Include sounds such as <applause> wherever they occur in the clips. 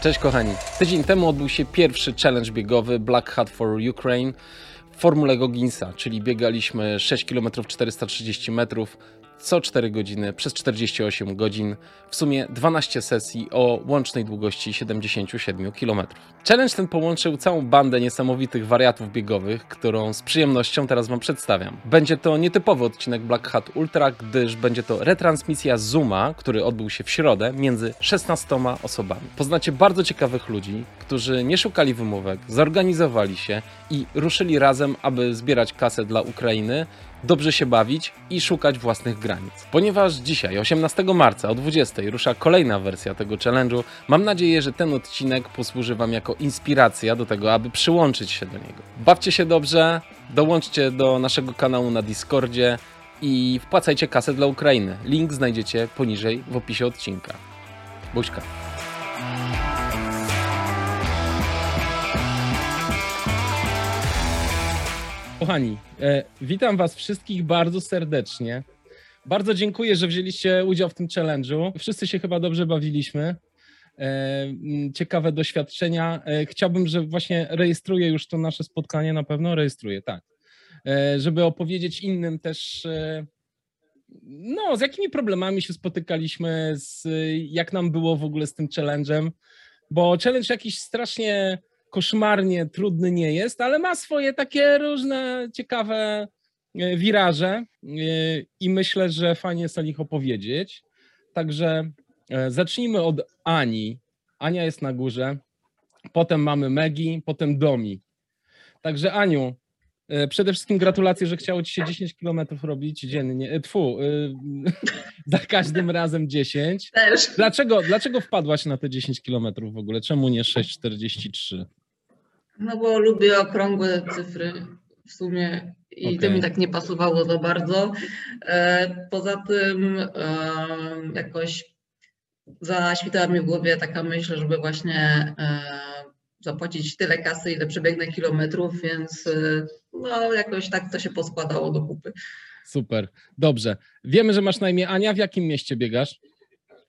Cześć kochani. Tydzień temu odbył się pierwszy challenge biegowy Black Hat for Ukraine w formule Gogginsa, czyli biegaliśmy 6 km 430 metrów co 4 godziny przez 48 godzin, w sumie 12 sesji o łącznej długości 77 km. Challenge ten połączył całą bandę niesamowitych wariatów biegowych, którą z przyjemnością teraz Wam przedstawiam. Będzie to nietypowy odcinek Black Hat Ultra, gdyż będzie to retransmisja Zooma, który odbył się w środę między 16 osobami. Poznacie bardzo ciekawych ludzi, którzy nie szukali wymówek, zorganizowali się i ruszyli razem, aby zbierać kasę dla Ukrainy dobrze się bawić i szukać własnych granic. Ponieważ dzisiaj, 18 marca o 20 rusza kolejna wersja tego challenge'u, mam nadzieję, że ten odcinek posłuży Wam jako inspiracja do tego, aby przyłączyć się do niego. Bawcie się dobrze, dołączcie do naszego kanału na Discordzie i wpłacajcie kasę dla Ukrainy. Link znajdziecie poniżej w opisie odcinka. Buźka. Kochani, e, witam Was wszystkich bardzo serdecznie. Bardzo dziękuję, że wzięliście udział w tym challenge'u. Wszyscy się chyba dobrze bawiliśmy. E, ciekawe doświadczenia. E, chciałbym, że właśnie rejestruję już to nasze spotkanie, na pewno rejestruję, tak. Żeby opowiedzieć innym też, no, z jakimi problemami się spotykaliśmy, z, jak nam było w ogóle z tym challenge'em, bo challenge jakiś strasznie koszmarnie trudny nie jest, ale ma swoje takie różne ciekawe e, wiraże e, i myślę, że fajnie jest o nich opowiedzieć. Także e, zacznijmy od Ani. Ania jest na górze, potem mamy Megi, potem Domi. Także Aniu, przede wszystkim gratulacje, że chciało ci się 10 kilometrów robić dziennie. Tfu, <laughs> za każdym razem 10. Też. Dlaczego, dlaczego wpadłaś na te 10 kilometrów w ogóle? Czemu nie 6,43? No bo lubię okrągłe cyfry w sumie i okay. to mi tak nie pasowało za bardzo. E, poza tym e, jakoś zaświtała mi w głowie taka myśl, żeby właśnie e, zapłacić tyle kasy, ile przebiegnę kilometrów, więc no jakoś tak to się poskładało do kupy. Super, dobrze. Wiemy, że masz na imię Ania. W jakim mieście biegasz?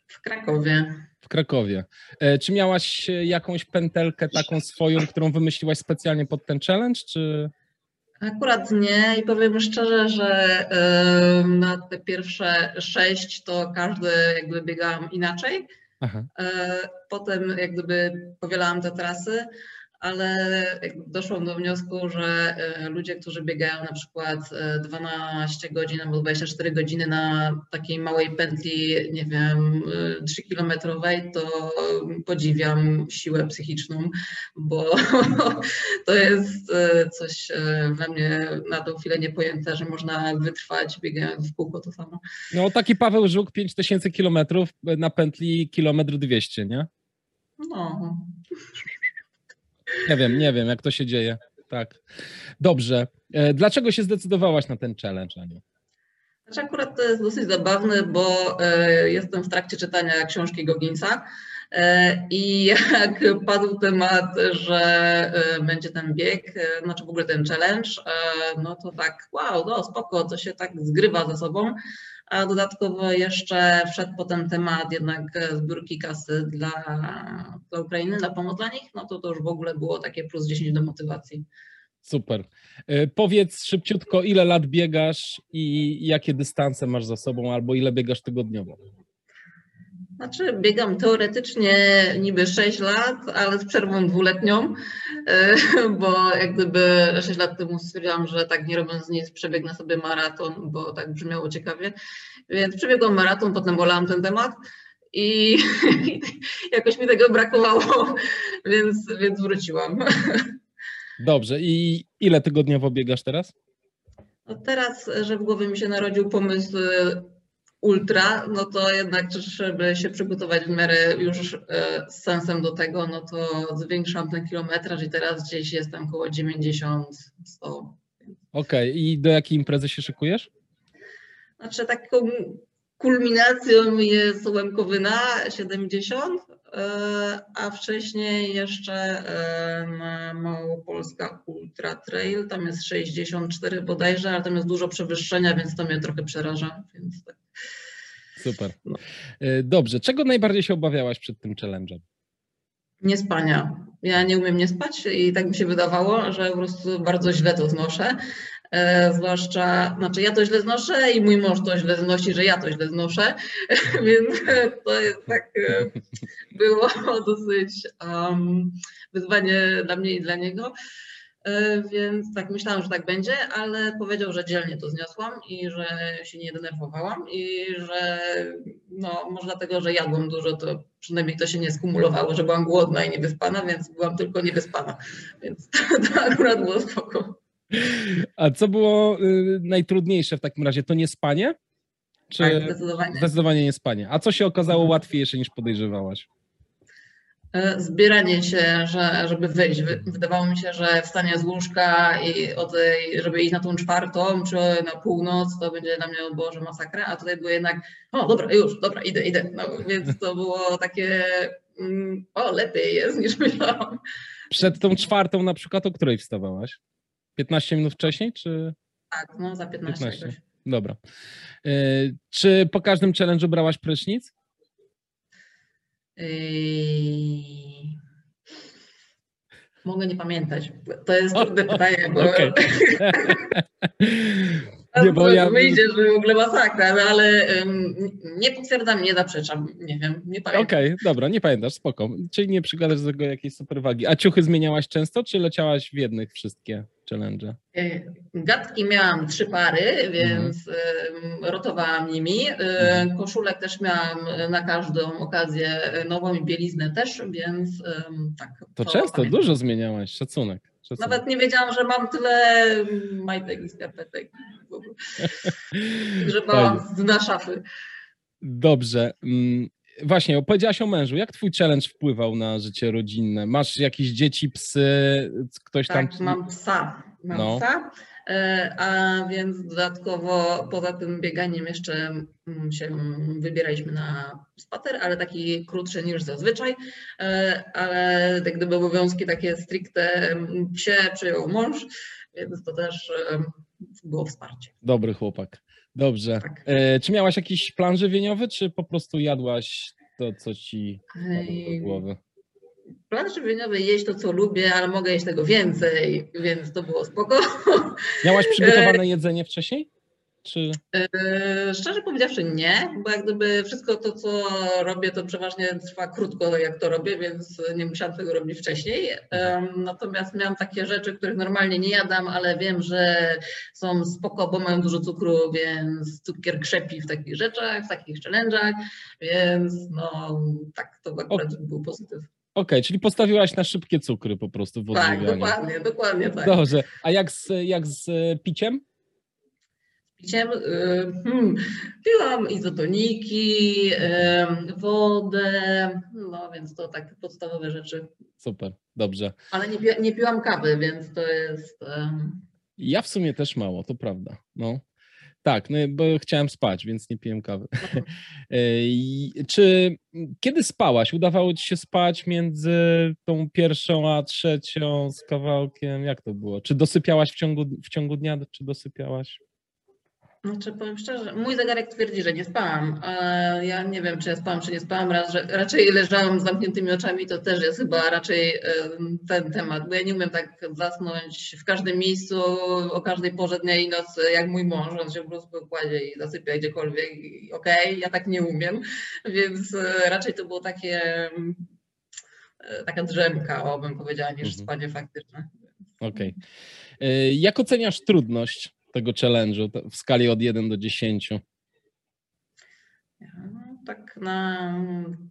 W Krakowie. W Krakowie. E, czy miałaś jakąś pętelkę taką swoją, którą wymyśliłaś specjalnie pod ten challenge, czy... Akurat nie i powiem szczerze, że na te pierwsze sześć to każdy jakby biegałam inaczej. Aha. E, potem jak gdyby powielałam te trasy, ale doszłam do wniosku, że e, ludzie, którzy biegają na przykład 12 e, godzin albo 24 godziny na takiej małej pętli, nie wiem, 3-kilometrowej, e, to podziwiam siłę psychiczną, bo <laughs> to jest coś we mnie na tą chwilę niepojęte, że można wytrwać biegając w kółko to samo. No taki Paweł Żuk 5000 kilometrów na pętli kilometr 200, nie? No. Nie wiem, nie wiem, jak to się dzieje. Tak. Dobrze. E, dlaczego się zdecydowałaś na ten challenge, Aniu? Znaczy akurat to jest dosyć zabawne, bo e, jestem w trakcie czytania książki Gogginsa e, i jak padł temat, że będzie ten bieg, znaczy w ogóle ten challenge, no to tak wow, no spoko, to się tak zgrywa ze sobą a dodatkowo jeszcze wszedł potem temat jednak zbiórki kasy dla, dla Ukrainy, na pomoc dla nich, no to to już w ogóle było takie plus 10 do motywacji. Super. E, powiedz szybciutko, ile lat biegasz i jakie dystanse masz za sobą, albo ile biegasz tygodniowo? Znaczy, biegam teoretycznie niby 6 lat, ale z przerwą dwuletnią, e, bo jak gdyby 6 lat temu stwierdziłam, że tak nie robiąc nic, przebiegnę sobie maraton, bo tak brzmiało ciekawie. Więc przebiegłam maraton, potem wolałam ten temat i <laughs> jakoś mi tego brakowało, więc, więc wróciłam. Dobrze. I ile tygodniowo biegasz teraz? No teraz, że w głowie mi się narodził pomysł ultra, no to jednak, żeby się przygotować w miarę już e, z sensem do tego, no to zwiększam ten kilometraż i teraz gdzieś jestem około 90-100. Okej, okay. i do jakiej imprezy się szykujesz? Znaczy taką kulminacją jest Łemkowyna 70, e, a wcześniej jeszcze e, Małopolska Ultra Trail, tam jest 64 bodajże, ale tam jest dużo przewyższenia, więc to mnie trochę przeraża, więc tak. Super. No. E, dobrze. Czego najbardziej się obawiałaś przed tym challenge'em? Niespania. Ja nie umiem nie spać i tak mi się wydawało, że po prostu bardzo źle to znoszę. E, zwłaszcza, znaczy ja to źle znoszę i mój mąż to źle znosi, że ja to źle znoszę, <laughs> więc to jest tak, e, było <laughs> dosyć um, wyzwanie dla mnie i dla niego. E, więc tak myślałam, że tak będzie, ale powiedział, że dzielnie to zniosłam i że się nie denerwowałam i że no może dlatego, że jadłam dużo, to przynajmniej to się nie skumulowało, że byłam głodna i niewyspana, więc byłam tylko niewyspana, więc to, <laughs> to akurat było spoko. A co było y, najtrudniejsze w takim razie? To nie spanie? Czy tak, zdecydowanie. Zdecydowanie nie spanie. A co się okazało mhm. łatwiejsze niż podejrzewałaś? E, zbieranie się, że, żeby wyjść. Wydawało mi się, że wstanie z łóżka i od żeby iść na tą czwartą czy na północ, to będzie dla mnie, o Boże, masakra, a tutaj było jednak, o dobra, już, dobra, idę, idę. No, więc to było takie, mm, o lepiej jest niż <laughs> myślałam. Przed tą czwartą na przykład o której wstawałaś? 15 minut wcześniej, czy? Tak, no za 15. 15. Dobra. E, czy po każdym challenge'u brałaś prysznic? Yy... Mogę nie pamiętać. To jest trudne pytanie, bo. Okay. <laughs> <laughs> Nie, bo ja... Wyjdzie, że w ogóle masakra, no ale um, nie potwierdzam, nie zaprzeczam, nie wiem, nie pamiętam. Okej, okay, dobra, nie pamiętasz, spoko. Czyli nie przykładasz do tego jakiejś superwagi. A ciuchy zmieniałaś często, czy leciałaś w jednych wszystkie? Challenge? Y, gadki miałam trzy pary, więc mhm. rotowałam nimi. Y, mhm. Koszulek też miałam na każdą okazję nową i bieliznę też, więc tak. To, to często, pamiętam. dużo zmieniałaś, szacunek. szacunek. Nawet nie wiedziałam, że mam tyle majtek i skarpetek, <laughs> że mam na szafy. Dobrze. Mm, właśnie, opowiedziałaś o mężu. Jak twój challenge wpływał na życie rodzinne? Masz jakieś dzieci, psy, ktoś tak, tam? mam psa. Mam no. psa. E, a więc dodatkowo poza tym bieganiem jeszcze mm, się wybieraliśmy na spacer, ale taki krótszy niż zazwyczaj, e, ale jak gdyby obowiązki takie stricte psie przyjął mąż, więc to też było wsparcie. Dobry chłopak. Dobrze. Tak. E, czy miałaś jakiś plan żywieniowy, czy po prostu jadłaś to, co ci do głowy? Plan żywieniowy jeść to, co lubię, ale mogę jeść tego więcej, więc to było spoko. Miałaś <laughs> przygotowane jedzenie wcześniej? Czy... Yy, szczerze powiedziawszy nie, bo jak gdyby wszystko to, co robię, to przeważnie trwa krótko, jak to robię, więc nie musiałam tego robić wcześniej. Yy, natomiast miałam takie rzeczy, których normalnie nie jadam, ale wiem, że są spoko, bo mają dużo cukru, więc cukier krzepi w takich rzeczach, w takich challenge'ach, więc no tak, to akurat o. był pozytyw. Okej, okay, czyli postawiłaś na szybkie cukry po prostu w Tak, dokładnie, dokładnie tak. Dobrze. A jak z, jak z piciem? Piciem hmm, piłam izotoniki, wodę, no więc to takie podstawowe rzeczy. Super, dobrze. Ale nie, nie piłam kawy, więc to jest... Ja w sumie też mało, to prawda. No. Tak, no, bo chciałem spać, więc nie piłem kawy. <laughs> Czy kiedy spałaś? Udawało ci się spać między tą pierwszą a trzecią z kawałkiem? Jak to było? Czy dosypiałaś w ciągu, w ciągu dnia, czy dosypiałaś? Znaczy powiem szczerze, mój zegarek twierdzi, że nie spałam. Ja nie wiem, czy ja spałam, czy nie spałam. Raczej leżałam z zamkniętymi oczami, to też jest chyba raczej ten temat, bo ja nie umiem tak zasnąć w każdym miejscu, o każdej porze dnia i nocy, jak mój mąż, on się po prostu kładzie i zasypia gdziekolwiek. Okej, okay, ja tak nie umiem, więc e, raczej to było takie e, taka drzemka, o bym powiedziała, niż mhm. spanie faktyczne. Okej. Okay. E, jak oceniasz trudność tego challenge'u w skali od 1 do 10? tak na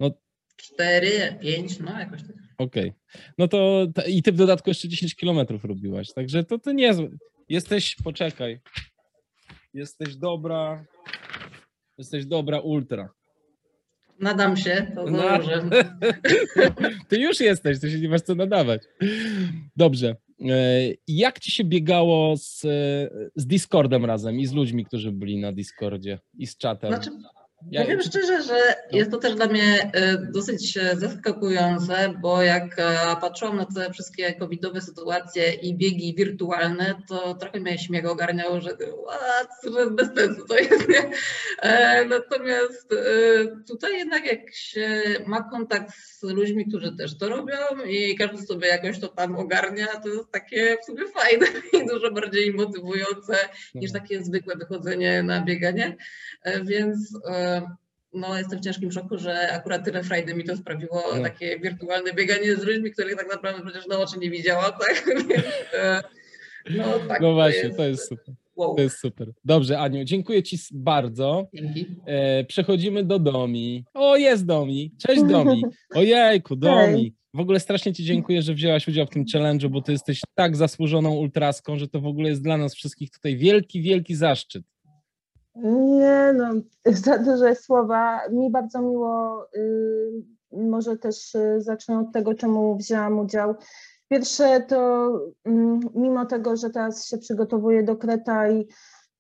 no, 4, 5, no jakoś tak. Okej. Okay. No to i ty w dodatku jeszcze 10 kilometrów robiłaś, także to, to niezłe. Jesteś, poczekaj, jesteś dobra, jesteś dobra ultra. Nadam się, to no. <laughs> Ty już jesteś, to się nie masz co nadawać. Dobrze. E, jak ci się biegało z, z Discordem razem i z ludźmi, którzy byli na Discordzie i z czatem? Znaczy, Ja Powiem szczerze, że no. jest to też dla mnie e, dosyć e, zaskakujące, bo jak e, patrzyłam na te wszystkie covidowe sytuacje i biegi wirtualne, to trochę mnie śmiech ogarniało, że, what, że bez sensu to jest. Nie? Natomiast tutaj jednak jak się ma kontakt z ludźmi, którzy też to robią i każdy sobie jakoś to tam ogarnia, to jest takie w sumie fajne <laughs> i dużo bardziej motywujące niż mhm. takie zwykłe wychodzenie na bieganie. Więc no, jestem w ciężkim szoku, że akurat tyle frajdy mi to sprawiło, no. takie wirtualne bieganie z ludźmi, których tak naprawdę przecież na oczy nie widziałam, tak? <laughs> E, no, tak, no właśnie, to jest, to jest super. Wow. To jest super. Dobrze, Aniu, dziękuję Ci bardzo. Dzięki. E, przechodzimy do Domi. O, jest Domi. Cześć Domi. <laughs> Ojejku, Domi. W ogóle strasznie Ci dziękuję, że wzięłaś udział w tym challenge'u, bo Ty jesteś tak zasłużoną ultraską, że to w ogóle jest dla nas wszystkich tutaj wielki, wielki zaszczyt. Nie, no, <laughs> za duże słowa. Mi bardzo miło, y, może też y, zacznę od tego, czemu wzięłam udział. Pierwsze to, y, mimo tego, że teraz się przygotowuję do Kreta i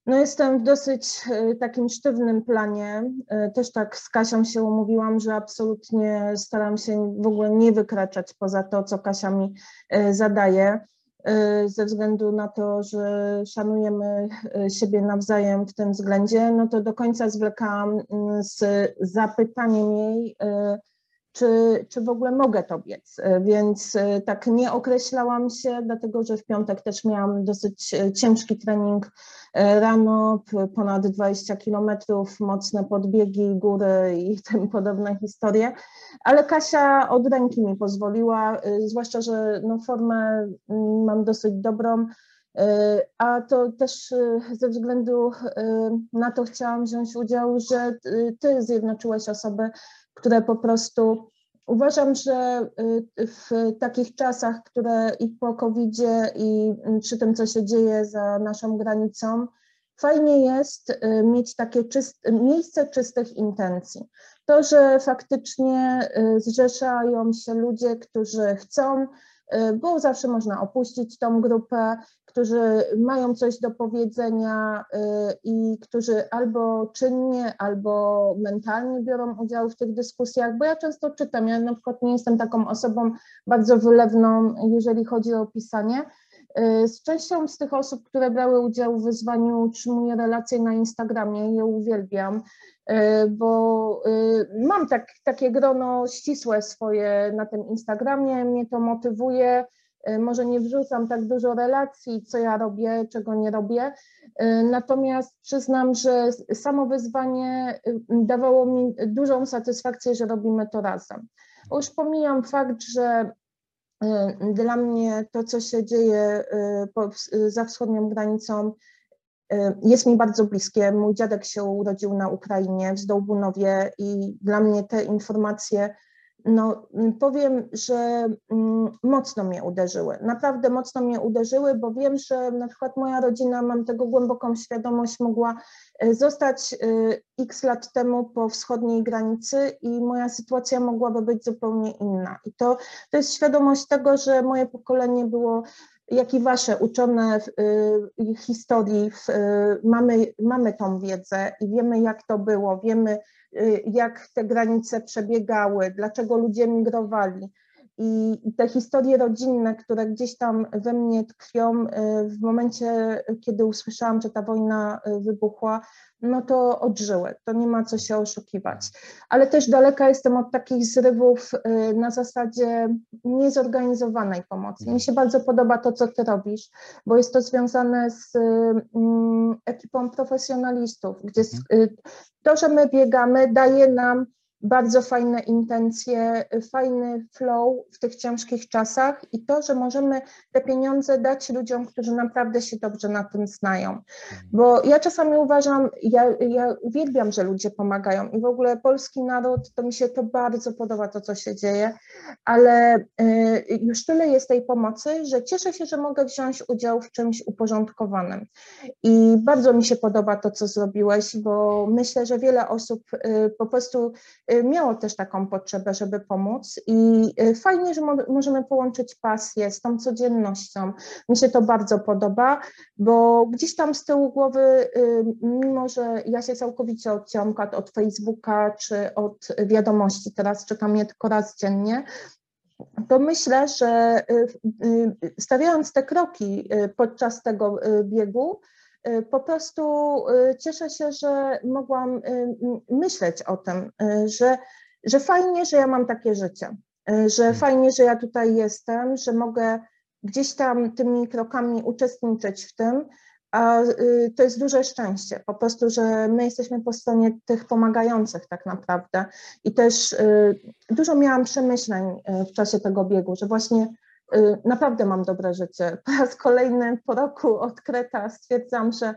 no jestem w dosyć y, takim sztywnym planie. Y, też tak z Kasią się umówiłam, że absolutnie staram się w ogóle nie wykraczać poza to, co Kasia mi y, zadaje. Y, ze względu na to, że szanujemy y, siebie nawzajem w tym względzie, no to do końca zwlekałam y, z zapytaniem jej, czy, czy w ogóle mogę to biec. Więc tak nie określałam się, dlatego że w piątek też miałam dosyć ciężki trening rano, ponad 20 kilometrów, mocne podbiegi, góry i <laughs> tym podobne historie ale Kasia od ręki mi pozwoliła, zwłaszcza, że no, formę mm, mam dosyć dobrą, a to też ze względu na to chciałam wziąć udział, że ty zjednoczyłeś osoby, które po prostu uważam, że w takich czasach, które i po COVID-zie, i przy tym, co się dzieje za naszą granicą, fajnie jest mieć takie miejsce czystych intencji. To, że faktycznie y, zrzeszają się ludzie, którzy chcą, y, bo zawsze można opuścić tą grupę, którzy mają coś do powiedzenia y, i którzy albo czynnie, albo mentalnie biorą udział w tych dyskusjach, bo ja często czytam, ja na przykład nie jestem taką osobą bardzo wylewną, jeżeli chodzi o pisanie, z częścią z tych osób, które brały udział w wyzwaniu, utrzymuję relacje na Instagramie, je uwielbiam. E, bo mam tak, takie grono ścisłe swoje na tym Instagramie, mnie to motywuje. E, może nie wrzucam tak dużo relacji, co ja robię, czego nie robię. Natomiast przyznam, że samo wyzwanie dawało mi dużą satysfakcję, że robimy to razem. Już pomijam fakt, że dla mnie to, co się dzieje za wschodnią granicą, Y, jest mi bardzo bliskie. Mój dziadek się urodził na Ukrainie, w Zdołbunowie i dla mnie te informacje, no powiem, że mm, mocno mnie uderzyły. Naprawdę mocno mnie uderzyły, bo wiem, że na przykład moja rodzina, mam tego głęboką świadomość, mogła y, zostać y, x lat temu po wschodniej granicy i moja sytuacja mogłaby być zupełnie inna. I to, to jest świadomość tego, że moje pokolenie było jak i wasze uczone w y, historii, w, mamy, mamy tą wiedzę i wiemy, jak to było, wiemy, jak te granice przebiegały, dlaczego ludzie migrowali. I te historie rodzinne, które gdzieś tam we mnie tkwią, w momencie, kiedy usłyszałam, że ta wojna wybuchła, no to odżyły, to nie ma co się oszukiwać. Ale też daleka jestem od takich zrywów y, na zasadzie niezorganizowanej pomocy. Mi się bardzo podoba to, co ty robisz, bo jest to związane z mm, ekipą profesjonalistów, gdzie to, że my biegamy, daje nam bardzo fajne intencje, fajny flow w tych ciężkich czasach i to, że możemy te pieniądze dać ludziom, którzy naprawdę się dobrze na tym znają. Mhm. Bo ja czasami uważam, ja, ja uwielbiam, że ludzie pomagają i w ogóle polski naród, to mi się to bardzo podoba, to co się dzieje, ale y, już tyle jest tej pomocy, że cieszę się, że mogę wziąć udział w czymś uporządkowanym. I bardzo mi się podoba to, co zrobiłeś, bo myślę, że wiele osób y, po prostu miało też taką potrzebę, żeby pomóc i fajnie, że możemy połączyć pasję z tą codziennością. Mi się to bardzo podoba, bo gdzieś tam z tyłu głowy, mimo że ja się całkowicie odciąłam od Facebooka czy od wiadomości, teraz czytam je tylko raz dziennie, to myślę, że stawiając te kroki podczas tego biegu, Y, po prostu y, cieszę się, że mogłam y, myśleć o tym, że, że fajnie, że ja mam takie życie, że hmm. fajnie, że ja tutaj jestem, że mogę gdzieś tam tymi krokami uczestniczyć w tym, a to jest duże szczęście, po prostu, że my jesteśmy po stronie tych pomagających tak naprawdę. I też dużo miałam przemyśleń w czasie tego biegu, że właśnie Y, naprawdę mam dobre życie. <laughs> Po raz kolejny po roku od Kreta stwierdzam, że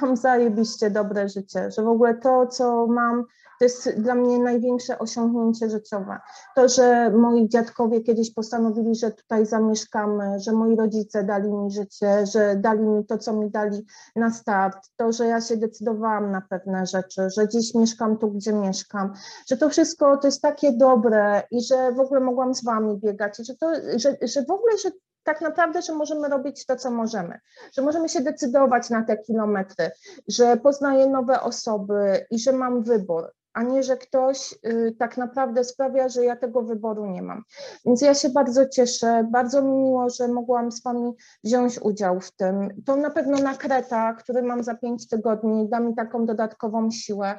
mam zajebiście dobre życie, że w ogóle to, co mam, to jest dla mnie największe osiągnięcie życiowe. To, że moi dziadkowie kiedyś postanowili, że tutaj zamieszkamy, że moi rodzice dali mi życie, że dali mi to, co mi dali na start, to, że ja się decydowałam na pewne rzeczy, że dziś mieszkam tu, gdzie mieszkam, że to wszystko to jest takie dobre i że w ogóle mogłam z wami biegać, że, to, że, że w ogóle, że tak naprawdę, że możemy robić to, co możemy, że możemy się decydować na te kilometry, że poznaję nowe osoby i że mam wybór, a nie, że ktoś y, tak naprawdę sprawia, że ja tego wyboru nie mam. Więc ja się bardzo cieszę, bardzo mi miło, że mogłam z Wami wziąć udział w tym. To na pewno na Kreta, który mam za pięć tygodni, da mi taką dodatkową siłę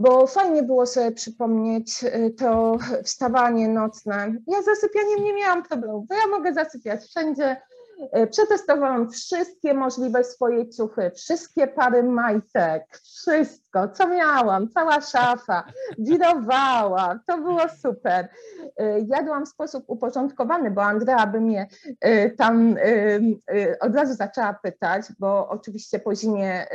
bo fajnie było sobie przypomnieć y, to wstawanie nocne. Ja z zasypianiem nie miałam problemu, bo ja mogę zasypiać wszędzie, E, przetestowałam wszystkie możliwe swoje ciuchy, wszystkie pary majtek, wszystko, co miałam, cała szafa, wirowała, to było super. E, jadłam w sposób uporządkowany, bo Andrea by mnie e, tam od razu zaczęła pytać, bo oczywiście po zimie,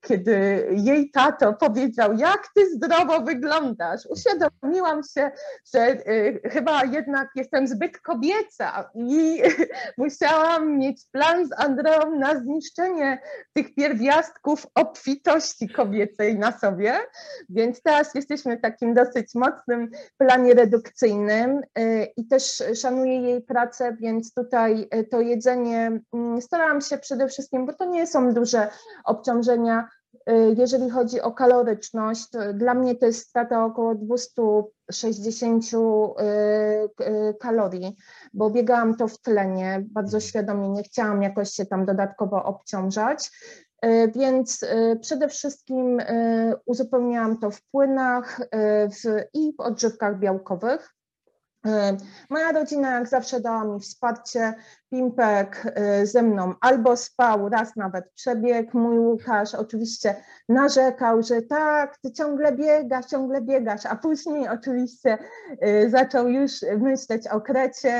kiedy jej tato powiedział, jak ty zdrowo wyglądasz, uświadomiłam się, że chyba jednak jestem zbyt kobieca i <laughs> musiałam mieć plan z Andreą na zniszczenie tych pierwiastków obfitości kobiecej na sobie, więc teraz jesteśmy w takim dosyć mocnym planie redukcyjnym y, i też szanuję jej pracę, więc tutaj y, to jedzenie mm, starałam się przede wszystkim, bo to nie są duże obciążenia, y, jeżeli chodzi o kaloryczność, dla mnie to jest strata około 260 kalorii bo biegałam to w tlenie, bardzo świadomie nie chciałam jakoś się tam dodatkowo obciążać. E, więc e, przede wszystkim e, uzupełniałam to w płynach i w odżywkach białkowych. Moja rodzina jak zawsze dała mi wsparcie, Pimpek y, ze mną albo spał, raz nawet przebiegł. Mój Łukasz oczywiście narzekał, że tak, ty ciągle biegasz, ciągle biegasz, a później oczywiście y, zaczął już myśleć o krecie,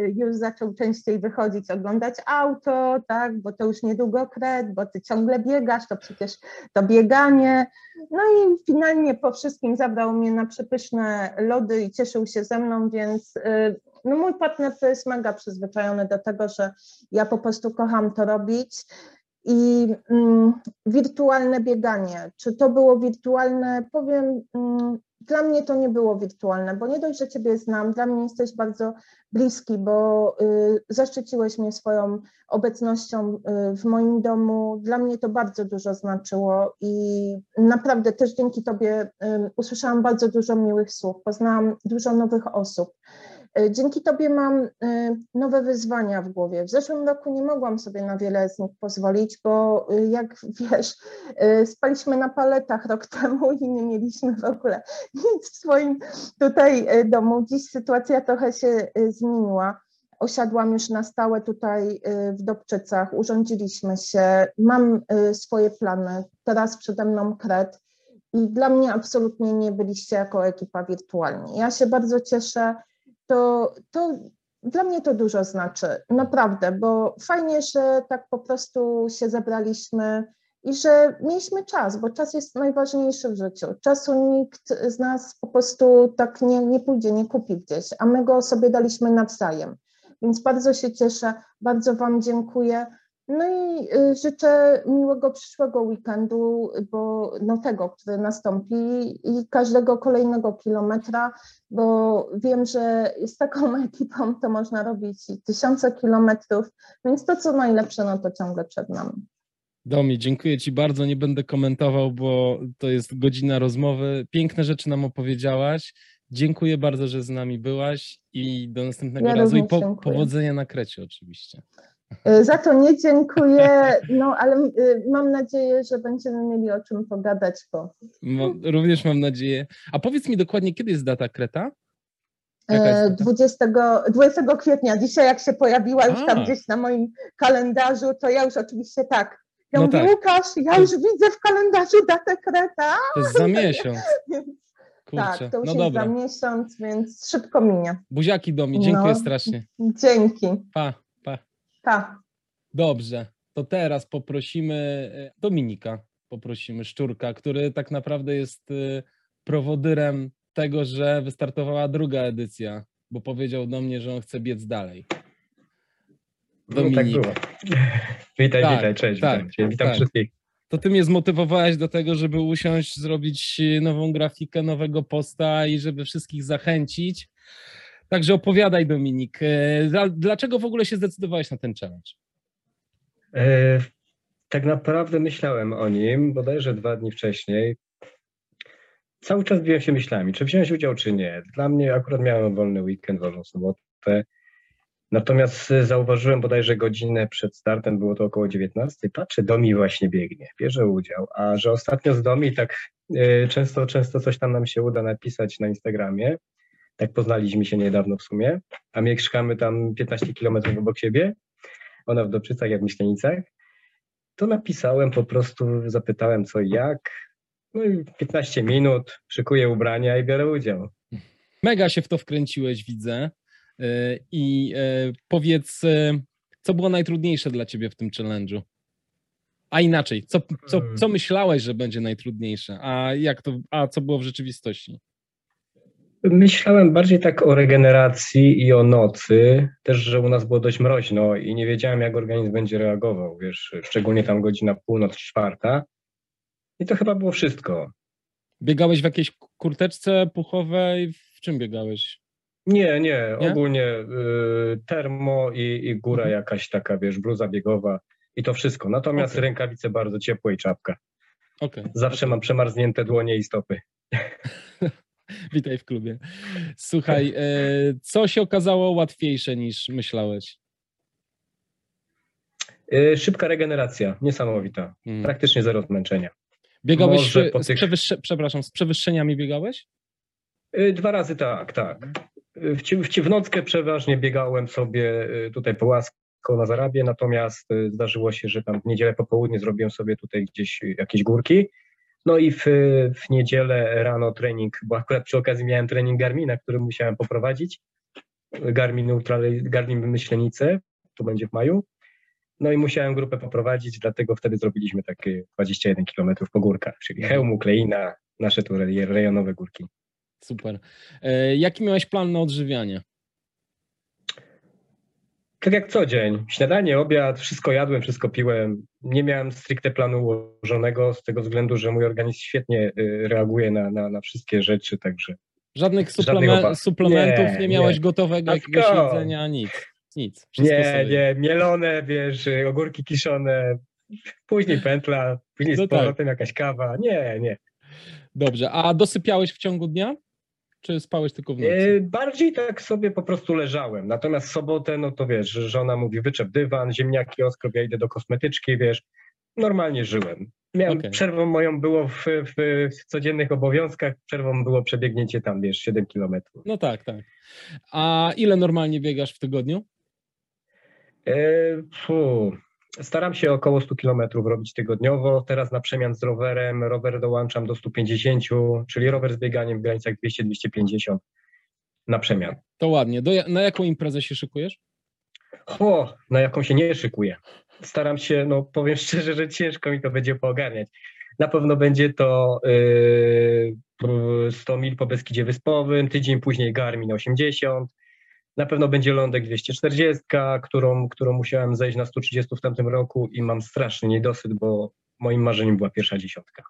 y, już zaczął częściej wychodzić, oglądać auto, tak, bo to już niedługo kret, bo ty ciągle biegasz, to przecież to bieganie. No i finalnie po wszystkim zabrał mnie na przepyszne lody i cieszył się ze mną, więc no mój partner to jest mega przyzwyczajony do tego, że ja po prostu kocham to robić. I mm, wirtualne bieganie, czy to było wirtualne? Powiem, mm, dla mnie to nie było wirtualne, bo nie dość, że Ciebie znam, dla mnie jesteś bardzo bliski, bo y, zaszczyciłeś mnie swoją obecnością y, w moim domu. Dla mnie to bardzo dużo znaczyło i naprawdę też dzięki Tobie y, usłyszałam bardzo dużo miłych słów, poznałam dużo nowych osób. E, dzięki Tobie mam e, nowe wyzwania w głowie. W zeszłym roku nie mogłam sobie na wiele z nich pozwolić, bo e, jak <laughs> wiesz, spaliśmy na paletach rok <laughs> temu i nie mieliśmy w ogóle nic w swoim tutaj domu. Dziś sytuacja trochę się zmieniła. Osiadłam już na stałe tutaj w Dobczycach, urządziliśmy się, mam swoje plany. Teraz przede mną kret. I dla mnie absolutnie nie byliście jako ekipa wirtualni. Ja się bardzo cieszę, to, to dla mnie to dużo znaczy, naprawdę, bo fajnie, że tak po prostu się zebraliśmy i że mieliśmy czas, bo czas jest najważniejszy w życiu. Czasu nikt z nas po prostu tak nie, nie pójdzie, nie kupi gdzieś, a my go sobie daliśmy nawzajem. Więc bardzo się cieszę, bardzo Wam dziękuję. No i y, życzę miłego przyszłego weekendu, bo no tego, który nastąpi i każdego kolejnego kilometra, bo wiem, że z taką <laughs> ekipą to można robić tysiące kilometrów, więc to co najlepsze, no to ciągle przed nami. Domi, dziękuję Ci bardzo. Nie będę komentował, bo to jest godzina rozmowy. Piękne rzeczy nam opowiedziałaś. Dziękuję bardzo, że z nami byłaś i do następnego ja razu i po, powodzenia na Krecie oczywiście. Y, za to nie dziękuję, no ale y, mam nadzieję, że będziemy mieli o czym pogadać. Bo... również mam nadzieję. A powiedz mi dokładnie, kiedy jest data Kreta? Jest 20, 20 kwietnia. Dzisiaj jak się pojawiła już A. tam gdzieś na moim kalendarzu, to ja już oczywiście tak. Ja no mówię, tak. Łukasz, ja już widzę w kalendarzu datę Kreta. To jest za miesiąc. <laughs> Tak, to już no jest dobra. za miesiąc, więc szybko minie. Buziaki do mnie, dziękuję no, strasznie. Dzięki. Pa, Pa. Dobrze, to teraz poprosimy e, Dominika, poprosimy Szczurka, który tak naprawdę jest e, prowodyrem tego, że wystartowała druga edycja, bo powiedział do mnie, że on chce biec dalej. Dominik. No, tak było. <laughs> witaj, tak, witaj, cześć, tak, witam, witam tak. wszystkich to ty mnie zmotywowałeś do tego, żeby usiąść, zrobić nową grafikę, nowego posta i żeby wszystkich zachęcić. Także opowiadaj, Dominik, e, dlaczego w ogóle się zdecydowałeś na ten challenge? E, tak naprawdę myślałem o nim bodajże dwa dni wcześniej. Cały czas biłem się myślami, czy wziąć udział, czy nie. Dla mnie akurat miałem wolny weekend, wolną sobotę. Natomiast zauważyłem bodajże godzinę przed startem, było to około 19. Patrzę, Domi właśnie biegnie, bierze udział. A że ostatnio z Domi tak y, często, często coś tam nam się uda napisać na Instagramie. Tak poznaliśmy się niedawno w sumie, a mieszkamy tam 15 kilometrów obok siebie. Ona w Dobczycach, ja w Myślenicach. To napisałem po prostu, zapytałem co i jak. No i 15 minut, szykuję ubrania i biorę udział. Mega się w to wkręciłeś, widzę. E, I e, powiedz, e, co było najtrudniejsze dla ciebie w tym challenge'u? A inaczej, co, co, hmm. co myślałeś, że będzie najtrudniejsze, a, jak to, a co było w rzeczywistości? Myślałem bardziej tak o regeneracji i o nocy, też, że u nas było dość mroźno i nie wiedziałem, jak organizm będzie reagował, wiesz, szczególnie tam godzina północ, czwarta. I to chyba było wszystko. Biegałeś w jakiejś kurteczce puchowej? W czym biegałeś? Nie, nie, nie? ogólnie y, termo i, i góra mhm. jakaś taka, wiesz, bluza biegowa i to wszystko. Natomiast okay. rękawice bardzo ciepłe i czapka. Okay. Zawsze mam przemarznięte dłonie i stopy. <laughs> <laughs> Witaj w klubie. Słuchaj, y, co się okazało łatwiejsze niż myślałeś? Y, szybka regeneracja, niesamowita. Hmm. Praktycznie zero zmęczenia. Biegałeś z, tych... przewyższe... przepraszam, z przewyższeniami biegałeś? Y, dwa razy tak, tak. W, w, w nockę przeważnie biegałem sobie tutaj po łasko na Zarabie, natomiast zdarzyło się, że tam w niedzielę po południu zrobiłem sobie tutaj gdzieś jakieś górki. No i w, w niedzielę rano trening, bo akurat przy okazji miałem trening Garmina, który musiałem poprowadzić. Garmin Ultra, Garmin Myślenice, to będzie w maju. No i musiałem grupę poprowadzić, dlatego wtedy zrobiliśmy takie 21 km po górkach, czyli hełmu, kleina, nasze tu rejonowe górki. Super. E, jaki miałeś plan na odżywianie? Tak jak co dzień. Śniadanie, obiad, wszystko jadłem, wszystko piłem. Nie miałem stricte planu ułożonego z tego względu, że mój organizm świetnie y, reaguje na, na, na wszystkie rzeczy, także. Żadnych suplemen suplementów nie, nie miałeś nie. gotowego jakiegoś jedzenia, nic. Nic. nie, sobie. nie, mielone, wiesz, ogórki kiszone, później pętla, później no z powrotem tak. jakaś kawa. Nie, nie. Dobrze, a dosypiałeś w ciągu dnia? Czy spałeś tylko w nocy? E, bardziej tak sobie po prostu leżałem. Natomiast sobotę, no to wiesz, żona mówi wyczep dywan, ziemniaki oskrob, ja idę do kosmetyczki, wiesz. Normalnie żyłem. Miałem, okay. Przerwą moją było w, w, w, codziennych obowiązkach, przerwą było przebiegnięcie tam, wiesz, 7 kilometrów. No tak, tak. A ile normalnie biegasz w tygodniu? E, Staram się około 100 km robić tygodniowo. Teraz na przemian z rowerem, rower dołączam do 150, czyli rower z bieganiem w granicach 200-250 na przemian. To ładnie. Do, na jaką imprezę się szykujesz? O, na jaką się nie szykuję. Staram się, no powiem <laughs> szczerze, że ciężko mi to będzie poogarniać. Na pewno będzie to yy, 100 mil po Beskidzie Wyspowym, tydzień później Garmin 80, Na pewno będzie lądek 240, którą, którą musiałem zejść na 130 w tamtym roku i mam straszny niedosyt, bo moim marzeniem była pierwsza dziesiątka.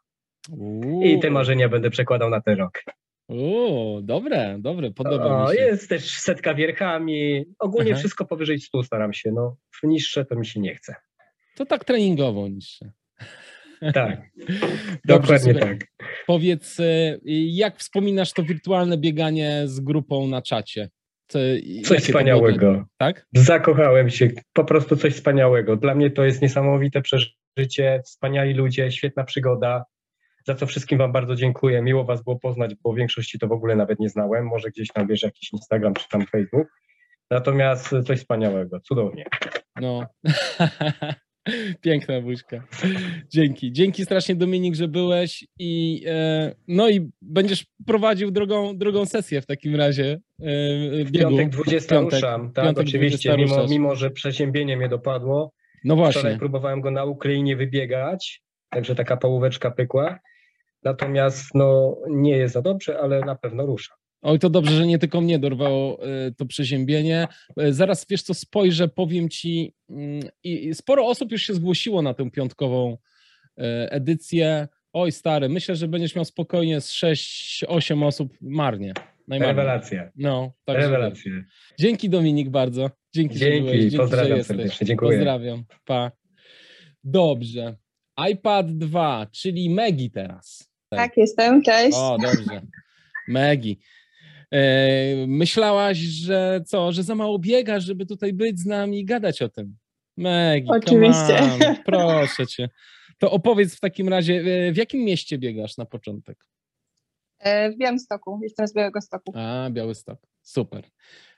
Uuu. I te marzenia będę przekładał na ten rok. Uuu, dobre, dobre, podoba o, mi się. Jest też setka wierchami. Ogólnie Aha. wszystko powyżej 100 staram się. No, niższe to mi się nie chce. To tak treningowo niższe. Tak, <laughs> dokładnie tak. Powiedz, y, jak wspominasz to wirtualne bieganie z grupą na czacie? Co, coś wspaniałego. Tak? Zakochałem się, po prostu coś wspaniałego. Dla mnie to jest niesamowite przeżycie, wspaniali ludzie, świetna przygoda. Za co wszystkim Wam bardzo dziękuję. Miło Was było poznać, bo większości to w ogóle nawet nie znałem. Może gdzieś tam wiesz jakiś Instagram czy tam Facebook. Natomiast coś wspaniałego, cudownie. No. <laughs> Piękna buźka. Dzięki. Dzięki strasznie Dominik, że byłeś i e, no i będziesz prowadził drugą, drugą sesję w takim razie biegu. Piątek 20 piątek, ruszam, tak, piątek oczywiście, mimo, mimo że przeziębienie mnie dopadło. No właśnie. Wczoraj próbowałem go na Ukrainie wybiegać, także taka połóweczka pykła. Natomiast no, nie jest za dobrze, ale na pewno rusza. Oj, to dobrze, że nie tylko mnie dorwało e, to przeziębienie. E, zaraz, wiesz co, spojrzę, powiem ci, mm, i sporo osób już się zgłosiło na tę piątkową e, edycję. Oj, stary, myślę, że będziesz miał spokojnie z 6-8 osób marnie. Rewelacja. No, tak. Rewelacja. Dzięki Dominik bardzo. Dzięki, Dzięki, że Dzięki, pozdrawiam serdecznie, dziękuję. Pozdrawiam, pa. Dobrze. iPad 2, czyli Megi teraz. Tak, jestem, cześć. O, dobrze. Megi. E, myślałaś, że co, że za mało biegasz, żeby tutaj być z nami i gadać o tym. Megi, Oczywiście. proszę cię. To opowiedz w takim razie, e, w jakim mieście biegasz na początek? E, w Białymstoku, jestem z Białego Stoku. A, Białystok, super.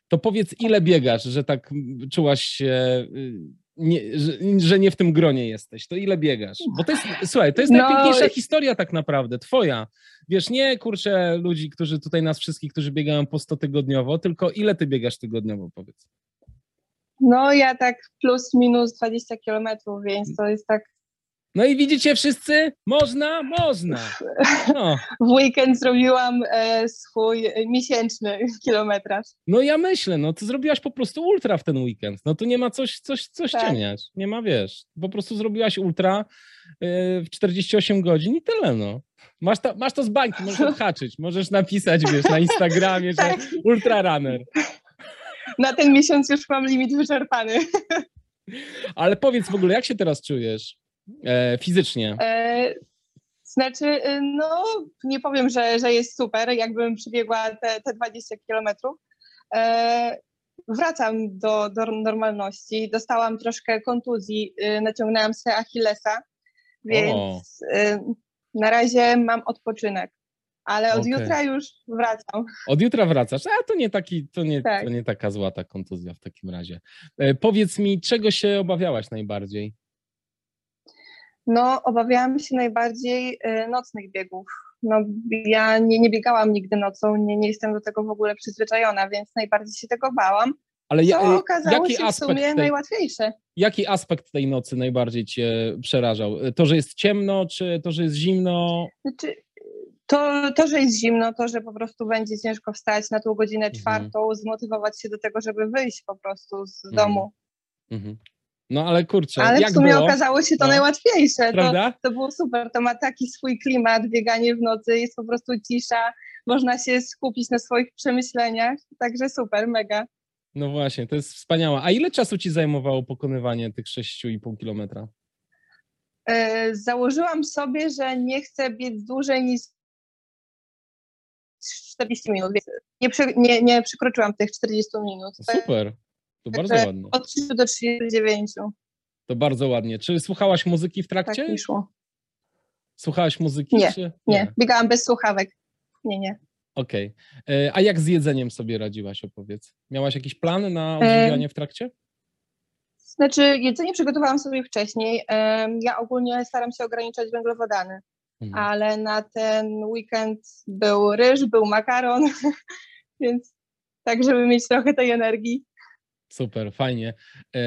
To powiedz, ile biegasz, że tak czułaś się y, nie, że, że, nie w tym gronie jesteś, to ile biegasz? Bo to jest, słuchaj, to jest no... najpiękniejsza historia tak naprawdę, twoja. Wiesz, nie kurczę ludzi, którzy tutaj nas wszystkich, którzy biegają po 100 tygodniowo, tylko ile ty biegasz tygodniowo, powiedz? No ja tak plus minus 20 kilometrów, więc to jest tak no i widzicie wszyscy? Można? Można. No. W weekend zrobiłam e, swój miesięczny kilometraż. No ja myślę, no ty zrobiłaś po prostu ultra w ten weekend. No tu nie ma coś, coś, coś tak. cieniać. Nie ma, wiesz, po prostu zrobiłaś ultra e, w 48 godzin i tyle, no. Masz to, masz to z bańki, możesz <laughs> odhaczyć, możesz napisać, wiesz, na Instagramie, że tak. ultra runner. Na ten miesiąc już mam limit wyczerpany. Ale powiedz w ogóle, jak się teraz czujesz? E, fizycznie? E, znaczy, y, no nie powiem, że, że jest super, jakbym przebiegła te, te 20 kilometrów. E, wracam do, do normalności. Dostałam troszkę kontuzji, y, naciągnęłam sobie Achillesa, więc y, na razie mam odpoczynek. Ale od okay. jutra już wracam. Od jutra wracasz. A to nie, taki, to, nie, tak. to nie taka zła ta kontuzja w takim razie. E, powiedz mi, czego się obawiałaś najbardziej? No, obawiałam się najbardziej y, nocnych biegów. No, ja nie, nie biegałam nigdy nocą, nie, nie jestem do tego w ogóle przyzwyczajona, więc najbardziej się tego bałam. Ale ja, co y, okazało jaki się w sumie tej, najłatwiejsze. Jaki aspekt tej nocy najbardziej cię przerażał? To, że jest ciemno, czy to, że jest zimno? Znaczy, to, to, że jest zimno, to, że po prostu będzie ciężko wstać na tą godzinę mhm. czwartą, zmotywować się do tego, żeby wyjść po prostu z mhm. domu. Mhm. No ale kurczę, Ale jak w sumie było? okazało się to no. najłatwiejsze. To, to było super, to ma taki swój klimat, bieganie w nocy, jest po prostu cisza, można się skupić na swoich przemyśleniach, także super, mega. No właśnie, to jest wspaniałe. A ile czasu Ci zajmowało pokonywanie tych 6,5 kilometra? Yy, założyłam sobie, że nie chcę biec dłużej niż 40 minut, nie, nie, nie przekroczyłam tych 40 minut. Super. To bardzo ładnie. Od 3 do 39. To bardzo ładnie. Czy słuchałaś muzyki w trakcie? Tak, szło. Słuchałaś muzyki? Nie, czy... nie, nie. Biegałam bez słuchawek. Nie, nie. Okej. Okay. E, a jak z jedzeniem sobie radziłaś, opowiedz? Miałaś jakiś plan na odżywianie w trakcie? Znaczy, jedzenie przygotowałam sobie wcześniej. Ja ogólnie staram się ograniczać węglowodany, mhm. ale na ten weekend był ryż, był makaron, <laughs> więc tak, żeby mieć trochę tej energii. Super, fajnie. E,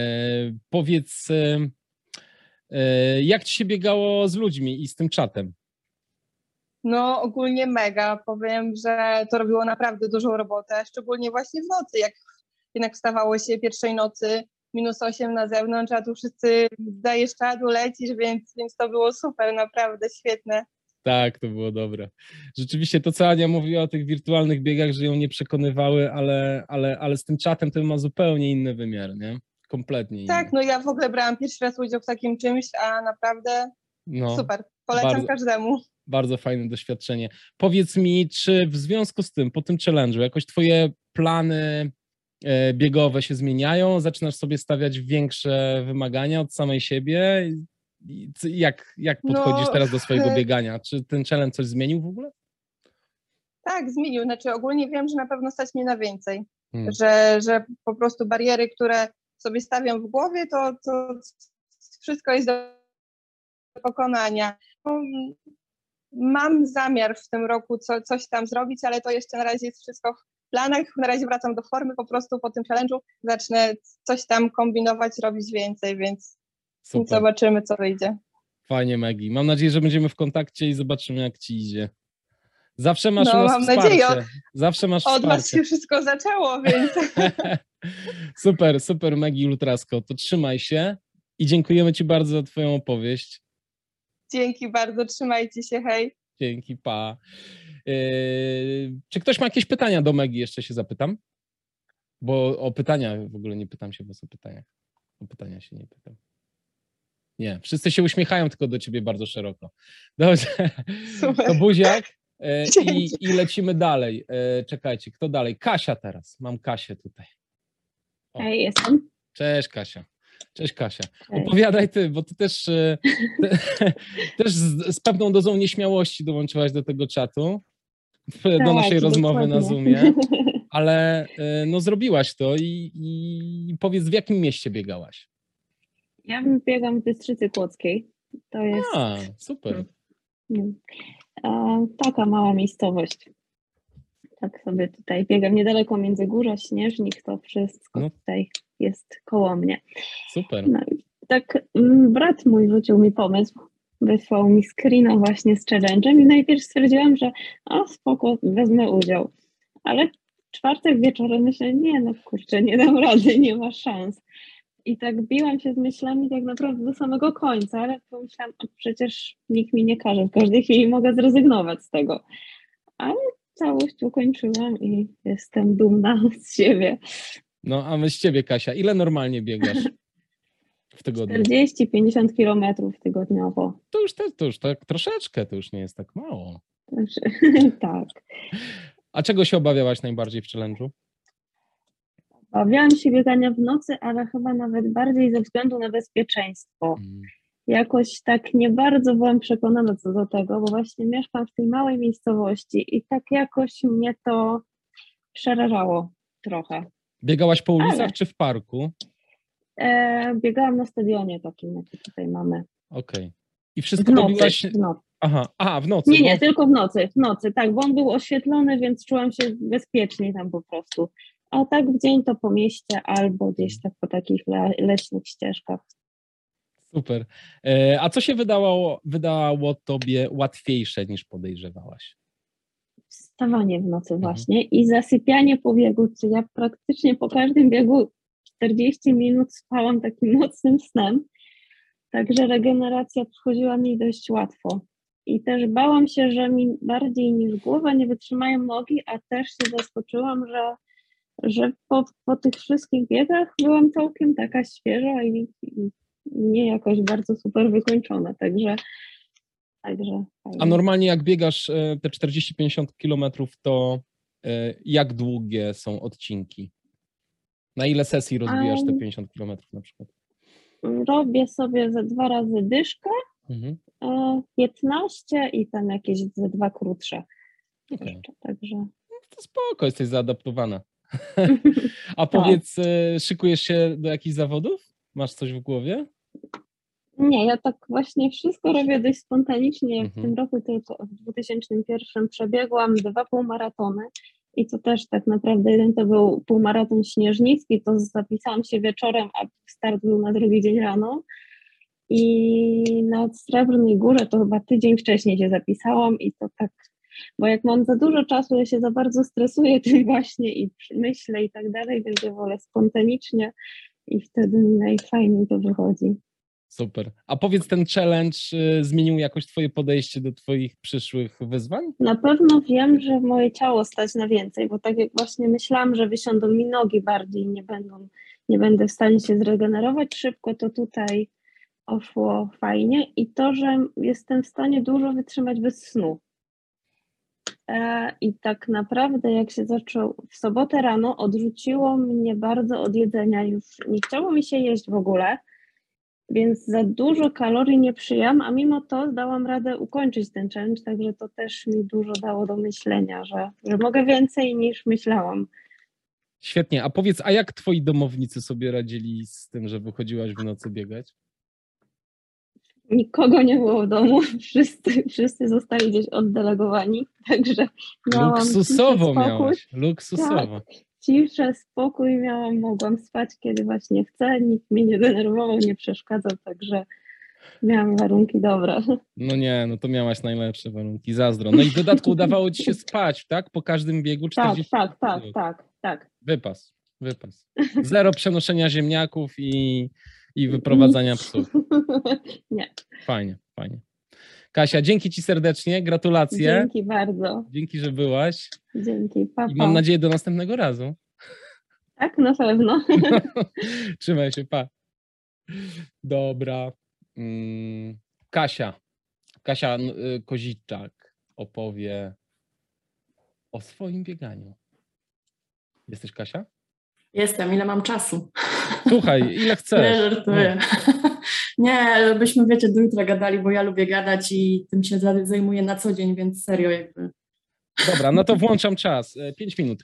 powiedz, e, e, jak ci się biegało z ludźmi i z tym czatem? No, ogólnie mega. Powiem, że to robiło naprawdę dużą robotę, szczególnie właśnie w nocy, jak jednak wstawało się pierwszej nocy, minus 8 na zewnątrz, a tu wszyscy dajesz czadu, lecisz, więc, więc to było super, naprawdę świetne. Tak, to było dobre. Rzeczywiście to, co Ania mówiła o tych wirtualnych biegach, że ją nie przekonywały, ale, ale, ale z tym czatem to ma zupełnie inny wymiar, nie? Kompletnie inny. Tak, no ja w ogóle brałam pierwszy raz udział w takim czymś, a naprawdę no, super. Polecam bardzo, każdemu. Bardzo fajne doświadczenie. Powiedz mi, czy w związku z tym, po tym challenge'u, jakoś twoje plany e, biegowe się zmieniają? Zaczynasz sobie stawiać większe wymagania od samej siebie? Jak, jak podchodzisz no, teraz do swojego <laughs> biegania? Czy ten challenge coś zmienił w ogóle? Tak, zmienił. Znaczy ogólnie wiem, że na pewno stać mnie na więcej. Hmm. Że, że po prostu bariery, które sobie stawiam w głowie, to, to wszystko jest do pokonania. No, mam zamiar w tym roku co, coś tam zrobić, ale to jeszcze na razie jest wszystko w planach. Na razie wracam do formy, po prostu po tym challenge'u zacznę coś tam kombinować, robić więcej, więc Super. zobaczymy, co wyjdzie. Fajnie, Megi. Mam nadzieję, że będziemy w kontakcie i zobaczymy, jak ci idzie. Zawsze masz no, mam wsparcie. nadzieję. Od, Zawsze masz od wsparcie. was się wszystko zaczęło, więc... <laughs> super, super, Megi Ultrasko. To trzymaj się i dziękujemy ci bardzo za twoją opowieść. Dzięki bardzo, trzymajcie się, hej. Dzięki, pa. Yy, czy ktoś ma jakieś pytania do Megi? Jeszcze się zapytam. Bo o pytania w ogóle nie pytam się was o pytaniach. O pytania się nie pytam. Nie, wszyscy się uśmiechają tylko do ciebie bardzo szeroko. Dobrze. Super. To buziak. E, I, I, lecimy dalej. E, czekajcie, kto dalej? Kasia teraz. Mam Kasię tutaj. O. Hej, jestem. Cześć Kasia. Cześć Kasia. Opowiadaj ty, bo ty też, e, te, <laughs> też z, z, pewną dozą nieśmiałości dołączyłaś do tego czatu, do tak, naszej rozmowy na Zoomie, <laughs> ale no zrobiłaś to i, i powiedz, w jakim mieście biegałaś? Ja biegam w Bystrzycy Kłodzkiej. To jest... A, super. taka mała miejscowość. Tak sobie tutaj biegam niedaleko Międzygórza, Śnieżnik, to wszystko no. tutaj jest koło mnie. Super. No, tak mm, brat mój rzucił mi pomysł, wysłał mi screena właśnie z challenge'em i najpierw stwierdziłam, że a spoko, wezmę udział. Ale czwartek wieczorem myślę, nie no kurczę, nie dam rady, nie ma szans. I tak biłam się z myślami tak naprawdę do samego końca, ale pomyślałam, a przecież nikt mi nie każe, w każdej chwili mogę zrezygnować z tego. Ale całość ukończyłam i jestem dumna <laughs> z siebie. No a my z ciebie, Kasia, ile normalnie biegasz w tygodniu? 40-50 kilometrów tygodniowo. To już, te, to już tak troszeczkę, to już nie jest tak mało. <laughs> tak. A czego się obawiałaś najbardziej w challenge'u? Obawiałam się biegania w nocy, ale chyba nawet bardziej ze względu na bezpieczeństwo. Mm. Jakoś tak nie bardzo byłam przekonana co do tego, bo właśnie mieszkam w tej małej miejscowości i tak jakoś mnie to przerażało trochę. Biegałaś po ulicach ale... czy w parku? E, biegałam na stadionie takim, jaki tutaj mamy. Okej. Okay. I wszystko w nocy, robiłaś... W nocy. Aha, aha, w nocy. Nie, nie, tylko w nocy, w nocy, tak, bo on był oświetlony, więc czułam się bezpiecznie tam po prostu. A tak w dzień to po mieście albo gdzieś tak po takich le leśnych ścieżkach. Super. E, a co się wydało, wydało tobie łatwiejsze niż podejrzewałaś? Wstawanie w nocy mhm. właśnie i zasypianie po biegu. Czy ja praktycznie po każdym biegu 40 minut spałam takim mocnym snem. Także regeneracja przychodziła mi dość łatwo. I też bałam się, że mi bardziej niż głowa nie wytrzymają nogi, a też się zaskoczyłam, że że po, po tych wszystkich biegach byłam całkiem taka świeża i, i nie jakoś bardzo super wykończona, także Także A normalnie jak biegasz e, te 40-50 kilometrów, to e, jak długie są odcinki? Na ile sesji rozbijasz te 50 kilometrów na przykład? Robię sobie ze dwa razy dyszkę, mhm. 15 e, i tam jakieś ze dwa krótsze. Okay. także... No to spoko, jesteś zaadaptowana. <laughs> A tak. powiedz, tak. szykujesz się do jakichś zawodów? Masz coś w głowie? Nie, ja tak właśnie wszystko robię dość spontanicznie. Mhm. W tym roku tylko w 2001 przebiegłam dwa półmaratony i to też tak naprawdę jeden to był półmaraton śnieżnicki, to zapisałam się wieczorem, a start był na drugi dzień rano. I na Srebrnej Górze to chyba tydzień wcześniej się zapisałam i to tak Bo jak mam za dużo czasu, ja się za bardzo stresuję <laughs> tym właśnie i myślę i tak dalej, więc ja wolę spontanicznie i wtedy najfajniej to wychodzi. Super. A powiedz, ten challenge y, zmienił jakoś Twoje podejście do Twoich przyszłych wyzwań? Na pewno wiem, że moje ciało stać na więcej, bo tak jak właśnie myślałam, że wysiądą mi nogi bardziej, nie będą, nie będę w stanie się zregenerować szybko, to tutaj poszło fajnie i to, że jestem w stanie dużo wytrzymać bez snu. E, I tak naprawdę, jak się zaczął w sobotę rano, odrzuciło mnie bardzo od jedzenia. Już nie chciało mi się jeść w ogóle, więc za dużo kalorii nie przyjam, a mimo to dałam radę ukończyć ten challenge, także to też mi dużo dało do myślenia, że, że mogę więcej niż myślałam. Świetnie. A powiedz, a jak twoi domownicy sobie radzili z tym, że wychodziłaś w nocy biegać? Nikogo nie było w domu, <laughs> wszyscy, wszyscy zostali gdzieś oddelegowani, także miałam Luksusowo miałaś, luksusowo. Tak, ciszę, spokój miałam, mogłam spać kiedy właśnie chcę, nikt mnie nie denerwował, nie przeszkadzał, także miałam warunki dobre. <laughs> No nie, no to miałaś najlepsze warunki, zazdro. No i w dodatku udawało ci się spać, tak? Po każdym biegu 40 Tak, tak, tak, tak, tak. Wypas, wypas. Zero przenoszenia ziemniaków i, i wyprowadzania psów. <laughs> Nie. Fajnie, fajnie. Kasia, dzięki Ci serdecznie, gratulacje. Dzięki bardzo. Dzięki, że byłaś. Dzięki, papa. I mam nadzieję do następnego razu. Tak, na pewno. <laughs> Trzymaj się, pa. Dobra. Mm, Kasia. Kasia y, Koziczak opowie o swoim bieganiu. Jesteś Kasia? Jestem, ile mam czasu? <laughs> Słuchaj, ile chcesz. Nie, żartuję. Nie, byśmy, wiecie, do jutra gadali, bo ja lubię gadać i tym się zajmuję na co dzień, więc serio jakby. Dobra, no to włączam czas. E, pięć minut.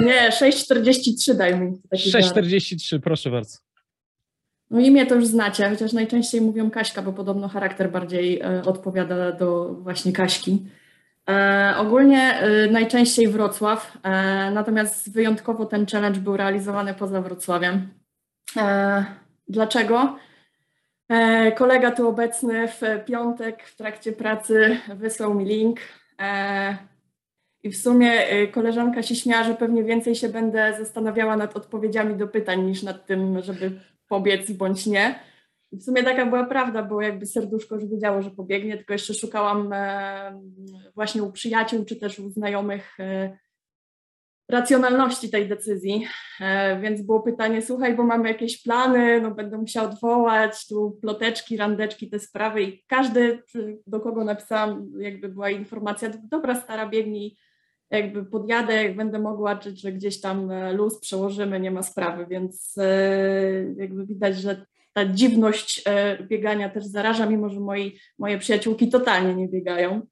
Nie, 6.43 daj mi. 6.43, proszę bardzo. No imię to już znacie, chociaż najczęściej mówią Kaśka, bo podobno charakter bardziej e, odpowiada do właśnie Kaśki. E, ogólnie e, najczęściej Wrocław, e, natomiast wyjątkowo ten challenge był realizowany poza Wrocławiem. E, dlaczego? E, kolega tu obecny w piątek w trakcie pracy wysłał mi link e, i w sumie koleżanka się śmiała, że pewnie więcej się będę zastanawiała nad odpowiedziami do pytań niż nad tym, żeby pobiec bądź nie. I w sumie taka była prawda, bo jakby serduszko już wiedziało, że pobiegnie, tylko jeszcze szukałam właśnie u przyjaciół czy też u znajomych racjonalności tej decyzji. E, więc było pytanie, słuchaj, bo mamy jakieś plany, no będę musiała odwołać, tu ploteczki, randeczki, te sprawy i każdy, do kogo napisałam, jakby była informacja, dobra stara biegnij, jakby podjadę, jak będę mogła, czy, czy gdzieś tam e, luz przełożymy, nie ma sprawy, więc e, jakby widać, że ta dziwność biegania też zaraża, mimo że moi, moje przyjaciółki totalnie nie biegają.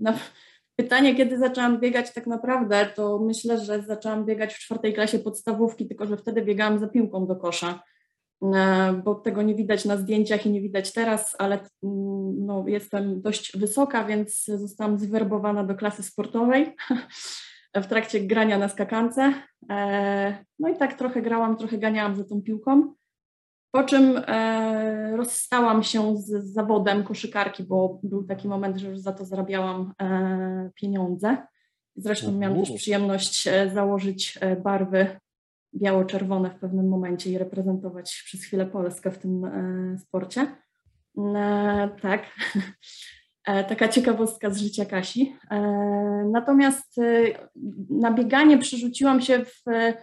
No, Pytanie, kiedy zaczęłam biegać tak naprawdę, to myślę, że zaczęłam biegać w czwartej klasie podstawówki, tylko że wtedy biegałam za piłką do kosza, e, bo tego nie widać na zdjęciach i nie widać teraz, ale mm, no, jestem dość wysoka, więc zostałam zwerbowana do klasy sportowej <laughs> w trakcie grania na skakance. E, no i tak trochę grałam, trochę ganiałam za tą piłką. Po czym e, rozstałam się z zawodem koszykarki, bo był taki moment, że już za to zarabiałam e, pieniądze. Zresztą miałam też przyjemność e, założyć e, barwy biało-czerwone w pewnym momencie i reprezentować przez chwilę Polskę w tym e, sporcie. E, tak, <laughs> taka ciekawostka z życia Kasi. Natomiast na bieganie przerzuciłam się w Mm,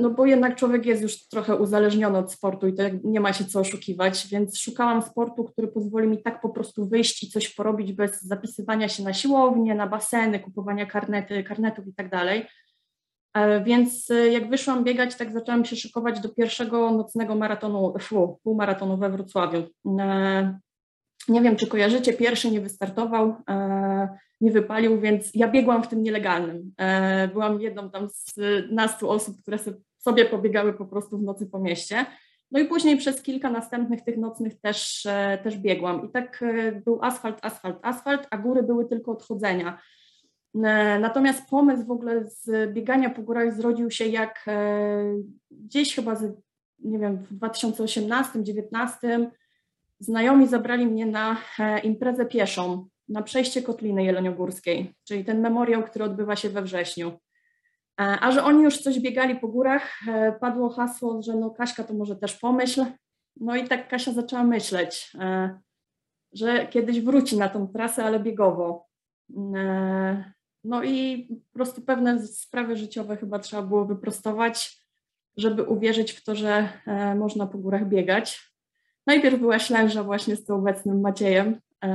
no bo jednak człowiek jest już trochę uzależniony od sportu i to nie ma się co oszukiwać, więc szukałam sportu, który pozwoli mi tak po prostu wyjść i coś porobić bez zapisywania się na siłownię, na baseny, kupowania karnety, karnetów i tak dalej. E, więc e, jak wyszłam biegać, tak zaczęłam się szykować do pierwszego nocnego maratonu, fu, półmaratonu we Wrocławiu. E, nie wiem, czy kojarzycie, pierwszy nie wystartował, nie wypalił, więc ja biegłam w tym nielegalnym. E, byłam jedną tam z nastu osób, które sobie pobiegały po prostu w nocy po mieście. No i później przez kilka następnych tych nocnych też, e, też biegłam. I tak e, był asfalt, asfalt, asfalt, a góry były tylko odchodzenia. Natomiast pomysł w ogóle z biegania po górach zrodził się jak gdzieś chyba, z, nie wiem, w 2018-2019 znajomi zabrali mnie na imprezę pieszą, na przejście Kotliny Jeleniogórskiej, czyli ten memoriał, który odbywa się we wrześniu. A że oni już coś biegali po górach, padło hasło, że no Kaśka to może też pomyśl. No i tak Kasia zaczęła myśleć, że kiedyś wróci na tą trasę, ale biegowo. No i po prostu pewne sprawy życiowe chyba trzeba było wyprostować, żeby uwierzyć w to, że e, można po górach biegać. Najpierw była ślęża właśnie z tym obecnym Maciejem. E,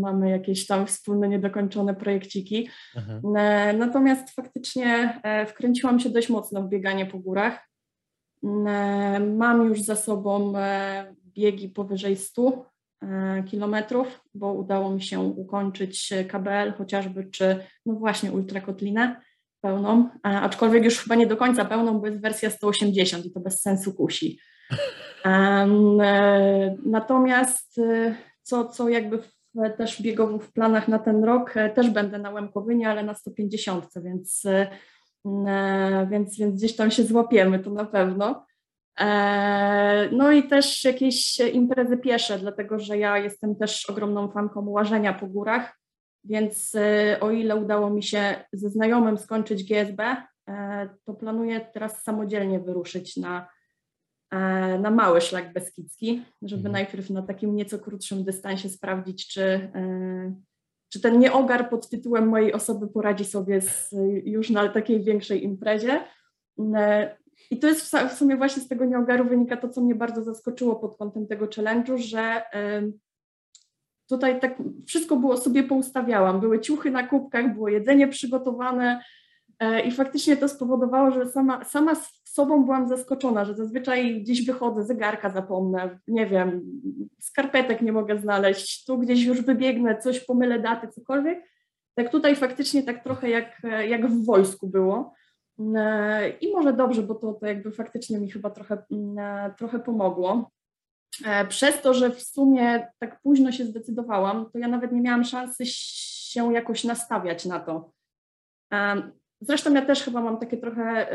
mamy jakieś tam wspólne niedokończone projekciki. Mhm. E, natomiast faktycznie wkręciłam się dość mocno w bieganie po górach. Mam już za sobą biegi powyżej 100 E, kilometrów, bo udało mi się ukończyć KBL chociażby, czy no właśnie ultrakotlinę pełną, aczkolwiek już chyba nie do końca pełną, bo jest wersja 180 i to bez sensu kusi. <laughs> Um, natomiast e, co, co jakby też biegowo w planach na ten rok, też będę na Łemkowynie, ale na 150, więc, więc, więc gdzieś tam się złapiemy, to na pewno. E, no i też jakieś imprezy piesze, dlatego że ja jestem też ogromną fanką łażenia po górach, więc e, o ile udało mi się ze znajomym skończyć GSB, e, to planuję teraz samodzielnie wyruszyć na, na mały szlak beskidzki, żeby mhm. najpierw na takim nieco krótszym dystansie sprawdzić, czy, czy ten nieogar pod tytułem mojej osoby poradzi sobie z, już na takiej większej imprezie. I to jest w sumie właśnie z tego nieogaru wynika to, co mnie bardzo zaskoczyło pod kątem tego challenge'u, że tutaj tak wszystko było sobie poustawiałam. Były ciuchy na kubkach, było jedzenie przygotowane e, i faktycznie to spowodowało, że sama, sama z sobą byłam zaskoczona, że zazwyczaj gdzieś wychodzę, zegarka zapomnę, nie wiem, skarpetek nie mogę znaleźć, tu gdzieś już wybiegnę, coś pomylę daty, cokolwiek. Tak tutaj faktycznie tak trochę jak, jak w wojsku było. E, I może dobrze, bo to, to jakby faktycznie mi chyba trochę, mm, e, trochę pomogło. E, przez to, że w sumie tak późno się zdecydowałam, to ja nawet nie miałam szansy się jakoś nastawiać na to. Zresztą ja też chyba mam takie trochę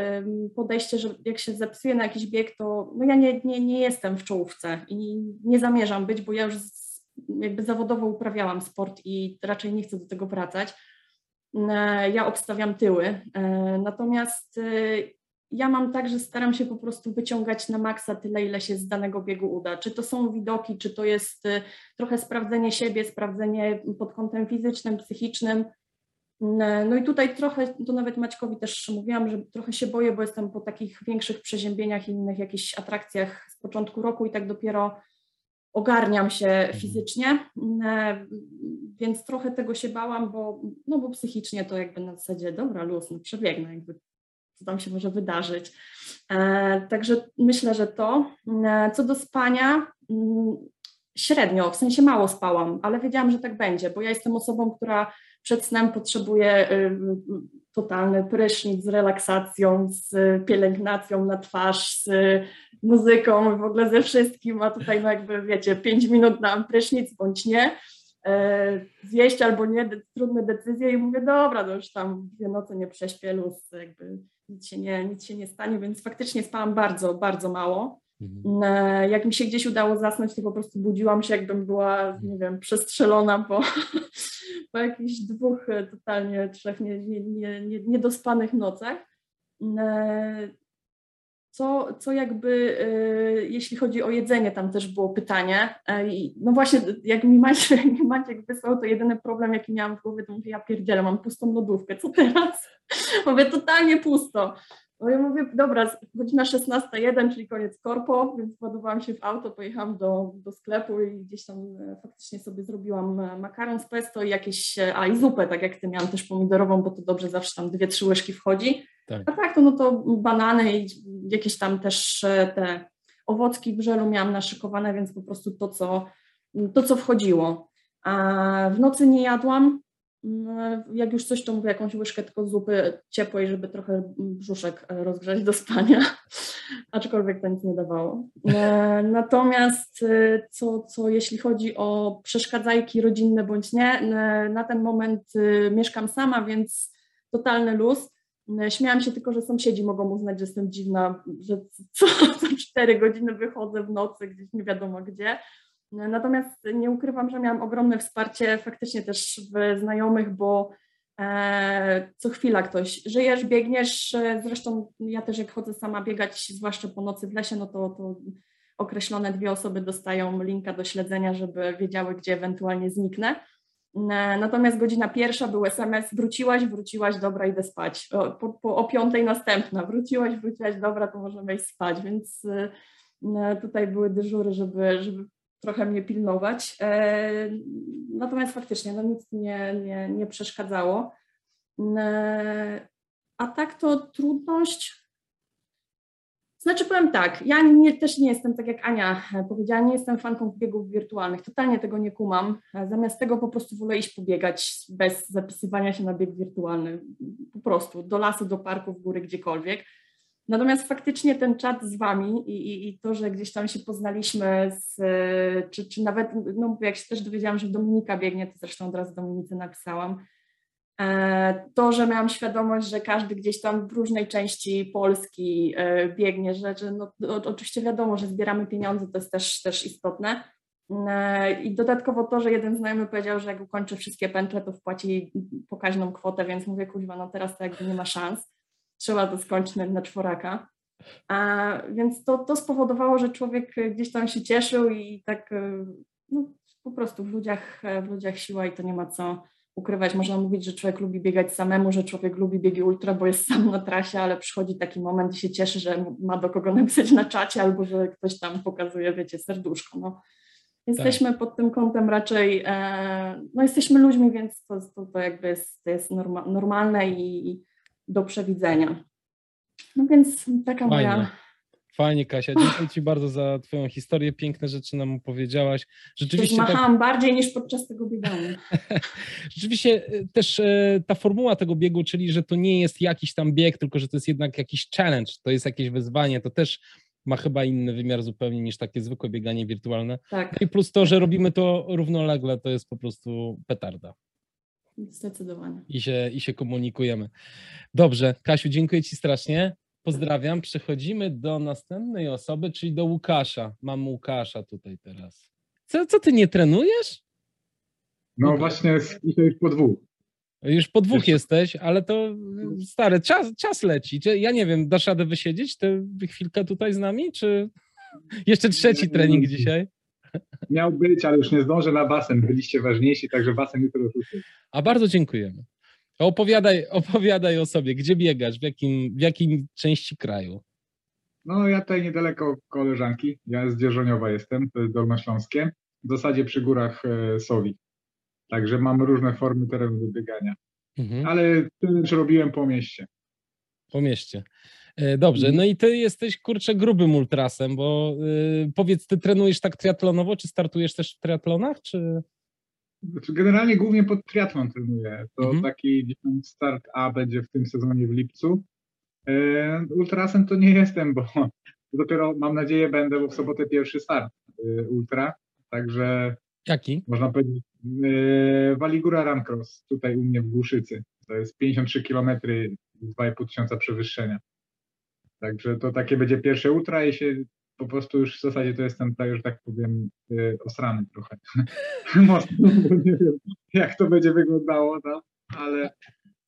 podejście, że jak się zepsuję na jakiś bieg, to no ja nie, nie, nie jestem w czołówce i nie zamierzam być, bo ja już jakby zawodowo uprawiałam sport i raczej nie chcę do tego wracać. E, ja obstawiam tyły. E, natomiast e, ja mam tak, że staram się po prostu wyciągać na maksa tyle, ile się z danego biegu uda. Czy to są widoki, czy to jest trochę sprawdzenie siebie, sprawdzenie pod kątem fizycznym, psychicznym. No i tutaj trochę, to nawet Maćkowi też mówiłam, że trochę się boję, bo jestem po takich większych przeziębieniach i innych jakichś atrakcjach z początku roku i tak dopiero ogarniam się mhm. fizycznie, e, więc trochę tego się bałam, bo, no bo psychicznie to jakby na zasadzie, dobra, luz, no przebiegnę, jakby co tam się może wydarzyć. E, także myślę, że to. E, co do spania, mm, średnio, w sensie mało spałam, ale wiedziałam, że tak będzie, bo ja jestem osobą, która przed snem potrzebuje y, totalny prysznic z relaksacją, z pielęgnacją na twarz, z muzyką, w ogóle ze wszystkim, a tutaj no jakby wiecie, pięć minut na prysznic bądź nie, e, zjeść albo nie, trudne decyzje i mówię, dobra, no już tam dwie noce nie prześpię, luz, jakby nic się nie, nic się nie stanie, więc faktycznie spałam bardzo, bardzo mało. Mhm. E, jak mi się gdzieś udało zasnąć, to po prostu budziłam się, jakbym była, nie wiem, przestrzelona po, <laughs> po jakichś dwóch e, totalnie, trzech nie, nie, nie, niedospanych nocach. Co, co jakby, jeśli chodzi o jedzenie, tam też było pytanie. no właśnie, jak mi Maciek, <laughs> jak mi Maciek wysłał, to jedyny problem, jaki miałam w głowie, to mówię, ja pierdzielę, mam pustą lodówkę, co teraz? <laughs> mówię, totalnie pusto. No ja mówię, dobra, godzina 16.01, czyli koniec korpo, więc ładowałam się w auto, pojechałam do, do sklepu i gdzieś tam e, faktycznie sobie zrobiłam e, makaron z pesto i jakieś, e, a i zupę, tak jak ty miałam też pomidorową, bo to dobrze zawsze tam dwie, trzy łyżki wchodzi. Tak. A tak, to no to banany i jakieś tam też te owocki w żelu miałam naszykowane, więc po prostu to, co, to, co wchodziło. A w nocy nie jadłam, no, jak już coś, to mówię jakąś łyżkę tylko zupy ciepłej, żeby trochę brzuszek e, rozgrzać do spania, <laughs> aczkolwiek to nic nie dawało. E, natomiast e, co, co jeśli chodzi o przeszkadzajki rodzinne bądź nie, na ten moment mieszkam sama, więc totalny luz. Śmiałam się tylko, że sąsiedzi mogą uznać, że jestem dziwna, że co, <laughs> co cztery godziny wychodzę w nocy gdzieś nie wiadomo gdzie. Natomiast nie ukrywam, że miałam ogromne wsparcie faktycznie też w znajomych, bo e, co chwila ktoś, żyjesz, biegniesz, e, zresztą ja też jak chodzę sama biegać, zwłaszcza po nocy w lesie, no to, to określone dwie osoby dostają linka do śledzenia, żeby wiedziały, gdzie ewentualnie zniknę. Natomiast godzina pierwsza był SMS, wróciłaś, wróciłaś, dobra, idę spać. Po, po, o piątej następna, wróciłaś, wróciłaś, dobra, to możemy iść spać, więc tutaj były dyżury, żeby, żeby trochę mnie pilnować. E, natomiast faktycznie no nic nie, nie, nie przeszkadzało. E, a tak to trudność. Znaczy powiem tak, ja nie, też nie jestem, tak jak Ania powiedziała, nie jestem fanką biegów wirtualnych, totalnie tego nie kumam. Zamiast tego po prostu wolę iść pobiegać bez zapisywania się na bieg wirtualny. Po prostu do lasu, do parku, w góry, gdziekolwiek. Natomiast faktycznie ten czat z Wami i, i, i, to, że gdzieś tam się poznaliśmy, z, czy, czy nawet, no jak się też dowiedziałam, że Dominika biegnie, to zresztą od razu Dominice napisałam, e, to, że miałam świadomość, że każdy gdzieś tam w różnej części Polski e, biegnie, że no, oczywiście wiadomo, że zbieramy pieniądze, to jest też, też istotne. E, I dodatkowo to, że jeden znajomy powiedział, że jak ukończy wszystkie pętle, to wpłaci pokaźną kwotę, więc mówię, kuźwa, no teraz to jakby nie ma szans trzeba to skończyć na czworaka. A, więc to, to spowodowało, że człowiek gdzieś tam się cieszył i tak e, no, po prostu w ludziach, w ludziach siła i to nie ma co ukrywać. Można mówić, że człowiek lubi biegać samemu, że człowiek lubi biegi ultra, bo jest sam na trasie, ale przychodzi taki moment i się cieszy, że ma do kogo napisać na czacie albo że ktoś tam pokazuje, wiecie, serduszko. No. Jesteśmy tak. pod tym kątem raczej, e, no jesteśmy ludźmi, więc to, to, to jakby jest, to jest norma, normalne i, do przewidzenia. No więc taka Fajnie. moja. Fajnie, Kasia. Dziękuję Ci bardzo za Twoją historię. Piękne rzeczy nam opowiedziałaś. Rzeczywiście. Machałam tak... bardziej niż podczas tego biegania. <laughs> Rzeczywiście e, też e, ta formuła tego biegu, czyli że to nie jest jakiś tam bieg, tylko że to jest jednak jakiś challenge, to jest jakieś wyzwanie, to też ma chyba inny wymiar zupełnie niż takie zwykłe bieganie wirtualne. Tak. No I plus to, że robimy to równolegle, to jest po prostu petarda. Zdecydowanie. I się, I się komunikujemy. Dobrze, Kasiu, dziękuję Ci strasznie. Pozdrawiam. Przechodzimy do następnej osoby, czyli do Łukasza. Mam Łukasza tutaj teraz. Co, co ty nie trenujesz? No właśnie, dzisiaj już po dwóch. Już po dwóch Jeszcze. jesteś, ale to stary, czas, czas leci. Ja nie wiem, dasz radę wysiedzieć tę chwilkę tutaj z nami, czy jeszcze trzeci trening dzisiaj? Miał być, ale już nie zdążę na basen. Byliście ważniejsi, także basen jutro rzucę. A bardzo dziękujemy. Opowiadaj, opowiadaj o sobie, gdzie biegasz, w jakim, w jakim części kraju? No ja tutaj niedaleko koleżanki, ja z Dzierżoniowa jestem, to jest Dolnośląskie, w zasadzie przy górach e, Sowi. Także mamy różne formy terenu do biegania. Mhm. Ale też robiłem po mieście. Po mieście. E, dobrze, mhm. no i ty jesteś kurczę grubym ultrasem, bo yy, powiedz, ty trenujesz tak triatlonowo, czy startujesz też w triatlonach, czy... Znaczy generalnie głównie pod triatlon trenuję. To mhm. taki start A będzie w tym sezonie w lipcu. Yy, ultrasem to nie jestem, bo dopiero mam nadzieję będę, bo w sobotę pierwszy start yy, ultra, także... Jaki? Można powiedzieć Waligura Run Cross, tutaj u mnie w Głuszycy. To jest 53 km, 2,5 tysiąca przewyższenia. Także to takie będzie pierwsze ultra i się po prostu już w zasadzie to jestem, tak, już tak powiem, yy, osrany trochę. <laughs> Mocno, nie wiem, jak to będzie wyglądało, no, ale,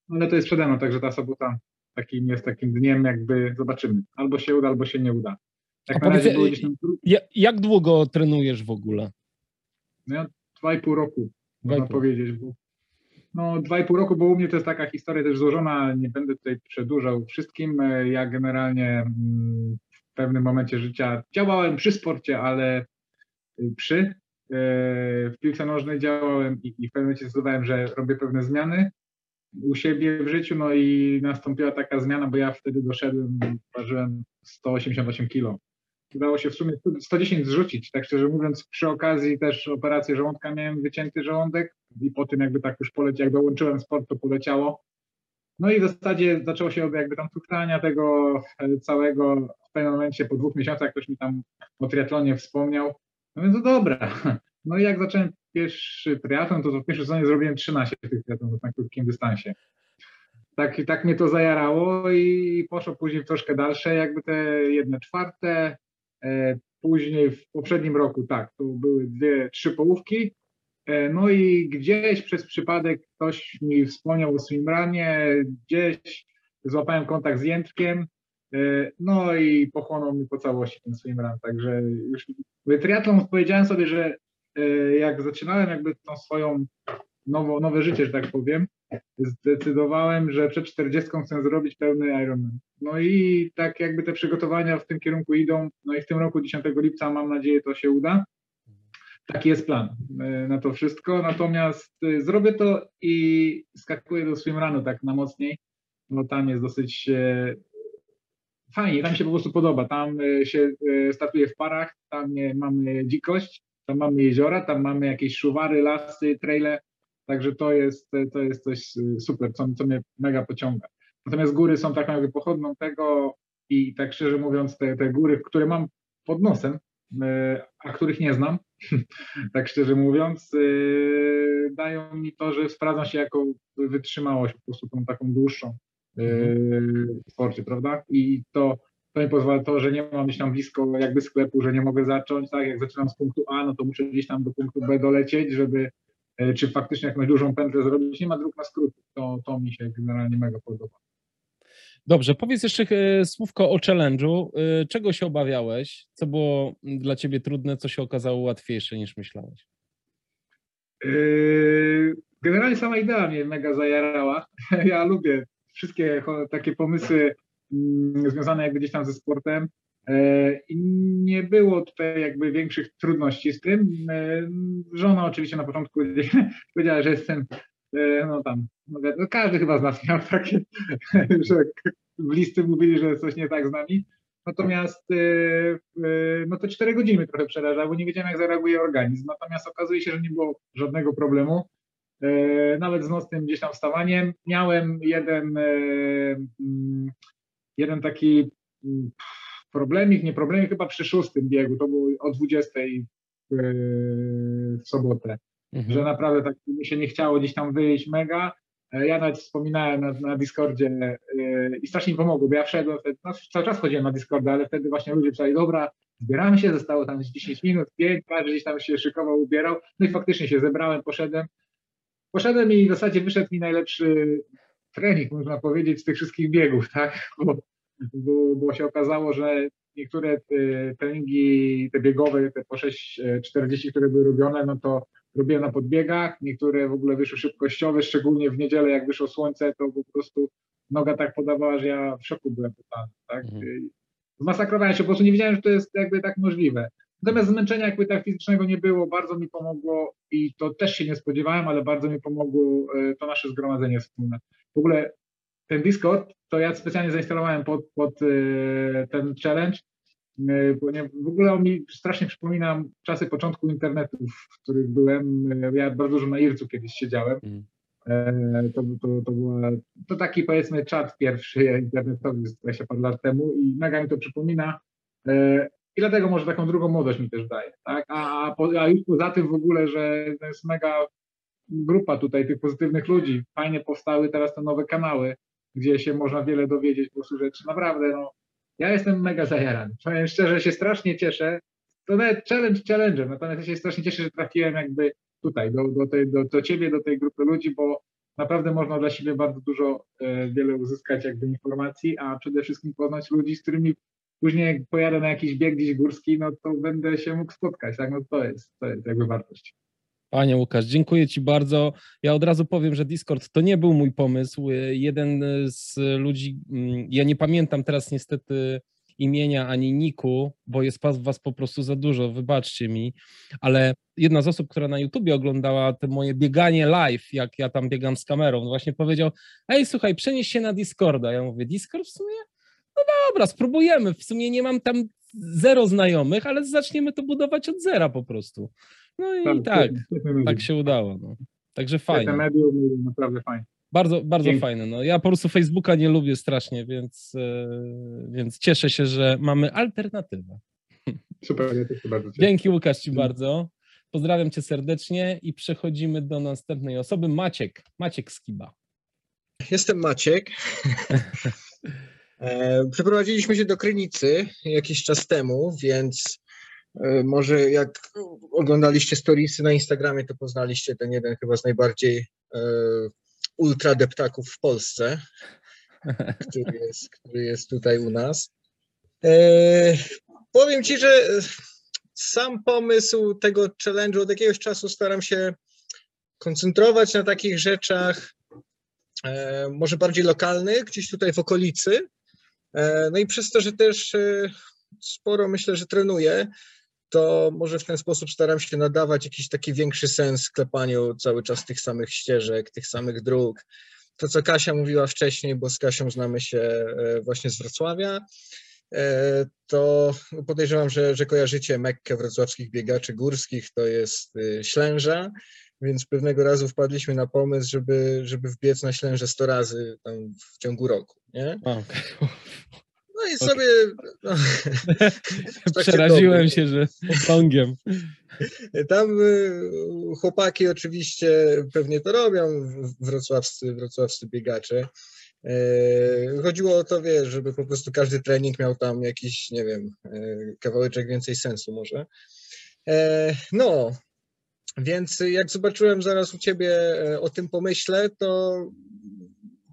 ale to jest przede mną, także ta sobota takim jest takim dniem, jakby zobaczymy. Albo się uda, albo się nie uda. Jak, na razie powiedz, tam... jak długo trenujesz w ogóle? No ja dwa i pół roku, można powiedzieć, bo no, dwa i pół roku, bo u mnie to jest taka historia też złożona, nie będę tutaj przedłużał wszystkim. Ja generalnie mm, w pewnym momencie życia działałem przy sporcie, ale przy. E, w piłce nożnej działałem i, i w pewnym momencie zdecydowałem, że robię pewne zmiany u siebie w życiu, no i nastąpiła taka zmiana, bo ja wtedy doszedłem, ważyłem 188 kilo udało się w sumie 110 zrzucić, tak szczerze mówiąc, przy okazji też operacji żołądka miałem wycięty żołądek i po tym jakby tak już poleciał, jak dołączyłem sport, to poleciało. No i w zasadzie zaczęło się od jakby tam tuchtania tego e, całego, w pewnym momencie po dwóch miesiącach ktoś mi tam o triatlonie wspomniał, no więc to dobra. <laughs> No i jak zacząłem pierwszy triatlon, to w pierwszym sezonie zrobiłem 13 tych triatlonów na krótkim dystansie. Tak, tak mnie to zajarało i poszło później w troszkę dalsze, jakby te jedne czwarte, później w poprzednim roku, tak, to były dwie, trzy połówki. E, no i gdzieś przez przypadek ktoś mi wspomniał o swimranie, gdzieś złapałem kontakt z Jędrkiem, e, no i pochłonął mi po całości ten swimrun, także już triatlon powiedziałem sobie, że e, jak zaczynałem jakby tą swoją nowo, nowe życie, że tak powiem, zdecydowałem, że przed 40 chcę zrobić pełny Ironman. No i tak jakby te przygotowania w tym kierunku idą, no i w tym roku 10 lipca mam nadzieję to się uda. Taki jest plan e, na to wszystko, natomiast e, zrobię to i skakuję do swimrunu tak na mocniej, no tam jest dosyć e, fajnie, tam się po prostu podoba, tam się startuje w parach, tam mamy dzikość, tam mamy jeziora, tam mamy jakieś szuwary, lasy, traile, Także to jest, to jest coś super, co, co mnie mega pociąga. Natomiast góry są taką jakby pochodną tego i tak szczerze mówiąc, te, te góry, które mam pod nosem, e, a których nie znam, <laughs> tak szczerze mówiąc, e, dają mi to, że sprawdzam się jako wytrzymałość, po prostu tą taką dłuższą w sporcie, prawda? I to, to mi pozwala to, że nie mam gdzieś tam blisko jakby sklepu, że nie mogę zacząć, tak, jak zaczynam z punktu A, no to muszę gdzieś tam do punktu B dolecieć, żeby czy faktycznie jakąś dużą pętlę zrobić. Nie ma dróg na skróty. To, to mi się generalnie mega podoba. Dobrze, powiedz jeszcze e, słówko o challenge'u. E, czego się obawiałeś? Co było dla ciebie trudne, co się okazało łatwiejsze niż myślałeś? Generalnie sama idea mnie mega zajarała. <laughs> Ja lubię wszystkie takie pomysły mm, związane jakby gdzieś tam ze sportem. E, I nie było tutaj jakby większych trudności z tym. E, żona oczywiście na początku <laughs> powiedziała, że jestem, e, no tam, no, każdy chyba z nas miał <laughs> takie, że bliscy mówili, że coś nie tak z nami. Natomiast no to cztery godziny trochę przerażało, nie wiedziałem jak zareaguje organizm. Natomiast okazuje się, że nie było żadnego problemu. Nawet z nocnym gdzieś tam wstawaniem. Miałem jeden, mm, jeden taki mm, problemik, nie problemik, chyba przy szóstym biegu, to było o 20 w sobotę, mhm. że naprawdę tak mi się nie chciało gdzieś tam wyjść mega. E, ja nawet wspominałem na, na Discordzie yy, i strasznie mi pomogło, bo ja wszedłem, wtedy, no, cały czas chodziłem na Discorda, ale wtedy właśnie ludzie pisali, dobra, zbieramy się, zostało tam 10 minut, 5, każdy gdzieś tam się szykował, ubierał, no i faktycznie się zebrałem, poszedłem. Poszedłem i w zasadzie wyszedł mi najlepszy trening, można powiedzieć, z tych wszystkich biegów, tak? Bo bo, bo się okazało, że niektóre te treningi, te biegowe, te po 6.40, które były robione, no to robiłem na podbiegach, niektóre w ogóle wyszły szybkościowe, szczególnie w niedzielę, jak wyszło słońce, to po prostu noga tak podawała, że ja w szoku byłem totalny, tak? Mhm. Zmasakrowałem się, po prostu nie wiedziałem, że to jest jakby tak możliwe. Natomiast zmęczenia jakby tak fizycznego nie było, bardzo mi pomogło i to też się nie spodziewałem, ale bardzo mi pomogło e, to nasze zgromadzenie wspólne. W ogóle ten Discord to ja specjalnie zainstalowałem pod, pod y, ten challenge, y, w ogóle on mi strasznie przypomina czasy początku internetu, w których byłem. Y, ja bardzo dużo na Ircu kiedyś siedziałem. Mm. E, to, to, to, była, to taki powiedzmy czat pierwszy internetowy z 20 parę lat temu i mega mi to przypomina. E, I dlatego może taką drugą młodość mi też daje. Tak? A, a, po, a już poza tym w ogóle, że to jest mega grupa tutaj tych pozytywnych ludzi. Fajnie powstały teraz te nowe kanały gdzie się można wiele dowiedzieć po prostu rzeczy. Naprawdę, no, ja jestem mega zajarany. Powiem szczerze, się strasznie cieszę. To nawet challenge challenge'em, natomiast ja się strasznie cieszę, że trafiłem jakby tutaj, do, do, tej, do, do ciebie, do tej grupy ludzi, bo naprawdę można dla siebie bardzo dużo, e, wiele uzyskać jakby informacji, a przede wszystkim poznać ludzi, z którymi później jak pojadę na jakiś bieg gdzieś górski, no to będę się mógł spotkać, tak, no to jest, to jest jakby wartość. Panie Łukasz, dziękuję Ci bardzo. Ja od razu powiem, że Discord to nie był mój pomysł. Jeden z ludzi, mm, ja nie pamiętam teraz niestety imienia ani niku, bo jest was po prostu za dużo, wybaczcie mi, ale jedna z osób, która na YouTubie oglądała te moje bieganie live, jak ja tam biegam z kamerą, właśnie powiedział, ej słuchaj, przenieś się na Discorda. Ja mówię, Discord w sumie? No dobra, spróbujemy. W sumie nie mam tam zero znajomych, ale zaczniemy to budować od zera po prostu. No i tak, tak, tak się udało. No. Także fajnie. medium naprawdę fajnie. Bardzo, bardzo Dzięki. fajne. No. Ja po prostu Facebooka nie lubię strasznie, więc, yy, więc cieszę się, że mamy alternatywę. Super, ja też bardzo cieszę. Dzięki Łukasz Ci bardzo. Pozdrawiam Cię serdecznie i przechodzimy do następnej osoby. Maciek, Maciek Skiba. Jestem Maciek. <laughs> E, przeprowadziliśmy się do Krynicy jakiś czas temu, więc może jak oglądaliście storiesy na Instagramie, to poznaliście ten jeden chyba z najbardziej e, ultra deptaków w Polsce, <laughs> który jest, który jest tutaj u nas. E, powiem Ci, że sam pomysł tego challenge'u od jakiegoś czasu staram się koncentrować na takich rzeczach e, może bardziej lokalnych, gdzieś tutaj w okolicy. E, no i przez to, że też e, sporo myślę, że trenuję, to może w ten sposób staram się nadawać jakiś taki większy sens sklepaniu cały czas tych samych ścieżek, tych samych dróg. To, co Kasia mówiła wcześniej, bo z Kasią znamy się właśnie z Wrocławia, to podejrzewam, że, że kojarzycie Mekkę wrocławskich biegaczy górskich, to jest Ślęża więc pewnego razu wpadliśmy na pomysł, żeby, żeby wbiec na Ślęże 100 razy w ciągu roku, nie? Okay. No i sobie... No, <laughs> Przeraziłem się, że tongiem. Tam y, chłopaki oczywiście pewnie to robią, wrocławscy, wrocławscy biegacze. E, chodziło o to, wiesz, żeby po prostu każdy trening miał tam jakiś, nie wiem, e, kawałeczek więcej sensu może. E, no, więc jak zobaczyłem zaraz u Ciebie e, o tym pomyśle, to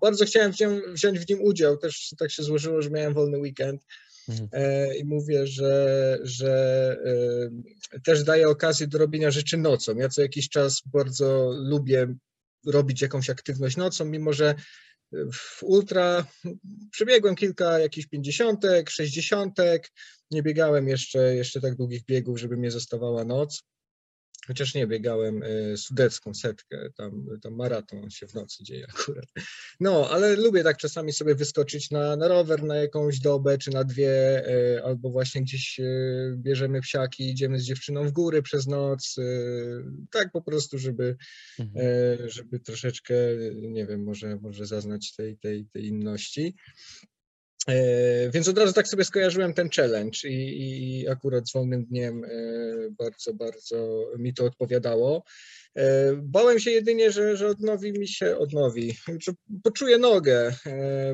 bardzo chciałem wziąć w nim udział. Też tak się złożyło, że miałem wolny weekend. Mhm. E, I mówię, że, że e, też daje okazję do robienia rzeczy nocą. Ja co jakiś czas bardzo lubię robić jakąś aktywność nocą, mimo że w ultra przebiegłem kilka jakichś pięćdziesiątek, sześćdziesiątek, nie biegałem jeszcze, jeszcze tak długich biegów, żeby mnie zostawała noc. Chociaż nie, biegałem e, sudecką setkę, tam, tam maraton się w nocy dzieje akurat. No, ale lubię tak czasami sobie wyskoczyć na, na rower na jakąś dobę czy na dwie, e, albo właśnie gdzieś e, bierzemy psiaki, idziemy z dziewczyną w góry przez noc, tak po prostu, żeby, mhm. żeby troszeczkę, nie wiem, może, może zaznać tej, tej, tej inności. E, więc od razu tak sobie skojarzyłem ten challenge i, i akurat z wolnym dniem e, bardzo, bardzo mi to odpowiadało. E, bałem się jedynie, że, że odnowi mi się, odnowi, że poczuję nogę.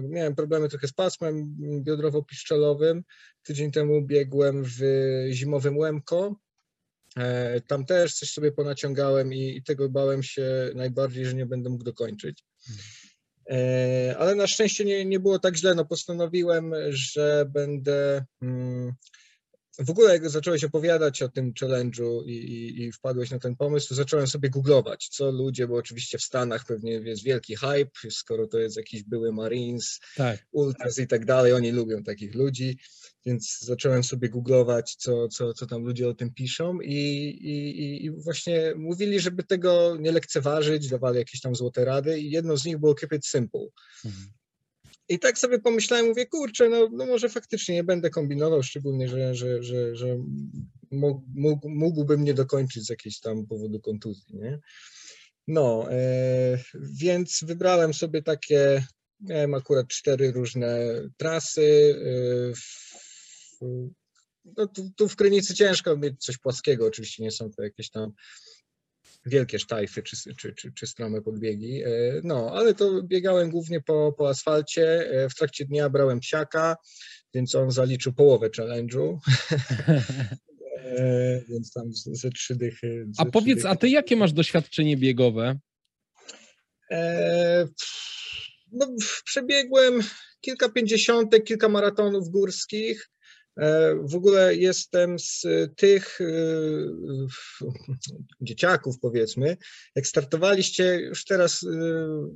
Miałem problemy trochę z pasmem biodrowo-piszczelowym. Tydzień temu biegłem w zimowym Łemko. Tam też coś sobie ponaciągałem i, i tego bałem się najbardziej, że nie będę mógł dokończyć. E, ale na szczęście nie, nie było tak źle. No postanowiłem, że będę. Mm, w ogóle jak zacząłeś opowiadać o tym challenge'u i, i, i, wpadłeś na ten pomysł, to zacząłem sobie googlować, co ludzie, bo oczywiście w Stanach pewnie jest wielki hype, skoro to jest jakiś były Marines, tak. Ultras i tak dalej, oni lubią takich ludzi więc zacząłem sobie googlować, co, co, co tam ludzie o tym piszą i, i, i właśnie mówili, żeby tego nie lekceważyć, dawali jakieś tam złote rady i jedno z nich było keep it simple. Mhm. I tak sobie pomyślałem, mówię, kurczę, no, no może faktycznie nie będę kombinował, szczególnie, że, że, że, że mógł, mógłbym nie dokończyć z jakiegoś tam powodu kontuzji, nie? No, e, więc wybrałem sobie takie, miałem akurat cztery różne trasy, e, no, tu, tu w Krynicy ciężko mieć coś płaskiego, oczywiście nie są to jakieś tam wielkie sztajfy czy, czy, czy, czy strome podbiegi. E, no, ale to biegałem głównie po, po asfalcie. E, w trakcie dnia brałem psiaka, więc on zaliczył połowę challenge'u. <laughs> E, więc tam ze trzy dychy. Ze a powiedz, dychy. a ty jakie masz doświadczenie biegowe? no, przebiegłem kilka pięćdziesiątek, kilka maratonów górskich. E, w ogóle jestem z tych e, dzieciaków, powiedzmy, jak startowaliście, już teraz e,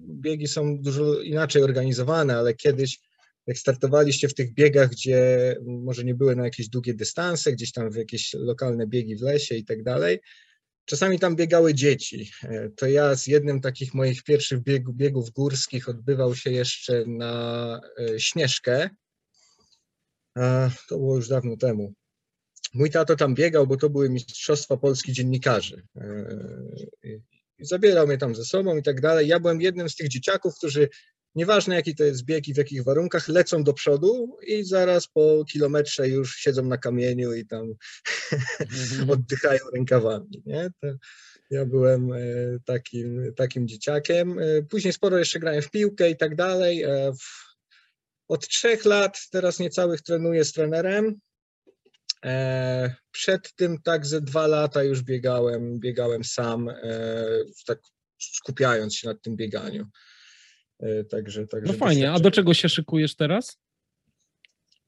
biegi są dużo inaczej organizowane, ale kiedyś jak startowaliście w tych biegach, gdzie może nie były na jakieś długie dystanse, gdzieś tam w jakieś lokalne biegi w lesie i tak dalej, czasami tam biegały dzieci. To ja z jednym takich moich pierwszych biegów, biegów górskich odbywał się jeszcze na Śnieżkę, to było już dawno temu. Mój tato tam biegał, bo to były Mistrzostwa Polski Dziennikarzy. E, I zabierał mnie tam ze sobą i tak dalej. Ja byłem jednym z tych dzieciaków, którzy nieważne jaki to jest bieg i w jakich warunkach, lecą do przodu i zaraz po kilometrze już siedzą na kamieniu i tam mhm. <laughs> oddychają rękawami. Nie? To ja byłem e, takim, takim dzieciakiem. E, później sporo jeszcze grałem w piłkę i tak dalej. Od trzech lat, teraz niecałych trenuję z trenerem. E, przed tym tak ze dwa lata już biegałem, biegałem sam, tak skupiając się nad tym bieganiu. Także, także no fajnie, a do czego się szykujesz teraz?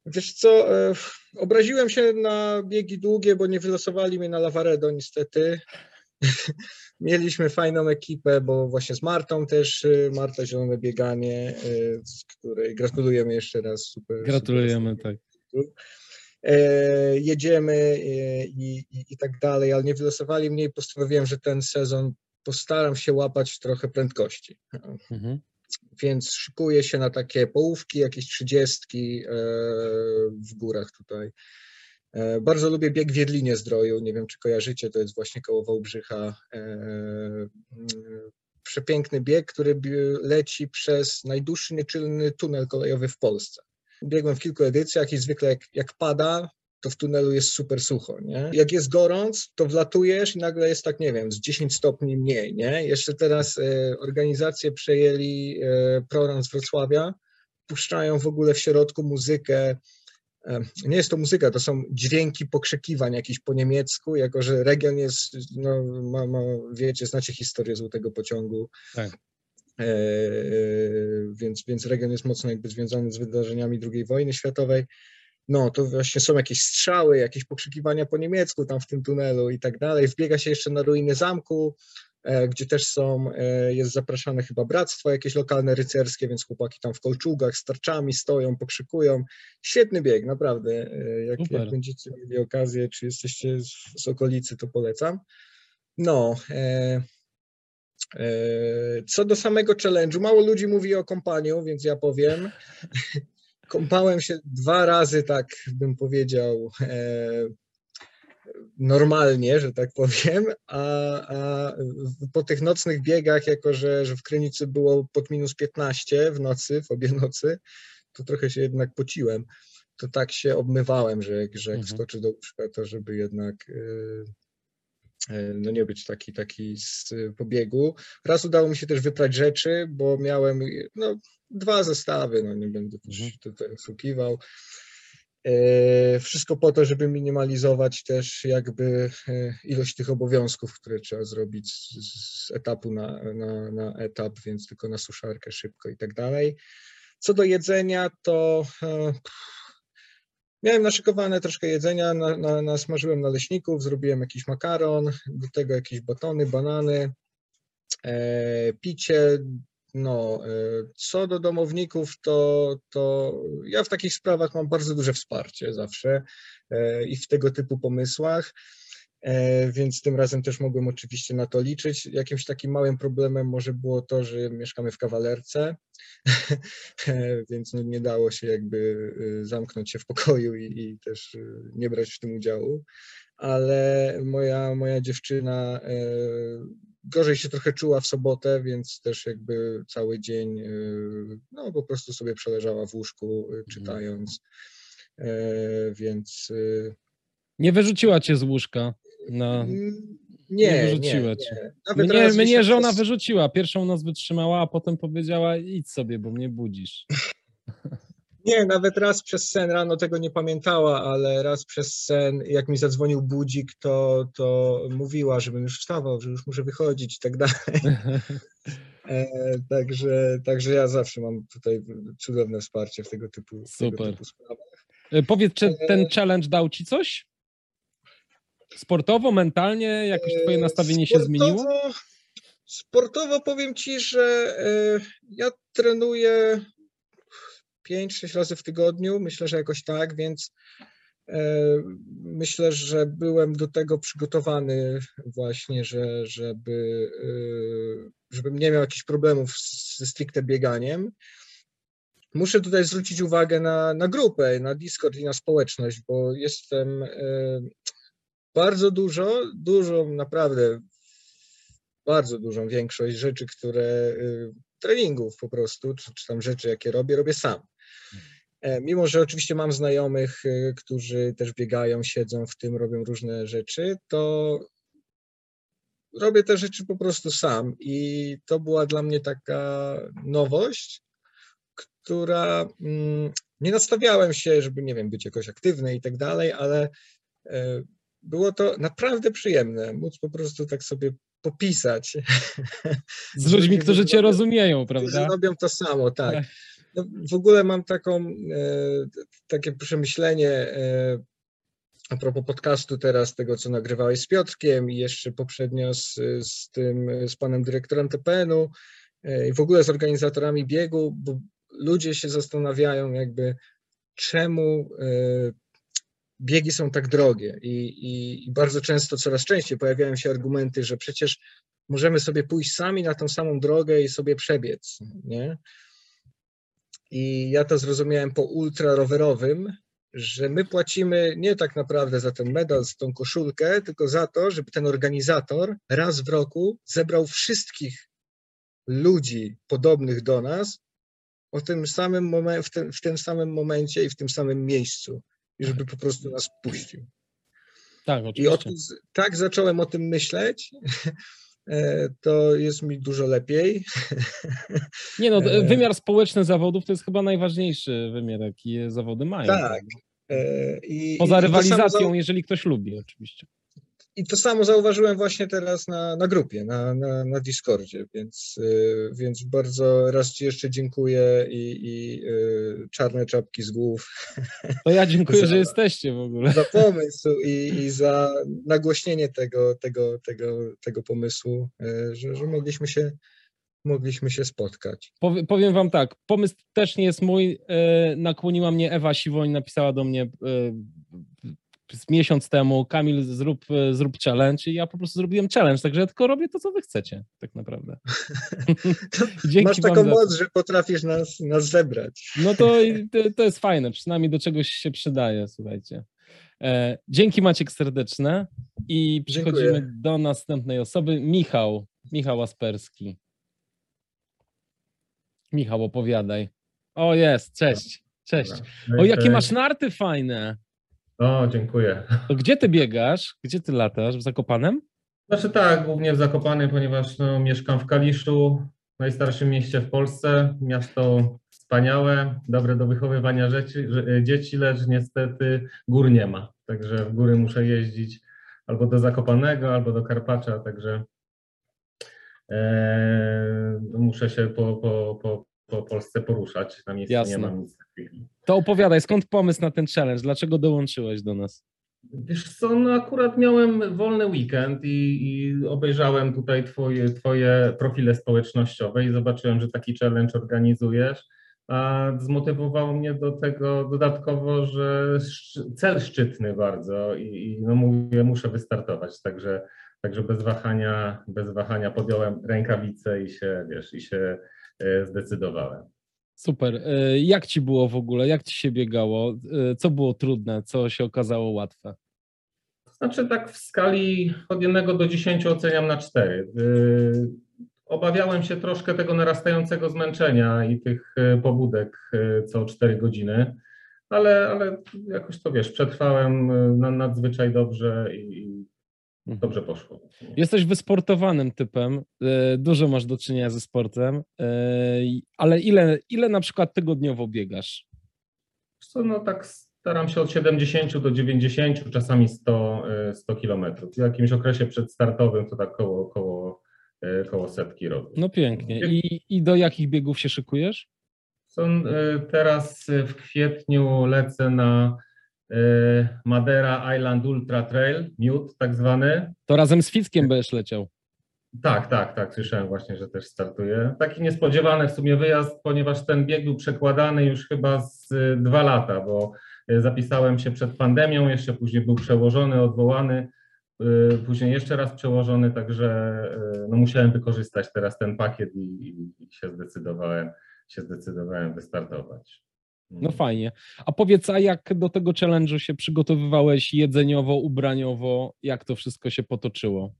Wiesz co, obraziłem się na biegi długie, bo nie wylosowali mnie na Lavaredo niestety. <laughs> Mieliśmy fajną ekipę, bo właśnie z Martą też, y, Marta Zielone Bieganie, y, z której gratulujemy jeszcze raz. Super, gratulujemy, super. tak. E, jedziemy e, i, i, i, tak dalej, ale nie wylosowali mnie i postanowiłem, że ten sezon postaram się łapać trochę prędkości. Mhm. Więc szykuję się na takie połówki, jakieś trzydziestki e, w górach tutaj. E, bardzo lubię bieg w Jedlinie Zdroju, nie wiem czy kojarzycie, to jest właśnie koło Wałbrzycha. E, mm, przepiękny bieg, który leci przez najdłuższy nieczylny tunel kolejowy w Polsce. Biegłem w kilku edycjach i zwykle jak, jak pada, to w tunelu jest super sucho, nie? Jak jest gorąc, to wlatujesz i nagle jest tak, nie wiem, z 10 stopni mniej, nie? Jeszcze teraz e, organizacje przejęli e, program z Wrocławia, puszczają w ogóle w środku muzykę nie jest to muzyka, to są dźwięki pokrzykiwań jakieś po niemiecku, jako że region jest, no, ma, ma, wiecie, znacie historię Złotego Pociągu. Tak. E, e, więc, więc region jest mocno jakby związany z wydarzeniami II wojny światowej. No, to właśnie są jakieś strzały, jakieś pokrzykiwania po niemiecku tam w tym tunelu i tak dalej. Wbiega się jeszcze na ruiny zamku, gdzie też są, e, jest zapraszane chyba bractwo jakieś lokalne rycerskie, więc chłopaki tam w kolczugach z tarczami stoją, pokrzykują. Świetny bieg, naprawdę. E, jak, jak będziecie mieli okazję, czy jesteście z, z okolicy, to polecam. No, e, e, co do samego challenge'u, mało ludzi mówi o kompaniu, więc ja powiem. <laughs> Kąpałem się dwa razy, tak bym powiedział, e, normalnie, że tak powiem, a, a, po tych nocnych biegach, jako że, że w Krynicy było pod minus 15 w nocy, w obie nocy, to trochę się jednak pociłem. To tak się obmywałem, że, że jak mhm. skoczy do łóżka, to żeby jednak yy, no nie być taki, taki z pobiegu. Raz udało mi się też wyprać rzeczy, bo miałem no, dwa zestawy, no nie będę mhm. tutaj oszukiwał. E, wszystko po to, żeby minimalizować też jakby e, ilość tych obowiązków, które trzeba zrobić z, etapu na, na, na etap, więc tylko na suszarkę szybko i tak dalej. Co do jedzenia, to e, miałem naszykowane troszkę jedzenia, na, na, nasmażyłem naleśników, zrobiłem jakiś makaron, do tego jakieś batony, banany, picie no, e, co do domowników, to, to ja w takich sprawach mam bardzo duże wsparcie zawsze e, i w tego typu pomysłach, e, więc tym razem też mogłem oczywiście na to liczyć. Jakimś takim małym problemem może było to, że mieszkamy w kawalerce, <laughs> więc no nie dało się jakby zamknąć się w pokoju i, i też nie brać w tym udziału, ale moja, moja dziewczyna gorzej się trochę czuła w sobotę, więc też jakby cały dzień y, no po prostu sobie przeleżała w łóżku y, mhm. czytając, e, więc... Y, nie wyrzuciła cię z łóżka na... Nie, nie wyrzuciła nie, cię. Nie. Nawet mnie, mnie żona przez... wyrzuciła. Pierwszą noc wytrzymała, a potem powiedziała idź sobie, bo mnie budzisz. Nie, nawet raz przez sen rano tego nie pamiętała, ale raz przez sen, jak mi zadzwonił budzik, to, to mówiła, żebym już wstawał, że już muszę wychodzić i tak dalej. <laughs> E, także, także ja zawsze mam tutaj cudowne wsparcie w tego typu, Super. Tego typu sprawach. E, powiedz, czy e, ten challenge dał ci coś? Sportowo, mentalnie? Jakoś twoje nastawienie sportowo, się zmieniło? Sportowo powiem ci, że ja trenuję 5-6 razy w tygodniu, myślę, że jakoś tak, więc e, myślę, że byłem do tego przygotowany właśnie, że, żeby, e, żebym nie miał jakichś problemów ze stricte bieganiem. Muszę tutaj zwrócić uwagę na, na grupę, na Discord i na społeczność, bo jestem e, bardzo dużo, dużo naprawdę, bardzo dużą większość rzeczy, które treningów po prostu, czy, czy tam rzeczy, jakie robię, robię sam. E, mimo, że oczywiście mam znajomych, e, którzy też biegają, siedzą w tym, robią różne rzeczy, to robię te rzeczy po prostu sam. I to była dla mnie taka nowość, która mm, nie nastawiałem się, żeby, nie wiem, być jakoś aktywny i tak dalej, ale było to naprawdę przyjemne, móc po prostu tak sobie popisać. Z ludźmi, którzy cię rozumieją, prawda? Robią to samo, tak. No, w ogóle mam taką, e, takie przemyślenie e, a propos podcastu teraz, tego co nagrywałeś z Piotrkiem i jeszcze poprzednio z, z tym, z panem dyrektorem TPN-u e, i w ogóle z organizatorami biegu, bo ludzie się zastanawiają jakby czemu biegi są tak drogie I, i, i bardzo często, coraz częściej pojawiają się argumenty, że przecież możemy sobie pójść sami na tą samą drogę i sobie przebiec, nie? I ja to zrozumiałem po ultra rowerowym, że my płacimy nie tak naprawdę za ten medal, za tą koszulkę, tylko za to, żeby ten organizator raz w roku zebrał wszystkich ludzi podobnych do nas o tym samym momen- w, tym, w tym samym momencie i w tym samym miejscu, i żeby po prostu nas puścił. Tak, oczywiście. I tak zacząłem o tym myśleć, to jest mi dużo lepiej. Nie no, e, wymiar społeczny zawodów to jest chyba najważniejszy wymiar, jaki zawody mają. Tak. E, I, Poza i rywalizacją, jeżeli ktoś lubi oczywiście. I to samo zauważyłem właśnie teraz na, na grupie, na, na, na Discordzie, więc, y, więc bardzo raz Ci jeszcze dziękuję i, i y, czarne czapki z głów. To ja dziękuję, <laughs> za, że jesteście w ogóle. Za pomysł i, i za nagłośnienie tego, tego, tego, tego pomysłu, y, że, że mogliśmy się mogliśmy się spotkać. powiem wam tak, pomysł też nie jest mój. Nakłoniła mnie Ewa Siwoń, napisała do mnie miesiąc temu, Kamil, zrób, zrób challenge i ja po prostu zrobiłem challenge, także ja tylko robię to, co wy chcecie, tak naprawdę. <laughs> <laughs> Masz taką moc, że potrafisz nas, nas zebrać. No <laughs> to, to jest fajne, przynajmniej do czegoś się przydaje, słuchajcie. E, dzięki Maciek serdeczne i przechodzimy Dziękuję. do następnej osoby. Michał, Michał Asperski. Michał, opowiadaj. O, jest, cześć, cześć. O, jakie masz narty fajne. O, dziękuję. To gdzie ty biegasz? Gdzie ty latasz? W Zakopanem? Znaczy tak, głównie w Zakopanem, ponieważ no, mieszkam w Kaliszu, najstarszym mieście w Polsce. Miasto wspaniałe, dobre do wychowywania dzieci, dzieci, lecz niestety gór nie ma. Także w góry muszę jeździć albo do Zakopanego, albo do Karpacza, także e, muszę się po, po, po, po Polsce poruszać. Na miejscu Jasne. nie mam nic takiego. To opowiadaj, skąd pomysł na ten challenge? Dlaczego dołączyłeś do nas? Wiesz co, no akurat miałem wolny weekend i, i, obejrzałem tutaj twoje, twoje profile społecznościowe i zobaczyłem, że taki challenge organizujesz. A zmotywowało mnie do tego dodatkowo, że cel szczytny bardzo i, i no mówię, muszę wystartować, także, także bez wahania, bez wahania podjąłem rękawice i się, wiesz, i się zdecydowałem. Super. E, jak ci było w ogóle? Jak ci się biegało? E, co było trudne? Co się okazało łatwe? Znaczy tak w skali od 1 do 10 oceniam na 4. E, obawiałem się troszkę tego narastającego zmęczenia i tych pobudek co 4 godziny, ale, ale jakoś to wiesz, przetrwałem nadzwyczaj dobrze i. dobrze poszło. Jesteś wysportowanym typem, e, dużo masz do czynienia ze sportem, e, ale ile, ile na przykład tygodniowo biegasz? Co, no tak staram się od 70 do 90, czasami 100, 100 e, kilometrów. W jakimś okresie przedstartowym to tak koło, koło, koło setki robię. No pięknie. I, I do jakich biegów się szykujesz? Są, teraz w kwietniu lecę na Y, Madera Island Ultra Trail, miód tak zwany. To razem z Fickiem będziesz leciał. Tak, tak, tak, słyszałem właśnie, że też startuje. Taki niespodziewany w sumie wyjazd, ponieważ ten bieg był przekładany już chyba z y, dwa lata, bo y, zapisałem się przed pandemią, jeszcze później był przełożony, odwołany, później jeszcze raz przełożony, także no musiałem wykorzystać teraz ten pakiet i, i się zdecydowałem, się zdecydowałem wystartować. No mhm. fajnie. A powiedz, a jak do tego challenge'u się przygotowywałeś jedzeniowo, ubraniowo? Jak to wszystko się potoczyło?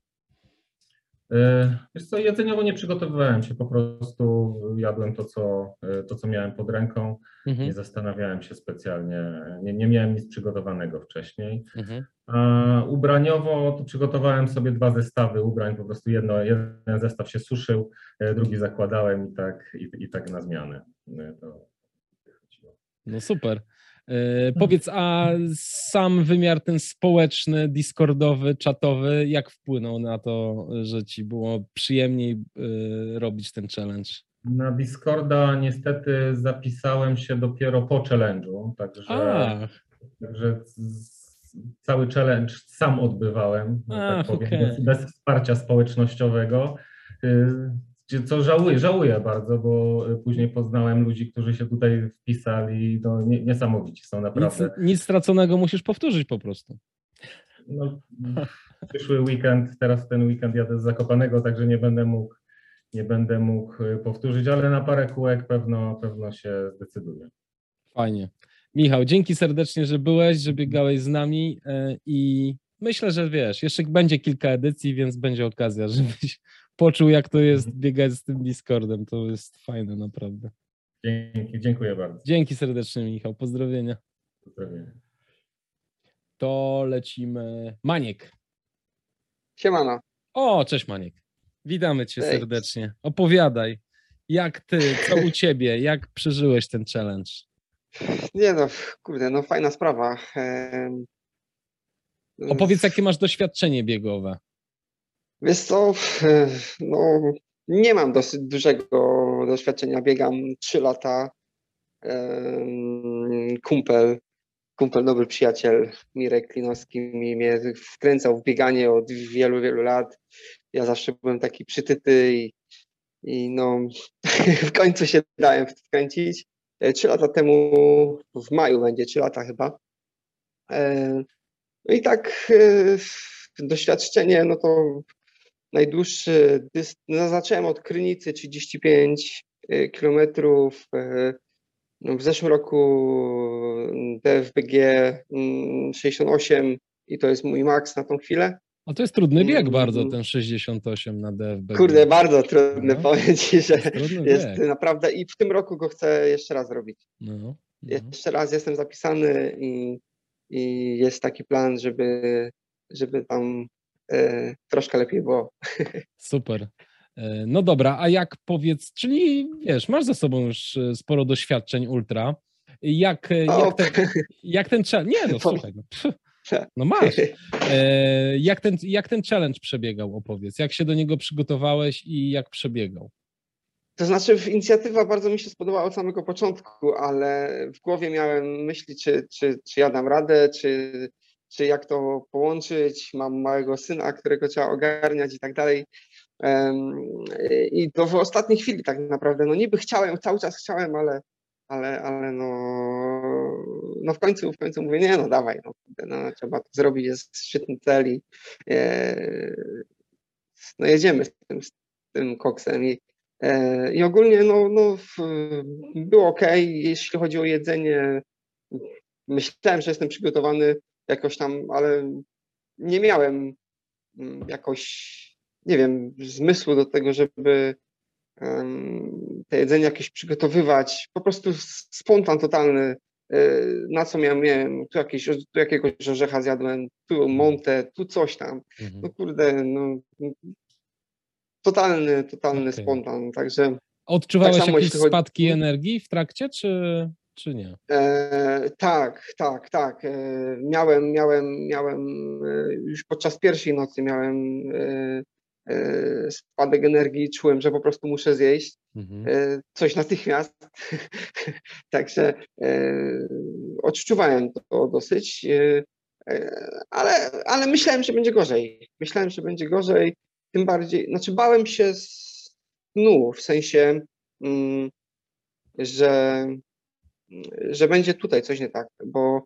E, wiesz co, jedzeniowo nie przygotowywałem się, po prostu jadłem to, co, e, to, co miałem pod ręką. Mhm. Nie zastanawiałem się specjalnie, nie, nie miałem nic przygotowanego wcześniej. Mhm. A ubraniowo to przygotowałem sobie dwa zestawy ubrań, po prostu jedno, jeden zestaw się suszył, e, drugi zakładałem i tak, i, i tak na zmianę. To no super. E, powiedz, a sam wymiar ten społeczny, discordowy, czatowy, jak wpłynął na to, że ci było przyjemniej e, robić ten challenge? Na Discorda niestety zapisałem się dopiero po challenge'u, także, także cały challenge sam odbywałem, tak powiem, okay. bez, bez, wsparcia społecznościowego. Y, co żałuję, żałuję bardzo, bo później poznałem ludzi, którzy się tutaj wpisali, no niesamowici są naprawdę. Nic, nic straconego musisz powtórzyć po prostu. No, przyszły weekend, teraz ten weekend jadę z Zakopanego, także nie będę mógł nie będę mógł y, powtórzyć, ale na parę kółek pewno, pewno się zdecyduję. Fajnie. Michał, dzięki serdecznie, że byłeś, że biegałeś z nami y, i myślę, że wiesz, jeszcze będzie kilka edycji, więc będzie okazja, <laughs> żebyś poczuł, jak to jest biegać z tym Discordem. To jest fajne, naprawdę. Dzięki, dziękuję bardzo. Dzięki serdecznie, Michał. Pozdrowienia. Pozdrowienia. To lecimy. Maniek. Siemano. O, cześć Maniek. Witamy cię Cześć. serdecznie. Opowiadaj, jak ty, co u ciebie, jak przeżyłeś ten challenge? Nie no, kurde, no fajna sprawa. Opowiedz, jakie masz doświadczenie biegowe. Wiesz co, no nie mam dosyć dużego doświadczenia, biegam 3 lata. Kumpel, kumpel, dobry przyjaciel Mirek Klinowski mnie wkręcał w bieganie od wielu, wielu lat ja zawsze byłem taki przytyty i, i no <laughs> w końcu się dałem wkręcić. E, trzy lata temu, w maju będzie trzy lata chyba. E, no i tak e, doświadczenie, no to najdłuższy no zacząłem od Krynicy 35 kilometrów. No w zeszłym roku DFBG 68 mm, i to jest mój maks na tą chwilę. A to jest trudny bieg mm. bardzo, ten 68 na DFB. Kurde, bardzo trudny, no. powiem Ci, że jest, naprawdę i w tym roku go chcę jeszcze raz robić. No, no. Jeszcze raz jestem zapisany i, i jest taki plan, żeby, żeby tam e, troszkę lepiej było. Super. E, no dobra, a jak powiedz, czyli wiesz, masz za sobą już e, sporo doświadczeń ultra. Jak, e, jak, ten, <laughs> jak ten Nie, no słuchaj. No. No masz. E, jak, ten, jak ten challenge przebiegał, opowiedz? Jak się do niego przygotowałeś i jak przebiegał? To znaczy, inicjatywa bardzo mi się spodobała od samego początku, ale w głowie miałem myśli, czy, czy, czy ja dam radę, czy, czy jak to połączyć. Mam małego syna, którego trzeba ogarniać i tak dalej. I to w ostatniej chwili tak naprawdę, no niby chciałem, cały czas chciałem, ale, ale, ale no, no w końcu, w końcu mówię, nie no dawaj, no, no trzeba to zrobić, jest szczytny cel i e, no jedziemy z tym, z tym koksem i, e, i ogólnie no, no było ok, jeśli chodzi o jedzenie, myślałem, że jestem przygotowany jakoś tam, ale nie miałem mm, jakoś, nie wiem, zmysłu do tego, żeby te jedzenie jakieś przygotowywać, po prostu spontan totalny, e, na co miałem, miałem tu, jakieś, tu jakiegoś orzecha zjadłem, tu montę, tu coś tam, mhm. no kurde, no totalny, totalny okay. spontan, także... Odczuwałeś tak jakieś spadki energii w trakcie, czy, czy nie? E, tak, tak, tak. E, miałem, miałem, miałem e, już podczas pierwszej nocy miałem e, E, spadek energii, czułem, że po prostu muszę zjeść mhm. E, coś natychmiast. <laughs> Także odczuwałem to dosyć, ale, ale myślałem, że będzie gorzej. Myślałem, że będzie gorzej, tym bardziej, znaczy bałem się snu, w sensie, mm, że, że będzie tutaj coś nie tak, bo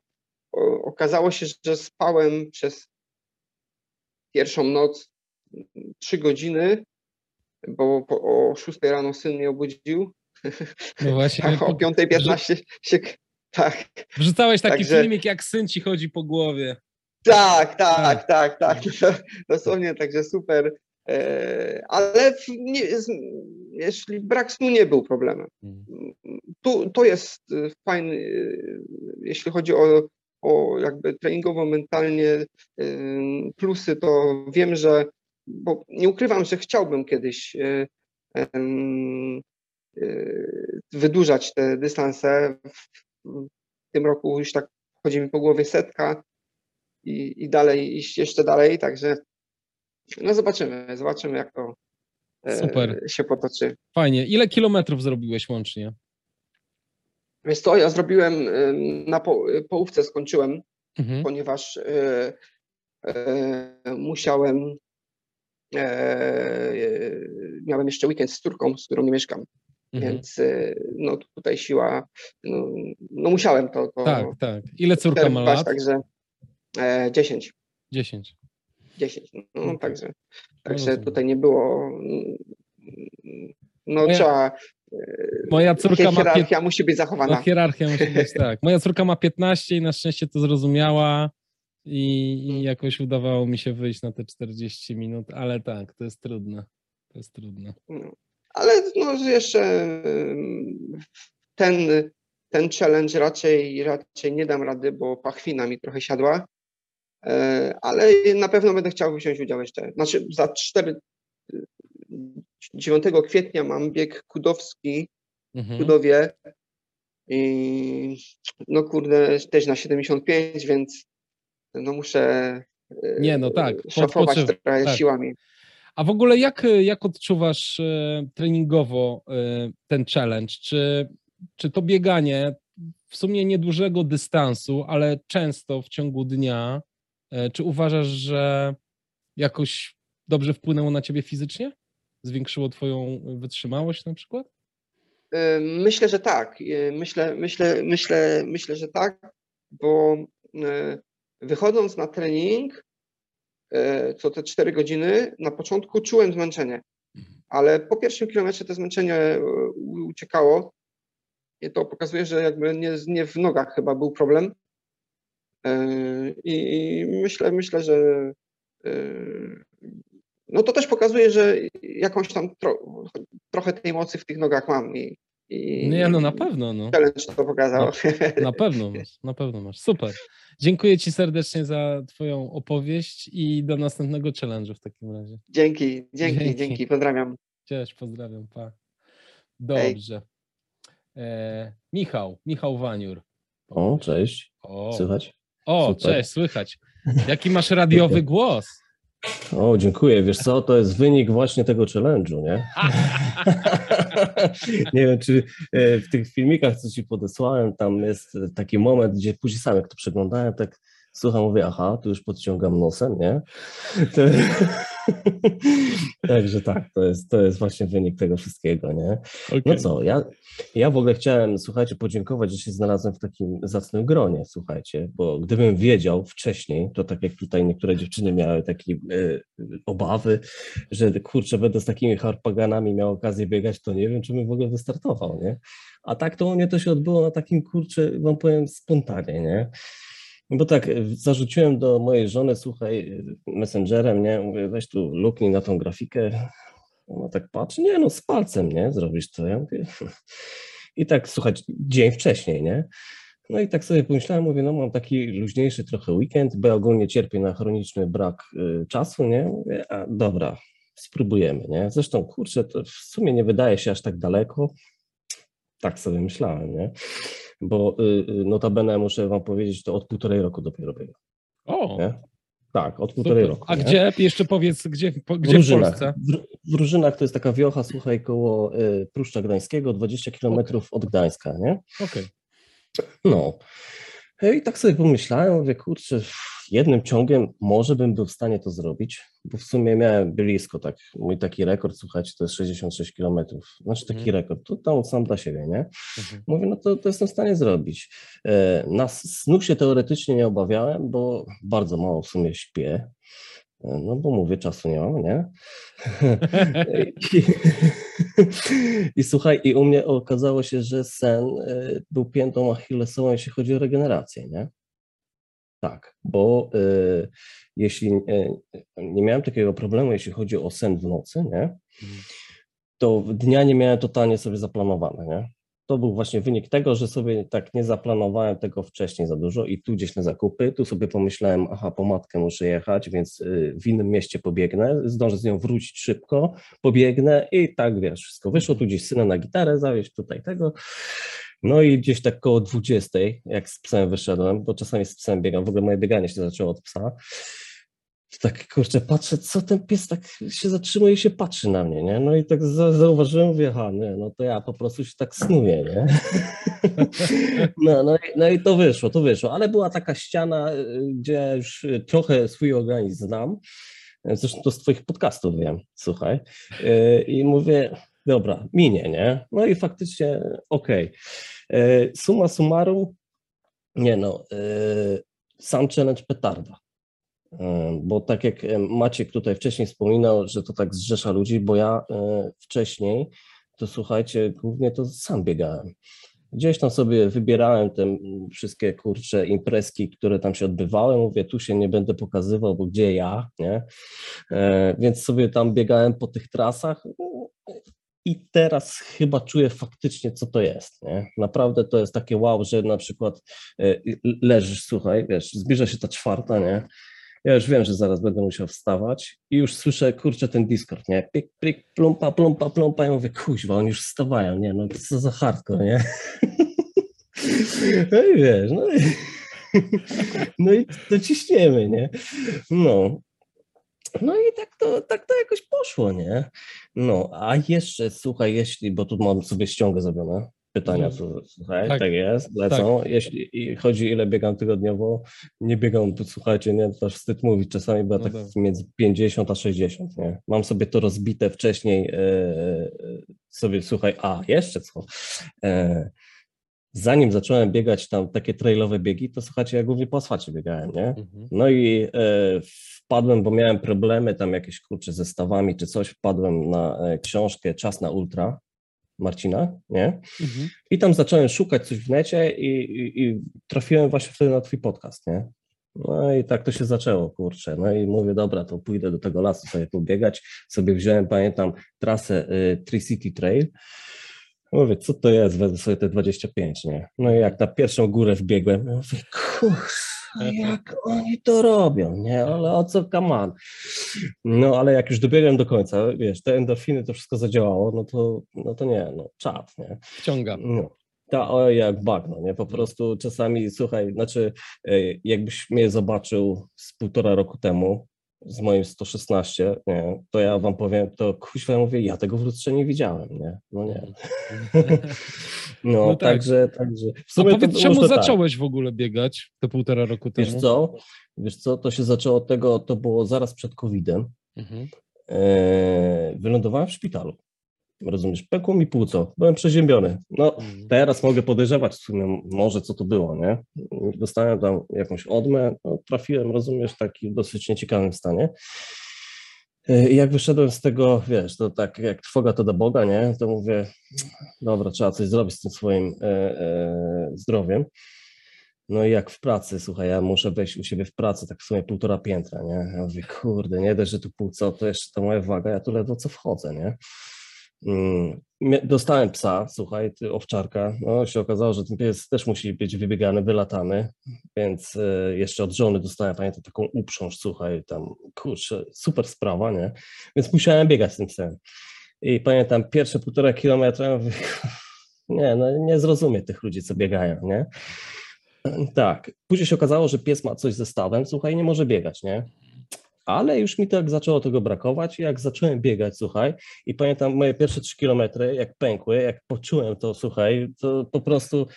okazało się, że spałem przez pierwszą noc trzy godziny, bo po, o 6 rano syn mnie obudził. No właśnie. A o 5.15 się. Tak. Wrzucałeś taki Także... filmik, jak syn ci chodzi po głowie. Tak, tak, tak, tak. tak. <laughs> Dosłownie, także super. E, ale nie, jeśli brak snu nie był problemem. Hmm. Tu, to jest fajny, jeśli chodzi o, o jakby treningowo, mentalnie plusy, to wiem, że bo nie ukrywam, że chciałbym kiedyś e, e, wydłużać te dystanse. tym roku już tak chodzi mi po głowie setka i, i dalej, iść jeszcze dalej, także no zobaczymy, zobaczymy jak to Super. się potoczy. Fajnie. Ile kilometrów zrobiłeś łącznie? Wiesz co, ja zrobiłem na po, połówce skończyłem, mhm. ponieważ e, e, musiałem e, miałem jeszcze weekend z córką, z którą nie mieszkam. Mhm. Więc no tutaj siła, no, no musiałem to, to. Tak, tak. Ile córka ma lat? Także e, 10. 10. 10. No, okay. także, także tutaj nie było. No moja, trzeba. Moja córka ma. Hierarchia musi być zachowana. No, hierarchia musi być, <laughs> tak. Moja córka ma 15 i na szczęście to zrozumiała. I, I, mm. jakoś udawało mi się wyjść na te 40 minut, ale tak, to jest trudne. To jest trudne. No, ale no, jeszcze ten, ten challenge raczej, raczej nie dam rady, bo pachwina mi trochę siadła. E, ale na pewno będę chciał wziąć udział jeszcze. Znaczy za 4, 9 kwietnia mam bieg kudowski mhm. w Kudowie i no kurde, też na 75, więc no muszę e, nie, no tak, szafować trochę tak. siłami. A w ogóle jak, jak odczuwasz e, treningowo ten challenge? Czy, czy to bieganie w sumie niedużego dystansu, ale często w ciągu dnia E, czy uważasz, że jakoś dobrze wpłynęło na ciebie fizycznie? Zwiększyło twoją wytrzymałość na przykład? E, myślę, że tak. E, myślę, myślę, myślę, myślę, że tak, bo wychodząc na trening co te 4 godziny, na początku czułem zmęczenie, ale po pierwszym kilometrze to zmęczenie uciekało. I to pokazuje, że jakby nie, nie w nogach chyba był problem, i myślę, myślę, że e, no to też pokazuje, że jakąś tam tro, trochę tej mocy w tych nogach mam i, i nie, no na pewno. No. Challenge to pokazał. Na, na pewno masz, na pewno masz. Super. Dziękuję Ci serdecznie za Twoją opowieść i do następnego challenge'u w takim razie. Dzięki, dzięki, dzięki. dzięki. Pozdrawiam. Cześć, pozdrawiam. Pa. Dobrze. E, Michał, Michał Waniur. O, cześć. O. Słychać? O, Super. cześć, słychać. Jaki masz radiowy głos? O, dziękuję. Wiesz co, to jest wynik właśnie tego challenge'u, nie? <laughs> nie wiem, czy e, w tych filmikach, co ci podesłałem, tam jest taki moment, gdzie później sam jak to przeglądałem, tak słucham, mówię, aha, tu już podciągam nosem, nie? <laughs> Także tak, to jest, to jest właśnie wynik tego wszystkiego, nie? Okay. No co, ja, ja w ogóle chciałem, słuchajcie, podziękować, że się znalazłem w takim zacnym gronie, słuchajcie, bo gdybym wiedział wcześniej, to tak jak tutaj niektóre dziewczyny miały takie e, obawy, że kurczę, będę z takimi harpaganami miał okazję biegać, to nie wiem, czy bym w ogóle wystartował, nie? A tak to u mnie to się odbyło na takim, kurczę, wam powiem, spontanie, nie? No bo tak, zarzuciłem do mojej żony, słuchaj, messengerem, nie, mówię, weź tu luknij na tą grafikę. Ona tak patrzy, nie no, z palcem, nie, zrobisz to. Ja mówię, <laughs> i tak, słuchać, dzień wcześniej, nie. No i tak sobie pomyślałem, mówię, no mam taki luźniejszy trochę weekend, bo ogólnie cierpię na chroniczny brak y, czasu, nie. Mówię, a dobra, spróbujemy, nie. Zresztą, kurczę, to w sumie nie wydaje się aż tak daleko. Tak sobie myślałem, nie bo y, y, notabene muszę wam powiedzieć, to od półtorej roku dopiero biega. O! Nie? Tak, od półtorej Super. roku. A nie? gdzie, jeszcze powiedz, gdzie, gdzie w, Różynach. w Polsce? W, w Różynach to jest taka wiocha, słuchaj, koło y, Pruszcza Gdańskiego, 20 kilometrów okay. od Gdańska, nie? Okej. Okay. No. I tak sobie pomyślałem, mówię, kurczę, jednym ciągiem może bym był w stanie to zrobić, bo w sumie miałem blisko, tak, mój taki rekord, słuchajcie, to jest 66 km, znaczy taki mhm. rekord, to tam sam dla siebie, nie? Mhm. Mówię, no to, to jestem w stanie zrobić. E, na snów się teoretycznie nie obawiałem, bo bardzo mało w sumie śpię, e, no bo mówię, czasu nie mam, nie? <laughs> I, <laughs> I, słuchaj, i u mnie okazało się, że sen e, był piętą achillesową, jeśli chodzi o regenerację, nie? Tak, bo y, jeśli y, nie miałem takiego problemu, jeśli chodzi o sen w nocy, nie, mhm. to dnia nie miałem totalnie sobie zaplanowane, nie? To był właśnie wynik tego, że sobie tak nie zaplanowałem tego wcześniej za dużo i tu gdzieś na zakupy, tu sobie pomyślałem, aha, po matkę muszę jechać, więc y, w innym mieście pobiegnę, zdążę z nią wrócić szybko, pobiegnę i tak, wiesz, wszystko wyszło, tu gdzieś syna na gitarę zawieźć, tutaj tego No i gdzieś tak koło 20, jak z psem wyszedłem, bo czasami z psem biegam, w ogóle moje bieganie się zaczęło od psa, tak kurczę, patrzę, co ten pies tak się zatrzymuje i się patrzy na mnie, nie? No i tak zauważyłem, mówię, aha, nie, no to ja po prostu się tak snuję, nie? <laughs> No, no, i, no i to wyszło, to wyszło, ale była taka ściana, y, gdzie już trochę swój organizm znam, zresztą to z twoich podcastów wiem, słuchaj, y, i mówię, dobra, minie, nie? No i faktycznie okej. Okay. Suma summarum, nie no, y, sam challenge petarda bo tak jak Maciek tutaj wcześniej wspominał, że to tak zrzesza ludzi, bo ja e, wcześniej, to słuchajcie, głównie to sam biegałem. Gdzieś tam sobie wybierałem te wszystkie kurcze imprezki, które tam się odbywały. Mówię, tu się nie będę pokazywał, bo gdzie ja, nie? E, więc sobie tam biegałem po tych trasach i teraz chyba czuję faktycznie, co to jest. Nie? Naprawdę to jest takie wow, że na przykład e, leżysz, słuchaj, wiesz, zbliża się ta czwarta, nie? Ja już wiem, że zaraz będę musiał wstawać i już słyszę, kurczę, ten Discord, nie? Pik, pik, plumpa, plumpa, plumpa. Ja mówię, kuźwa, oni już wstawają, nie? No co za hardcore, nie? <laughs> No i wiesz, no i, <laughs> no i to ciśniemy, nie? No. No i tak to, tak to jakoś poszło, nie? No, a jeszcze, słuchaj, jeśli, bo tu mam sobie ściągę zrobione, pytania, mhm. słuchaj, tak, tak jest, lecą. Tak. Jeśli chodzi ile biegam tygodniowo, nie biegam, słuchajcie, nie, to aż wstyd mówić, czasami była no tak, tak między 50 a 60, nie? Mam sobie to rozbite wcześniej, e, e, sobie, słuchaj, a, jeszcze co? E, zanim zacząłem biegać tam takie trailowe biegi, to słuchajcie, ja głównie po asfalcie biegałem, nie? Mhm. No i e, wpadłem, bo miałem problemy tam jakieś, kurcze, ze stawami czy coś, wpadłem na e, książkę Czas na Ultra, Marcina, nie? Mhm. I tam zacząłem szukać coś w necie i, i, i, trafiłem właśnie wtedy na twój podcast, nie? No i tak to się zaczęło, kurczę. No i mówię, dobra, to pójdę do tego lasu sobie pobiegać. Sobie wziąłem, pamiętam, trasę y, Tri-City Trail. Mówię, co to jest, wezmę sobie te 25, nie? No i jak na pierwszą górę wbiegłem, mówię, no jak oni to robią, nie? Ale o co kaman? No ale jak już dobiegłem do końca, wiesz, te endorfiny, to wszystko zadziałało, no to, no to nie, no czad, nie? Wciąga. No. Ta, o, jak bagno, nie? Po prostu czasami, słuchaj, znaczy, e, jakbyś mnie zobaczył z półtora roku temu, z moim 116, nie, to ja wam powiem, to kuźwa mówię, ja tego w lustrze nie widziałem, nie? No nie. <laughs> no, no tak. także, także. W sumie A powiedz, czemu tak. zacząłeś tak. w ogóle biegać te półtora roku temu? Wiesz co, wiesz co, to się zaczęło od tego, to było zaraz przed COVID-em. Mhm. E, wylądowałem w szpitalu. Rozumiesz, pękło mi płuco, byłem przeziębiony. No, mhm. teraz mogę podejrzewać w sumie może co to było, nie? Dostałem tam jakąś odmę, no, trafiłem, rozumiesz, w taki dosyć nieciekawym stanie. E, I jak wyszedłem z tego, wiesz, to tak jak trwoga to do Boga, nie? To mówię, dobra, trzeba coś zrobić z tym swoim e, e, zdrowiem. No i jak w pracy, słuchaj, ja muszę wejść u siebie w pracy, tak w sumie półtora piętra, nie? Ja mówię, kurde, nie dość, że tu płuco, to jeszcze ta moja waga, ja tu ledwo co wchodzę, nie? Mm, dostałem psa, słuchaj, owczarka. No, się okazało, że ten pies też musi być wybiegany, wylatany, więc e, jeszcze od żony dostałem, pamiętam, taką uprząż, słuchaj, tam, kurczę, super sprawa, nie? Więc musiałem biegać z tym psem. I pamiętam, pierwsze półtora kilometra, <laughs> nie, no nie zrozumie tych ludzi, co biegają, nie? Tak. Później się okazało, że pies ma coś ze stawem, słuchaj, nie może biegać, nie? Ale już mi tak zaczęło tego brakować. Jak zacząłem biegać, słuchaj, i pamiętam moje pierwsze trzy kilometry, jak pękły, jak poczułem to, słuchaj, to po prostu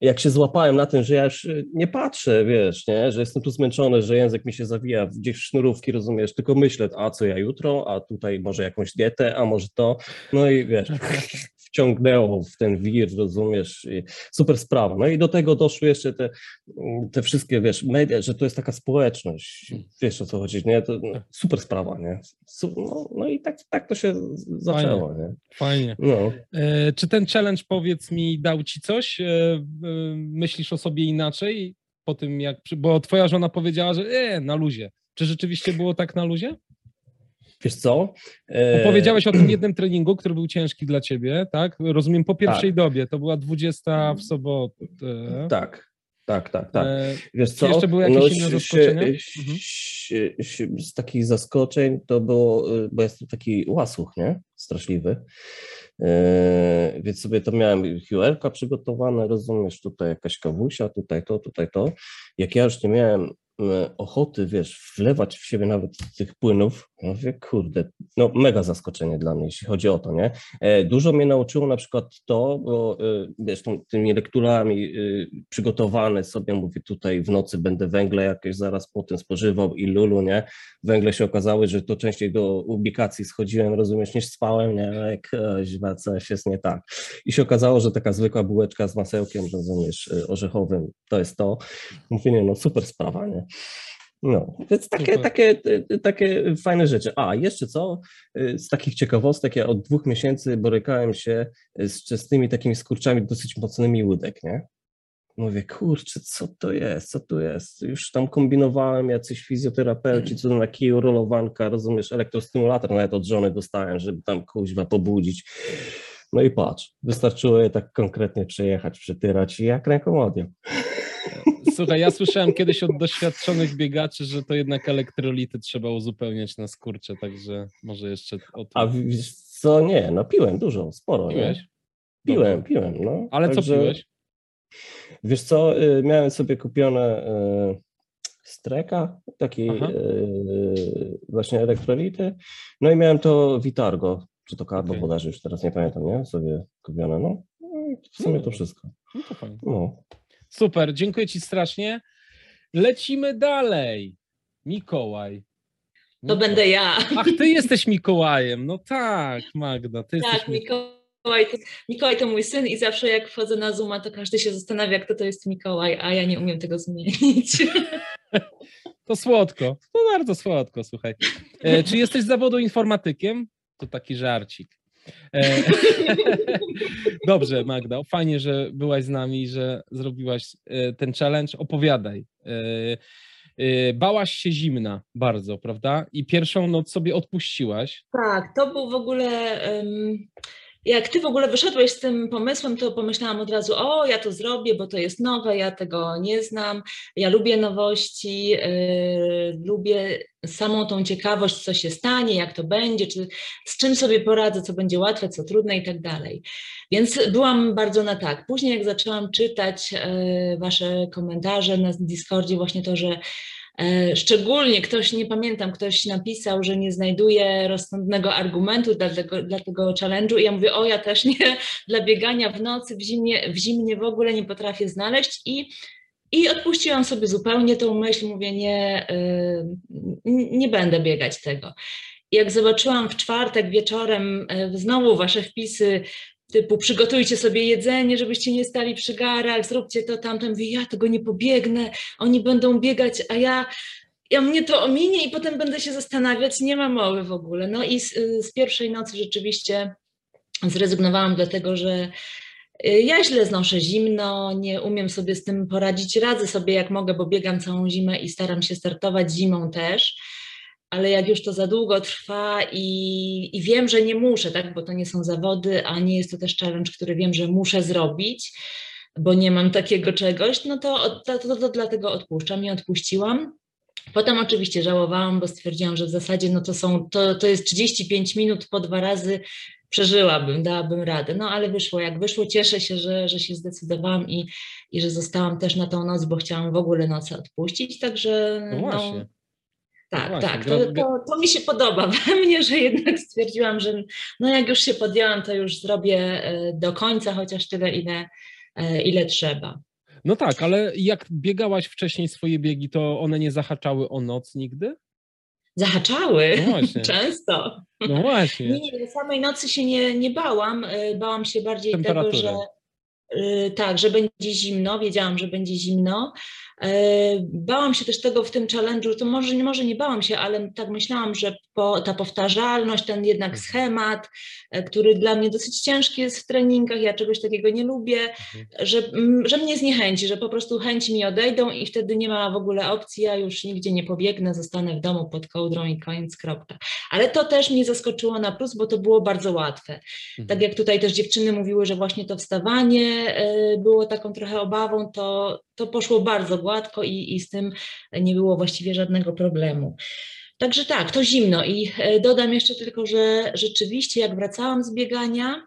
jak się złapałem na tym, że ja już nie patrzę, wiesz, nie, że jestem tu zmęczony, że język mi się zawija gdzieś w sznurówki, rozumiesz, tylko myślę, a co ja jutro, a tutaj może jakąś dietę, a może to, no i wiesz, wciągnęło w ten wir, rozumiesz, super sprawa. No i do tego doszły jeszcze te, te wszystkie, wiesz, media, że to jest taka społeczność, wiesz o co chodzi, nie, to no, super sprawa, nie, no, no, i tak, tak to się zaczęło, Fajnie. nie. Fajnie. No. E, czy ten challenge, powiedz mi, dał ci coś? E, e, myślisz o sobie inaczej po tym, jak, bo twoja żona powiedziała, że e, na luzie. Czy rzeczywiście było tak na luzie? Wiesz co? E... Powiedziałeś o tym jednym treningu, który był ciężki dla ciebie, tak? Rozumiem, po pierwszej tak. dobie, to była 20 w sobotę. Tak, tak, tak, tak. E... Wiesz co? jeszcze były jakieś no, inne zaskoczenia? Z takich zaskoczeń to było, y, bo jest taki łasuch, nie? Straszliwy. Yy, więc sobie to miałem QR-ka przygotowane, rozumiesz, tutaj jakaś kawusia, tutaj to, tutaj to. Jak ja już nie miałem E, ochoty, wiesz, wlewać w siebie nawet tych płynów, no wie, kurde, no mega zaskoczenie dla mnie, jeśli chodzi o to, nie? E, dużo mnie nauczyło na przykład to, bo e, wiesz, tą, tymi lekturami przygotowane sobie, mówię tutaj w nocy będę węgle jakieś zaraz potem spożywał i lulu, nie? Węgle się okazały, że to częściej do ubikacji schodziłem, rozumiesz, niż spałem, nie? Jak źle, coś jest nie tak. I się okazało, że taka zwykła bułeczka z masełkiem, rozumiesz, orzechowym, to jest to. Mówię, nie, no super sprawa, nie? No, więc takie, takie, takie fajne rzeczy. A, jeszcze co? Z takich ciekawostek, ja od dwóch miesięcy borykałem się z częstymi takimi skurczami dosyć mocnymi łódek, nie? Mówię, kurczę, co to jest, co tu jest? Już tam kombinowałem, jacyś fizjoterapeuci, co na kiju, rolowanka, rozumiesz, elektrostymulator nawet od żony dostałem, żeby tam kuźwa pobudzić. No i patrz, wystarczyło je tak konkretnie przejechać, przytyrać i jak ręką odjął. Słuchaj, ja słyszałem kiedyś od doświadczonych biegaczy, że to jednak elektrolity trzeba uzupełniać na skurcze, także może jeszcze o tym. A wiesz co, nie, no piłem dużo, sporo. Piłeś? Nie? Piłem, piłem, no. Ale także, co piłeś? Wiesz co, y, miałem sobie kupione y, streka, taki y, właśnie elektrolity, no i miałem to Vitargo, czy to Carbo okay. bodajże, już teraz nie pamiętam, nie? Sobie kupione, no. no w sumie to wszystko. No to fajnie. No. Super, dziękuję Ci strasznie. Lecimy dalej. Mikołaj. To będę ja. Ach, ty jesteś Mikołajem. No tak, Magda. Ty tak, jesteś... Mikołaj to, Mikołaj to mój syn i zawsze jak wchodzę na Zooma, to każdy się zastanawia, kto to jest Mikołaj, a ja nie umiem tego zmienić. To słodko. To bardzo słodko, słuchaj. E, czy jesteś z zawodu informatykiem? To taki żarcik. E, <laughs> dobrze, Magda, fajnie, że byłaś z nami, że zrobiłaś e, ten challenge. Opowiadaj. E, bałaś się zimna bardzo, prawda? I pierwszą noc sobie odpuściłaś. Tak, to był w ogóle. Um jak ty w ogóle wyszedłeś z tym pomysłem, to pomyślałam od razu, o, ja to zrobię, bo to jest nowe, ja tego nie znam, ja lubię nowości, yy, lubię samą tą ciekawość, co się stanie, jak to będzie, czy z czym sobie poradzę, co będzie łatwe, co trudne i tak dalej. Więc byłam bardzo na tak. Później jak zaczęłam czytać yy, wasze komentarze na Discordzie, właśnie to, że szczególnie ktoś, nie pamiętam, ktoś napisał, że nie znajduje rozsądnego argumentu dla tego, dla tego challenge'u. I ja mówię, o ja też nie, <laughs> dla biegania w nocy, w zimnie, w zimnie w ogóle nie potrafię znaleźć. I i odpuściłam sobie zupełnie tą myśl, mówię, nie, e, nie będę biegać tego. Jak zobaczyłam w czwartek wieczorem e, znowu wasze wpisy typu przygotujcie sobie jedzenie, żebyście nie stali przy garach, zróbcie to tamto. Mówię, ja tego nie pobiegnę, oni będą biegać, a ja, ja mnie to ominie i potem będę się zastanawiać, nie ma mowy w ogóle. No i z, z pierwszej nocy rzeczywiście zrezygnowałam dlatego, że y, ja źle znoszę zimno, nie umiem sobie z tym poradzić, radzę sobie jak mogę, bo biegam całą zimę i staram się startować zimą też ale jak już to za długo trwa i, i wiem, że nie muszę, tak, bo to nie są zawody, a nie jest to też challenge, który wiem, że muszę zrobić, bo nie mam takiego czegoś, no to, to, to, to dlatego odpuszczam i odpuściłam. Potem oczywiście żałowałam, bo stwierdziłam, że w zasadzie no to, są, to, to jest 35 minut po dwa razy, przeżyłabym, dałabym radę. No ale wyszło jak wyszło. Cieszę się, że, że się zdecydowałam i, i że zostałam też na tą noc, bo chciałam w ogóle noce odpuścić. Także no. No, tak, no tak. To, to, to, mi się podoba <laughs> we mnie, że jednak stwierdziłam, że no jak już się podjęłam, to już zrobię e, do końca, chociaż tyle, ile, e, ile trzeba. No tak, ale jak biegałaś wcześniej swoje biegi, to one nie zahaczały o noc nigdy? Zahaczały, no <laughs> często. No właśnie. Nie, nie, samej nocy się nie, nie bałam, e, bałam się bardziej tego, że tak, że będzie zimno, wiedziałam, że będzie zimno, bałam się też tego w tym challenge'u, to może, może nie bałam się, ale tak myślałam, że po, ta powtarzalność, ten jednak mhm. schemat, e, który dla mnie dosyć ciężki jest w treningach, ja czegoś takiego nie lubię, mhm. że, że mnie zniechęci, że po prostu chęci mi odejdą i wtedy nie ma w ogóle opcji, ja już nigdzie nie pobiegnę, zostanę w domu pod kołdrą i koniec, kropka. Ale to też mnie zaskoczyło na plus, bo to było bardzo łatwe. Mhm. Tak jak tutaj też dziewczyny mówiły, że właśnie to wstawanie e, było taką trochę obawą, to, to poszło bardzo gładko i, i z tym nie było właściwie żadnego problemu. Także tak, to zimno i e, dodam jeszcze tylko, że rzeczywiście jak wracałam z biegania,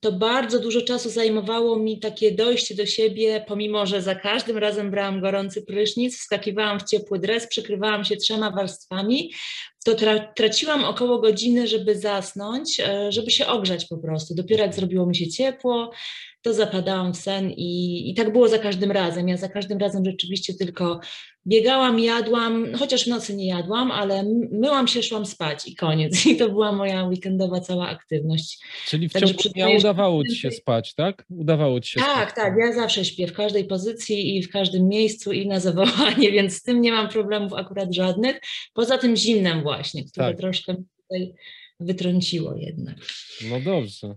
to bardzo dużo czasu zajmowało mi takie dojście do siebie, pomimo że za każdym razem brałam gorący prysznic, wskakiwałam w ciepły dres, przykrywałam się trzema warstwami, to tra traciłam około godziny, żeby zasnąć, e, żeby się ogrzać po prostu. Dopiero jak zrobiło mi się ciepło, to zapadałam w sen i, i tak było za każdym razem. Ja za każdym razem rzeczywiście tylko biegałam, jadłam, chociaż w nocy nie jadłam, ale myłam się, szłam spać i koniec. <laughs> I to była moja weekendowa cała aktywność. Czyli w ciągu dnia udawało Ci się spać, tak? Udawało Ci się Tak, spać. tak. Ja zawsze śpię w każdej pozycji i w każdym miejscu i na zawołanie, <laughs> więc z tym nie mam problemów akurat żadnych. Poza tym zimnem właśnie, które tak. troszkę tutaj wytrąciło jednak. No dobrze.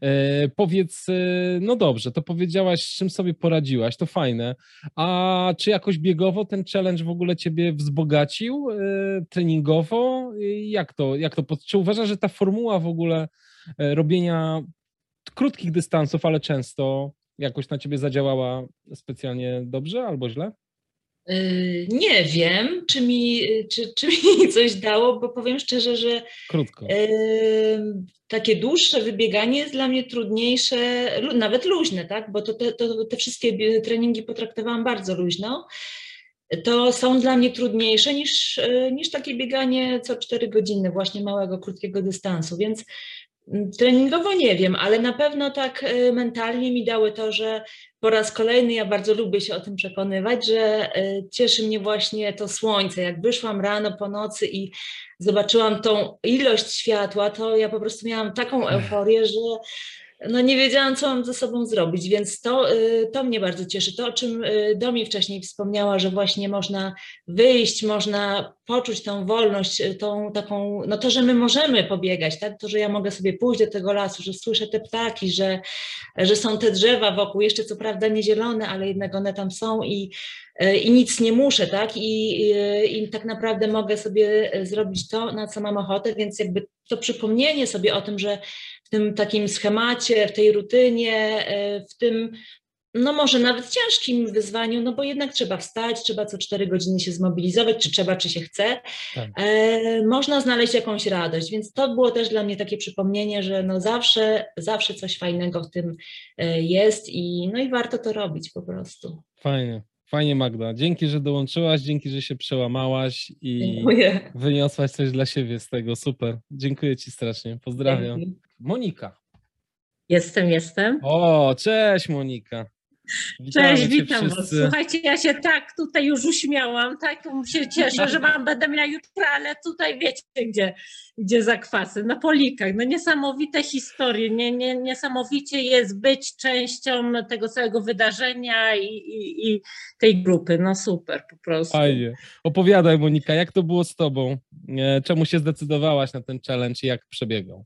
E, powiedz, e, no dobrze, to powiedziałaś, z czym sobie poradziłaś, to fajne. A czy jakoś biegowo ten challenge w ogóle ciebie wzbogacił e, treningowo? Jak to, jak to, czy uważasz, że ta formuła w ogóle robienia krótkich dystansów, ale często jakoś na ciebie zadziałała specjalnie dobrze albo źle? Yy, nie wiem, czy mi, czy, czy mi <laughs> coś dało, bo powiem szczerze, że Krótko. Yy, takie dłuższe wybieganie jest dla mnie trudniejsze, nawet luźne, tak? Bo to, te, to, te wszystkie treningi potraktowałam bardzo luźno. To są dla mnie trudniejsze niż, yy, niż takie bieganie co 4 godziny, właśnie małego, krótkiego dystansu. Więc Treningowo nie wiem, ale na pewno tak e, mentalnie mi dały to, że po raz kolejny ja bardzo lubię się o tym przekonywać, że e, cieszy mnie właśnie to słońce. Jak wyszłam rano po nocy i zobaczyłam tą ilość światła, to ja po prostu miałam taką euforię, że no nie wiedziałam, co mam ze sobą zrobić, więc to, y, to mnie bardzo cieszy. To, o czym y, Domi wcześniej wspomniała, że właśnie można wyjść, można poczuć tą wolność, y, tą taką, no to, że my możemy pobiegać, tak? To, że ja mogę sobie pójść do tego lasu, że słyszę te ptaki, że, że są te drzewa wokół, jeszcze co prawda nie zielone, ale jednak one tam są i, i nic nie muszę, tak? I, i, I tak naprawdę mogę sobie zrobić to, na co mam ochotę, więc jakby to przypomnienie sobie o tym, że tym takim schemacie, w tej rutynie, e, w tym no może nawet ciężkim wyzwaniu, no bo jednak trzeba wstać, trzeba co cztery godziny się zmobilizować, czy trzeba, czy się chce. Tak. E, można znaleźć jakąś radość, więc to było też dla mnie takie przypomnienie, że no zawsze, zawsze coś fajnego w tym e, jest i no i warto to robić po prostu. Fajnie. Fajnie Magda. Dzięki, że dołączyłaś, dzięki, że się przełamałaś i Dziękuję. wyniosłaś coś dla siebie z tego. Super. Dziękuję Ci strasznie. Pozdrawiam. Dzięki. Monika. Jestem, jestem. O, cześć Monika. Witamy Cześć, witam was. Słuchajcie, ja się tak tutaj już uśmiałam, tak się cieszę, że mam, będę miała jutro, ale tutaj wiecie, gdzie, gdzie zakwasy, na polikach. No niesamowite historie, nie, nie, niesamowicie jest być częścią tego całego wydarzenia i, i, i tej grupy. No super, po prostu. Fajnie. Opowiadaj Monika, jak to było z tobą? Czemu się zdecydowałaś na ten challenge i jak przebiegał?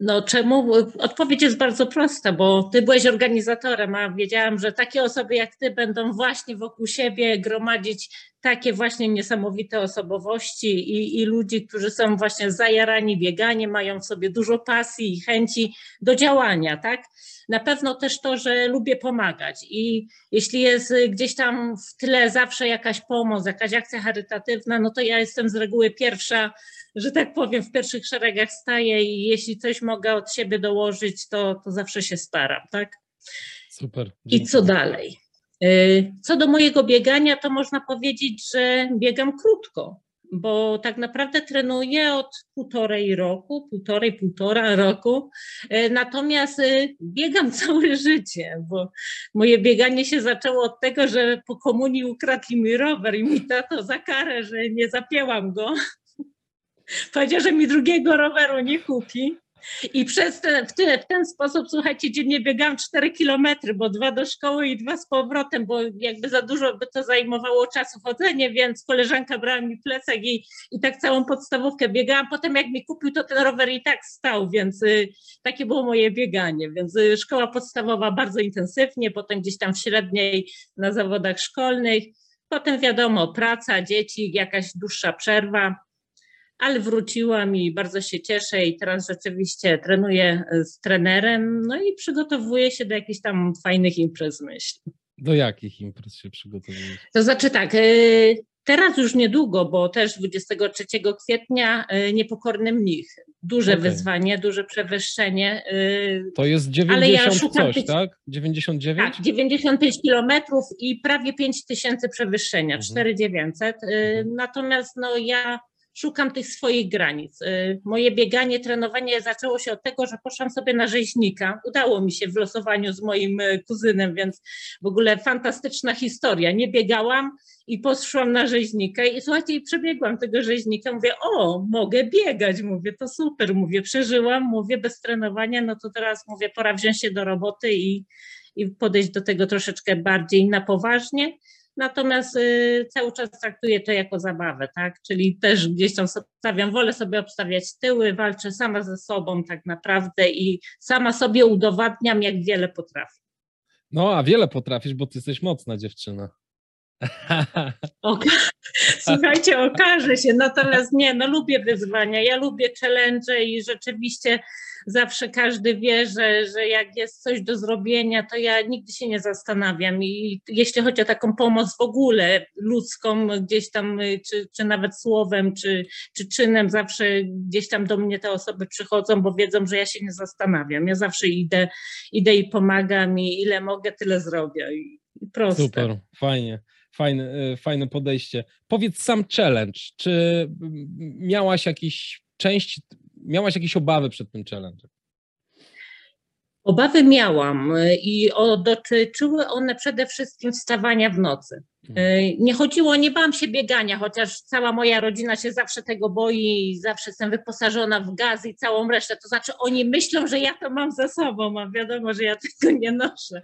No czemu? Odpowiedź jest bardzo prosta, bo ty byłeś organizatorem, a wiedziałam, że takie osoby jak ty będą właśnie wokół siebie gromadzić takie właśnie niesamowite osobowości i, i ludzi, którzy są właśnie zajarani bieganiem, mają w sobie dużo pasji i chęci do działania, tak? Na pewno też to, że lubię pomagać i jeśli jest gdzieś tam w tle zawsze jakaś pomoc, jakaś akcja charytatywna, no to ja jestem z reguły pierwsza, że tak powiem, w pierwszych szeregach staję i jeśli coś mogę od siebie dołożyć, to, to zawsze się staram, tak? Super. Dzięki. I co dalej? Y, co do mojego biegania, to można powiedzieć, że biegam krótko, bo tak naprawdę trenuję od półtorej roku, półtorej, półtora roku. Y, natomiast y, biegam <laughs> całe życie, bo moje bieganie się zaczęło od tego, że po komunii ukradli mi rower i mi tato za karę, że nie zapięłam go. <laughs> Powiedział, że mi drugiego roweru nie kupi. I przez ten, w, ten, w ten sposób, słuchajcie, dziennie biegałam 4 kilometry, bo dwa do szkoły i dwa z powrotem, bo jakby za dużo by to zajmowało czasu chodzenie, więc koleżanka brała mi plecak i, i tak całą podstawówkę biegałam. Potem jak mi kupił, to ten rower i tak stał, więc y, takie było moje bieganie. Więc y, szkoła podstawowa bardzo intensywnie, potem gdzieś tam w średniej na zawodach szkolnych, potem wiadomo, praca, dzieci, jakaś dłuższa przerwa ale wróciłam i bardzo się cieszę i teraz rzeczywiście trenuję z trenerem, no i przygotowuję się do jakichś tam fajnych imprez, myślę. Do jakich imprez się przygotowujesz? To znaczy tak, y, teraz już niedługo, bo też 23 kwietnia y, Niepokorny Mnich. duże okay. wyzwanie, duże przewyższenie. To jest 90 ale ja coś, tych, tak? 99? Tak, 95 kilometrów i prawie 5 tysięcy przewyższenia, mhm. 4900. Y, mhm. Natomiast no ja szukam tych swoich granic. Y, moje bieganie, trenowanie zaczęło się od tego, że poszłam sobie na rzeźnika. Udało mi się w losowaniu z moim y, kuzynem, więc w ogóle fantastyczna historia. Nie biegałam i poszłam na rzeźnika i słuchajcie, i przebiegłam tego rzeźnika. Mówię, o, mogę biegać. Mówię, to super. Mówię, przeżyłam. Mówię, bez trenowania, no to teraz mówię, pora wziąć się do roboty i, i podejść do tego troszeczkę bardziej na poważnie. Natomiast y, cały czas traktuję to jako zabawę, tak? Czyli też gdzieś tam stawiam, wolę sobie obstawiać tyły, walczę sama ze sobą tak naprawdę i sama sobie udowadniam, jak wiele potrafię. No, a wiele potrafisz, bo ty jesteś mocna dziewczyna. <laughs> Słuchajcie, okaże się. Natomiast nie, no lubię wyzwania, ja lubię challenge i rzeczywiście zawsze każdy wie, że, że jak jest coś do zrobienia, to ja nigdy się nie zastanawiam. I jeśli chodzi o taką pomoc w ogóle ludzką, gdzieś tam, czy, czy nawet słowem, czy, czy czynem, zawsze gdzieś tam do mnie te osoby przychodzą, bo wiedzą, że ja się nie zastanawiam. Ja zawsze idę, idę i pomagam i ile mogę, tyle zrobię. I proste. Super, fajnie. Fajne, e, fajne podejście. Powiedz sam challenge. Czy miałaś jakieś części miałaś jakieś obawy przed tym challenge? Obawy miałam y, i dotyczyły one przede wszystkim wstawania w nocy. Y, nie chodziło, nie bałam się biegania, chociaż cała moja rodzina się zawsze tego boi i zawsze jestem wyposażona w gaz i całą resztę. To znaczy oni myślą, że ja to mam ze sobą, a wiadomo, że ja <laughs> tego nie noszę,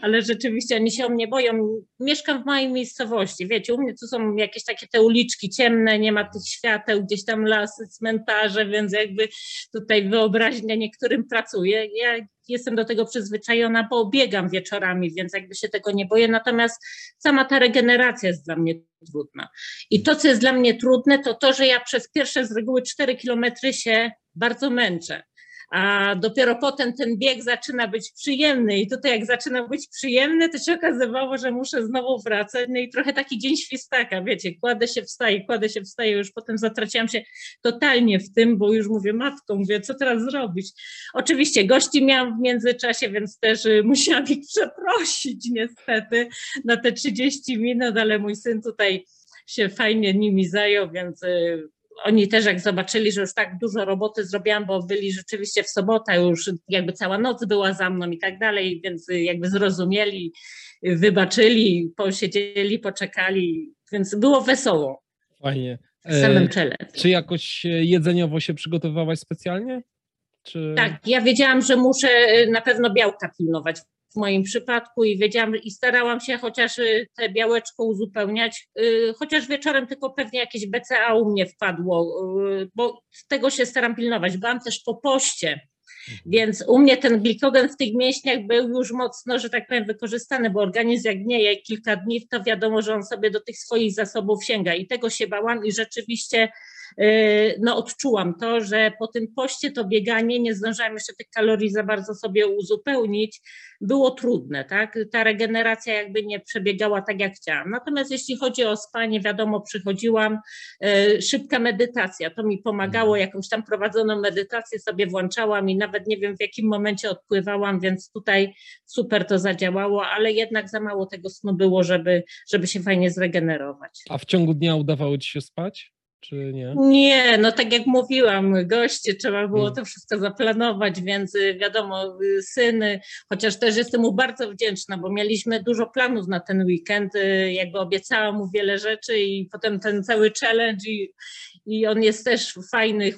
ale rzeczywiście oni się o mnie boją. Mieszkam w małej miejscowości, wiecie, u mnie tu są jakieś takie te uliczki ciemne, nie ma tych świateł, gdzieś tam lasy, cmentarze, więc jakby tutaj wyobraźnia niektórym pracuje. Ja jestem do tego przyzwyczajona, bo biegam wieczorami, więc jakby się tego nie boję. Natomiast sama ta regeneracja jest dla mnie trudna. I to, co jest dla mnie trudne, to to, że ja przez pierwsze z reguły 4 kilometry się bardzo męczę a dopiero potem ten bieg zaczyna być przyjemny i tutaj jak zaczyna być przyjemny, to się okazywało, że muszę znowu wracać, no i trochę taki dzień świstaka, wiecie, kładę się, wstaję, kładę się, wstaję, już potem zatraciłam się totalnie w tym, bo już mówię matką, mówię, co teraz zrobić? Oczywiście gości miałam w międzyczasie, więc też y, musiałam ich przeprosić niestety na te 30 minut, ale mój syn tutaj się fajnie nimi zajął, więc y, oni też jak zobaczyli, że już tak dużo roboty zrobiłam, bo byli rzeczywiście w sobotę, już jakby cała noc była za mną i tak dalej, więc jakby zrozumieli, wybaczyli, posiedzieli, poczekali, więc było wesoło. Fajnie. W samym czele. Czy jakoś jedzeniowo się przygotowywałaś specjalnie? Czy... Tak, ja wiedziałam, że muszę na pewno białka pilnować w moim przypadku i wiedziałam i starałam się chociaż y, te białeczko uzupełniać, y, chociaż wieczorem tylko pewnie jakieś BCA u mnie wpadło, y, bo tego się staram pilnować. Byłam też po poście, więc u mnie ten glikogen w tych mięśniach był już mocno, że tak powiem, wykorzystany, bo organizm jak gnieje kilka dni, to wiadomo, że on sobie do tych swoich zasobów sięga i tego się bałam i rzeczywiście no odczułam to, że po tym poście to bieganie, nie zdążyłam jeszcze tych kalorii za bardzo sobie uzupełnić, było trudne, tak? Ta regeneracja jakby nie przebiegała tak jak chciałam. Natomiast jeśli chodzi o spanie, wiadomo, przychodziłam, y, szybka medytacja, to mi pomagało, mhm. jakąś tam prowadzoną medytację sobie włączałam i nawet nie wiem w jakim momencie odpływałam, więc tutaj super to zadziałało, ale jednak za mało tego snu było, żeby, żeby się fajnie zregenerować. A w ciągu dnia udawało Ci się spać? Czy nie? Nie, no tak jak mówiłam, goście, trzeba było hmm. to wszystko zaplanować, więc y, wiadomo, y, syny, chociaż też jestem mu bardzo wdzięczna, bo mieliśmy dużo planów na ten weekend, y, jakby obiecałam mu wiele rzeczy i potem ten cały challenge i, i on jest też fajny,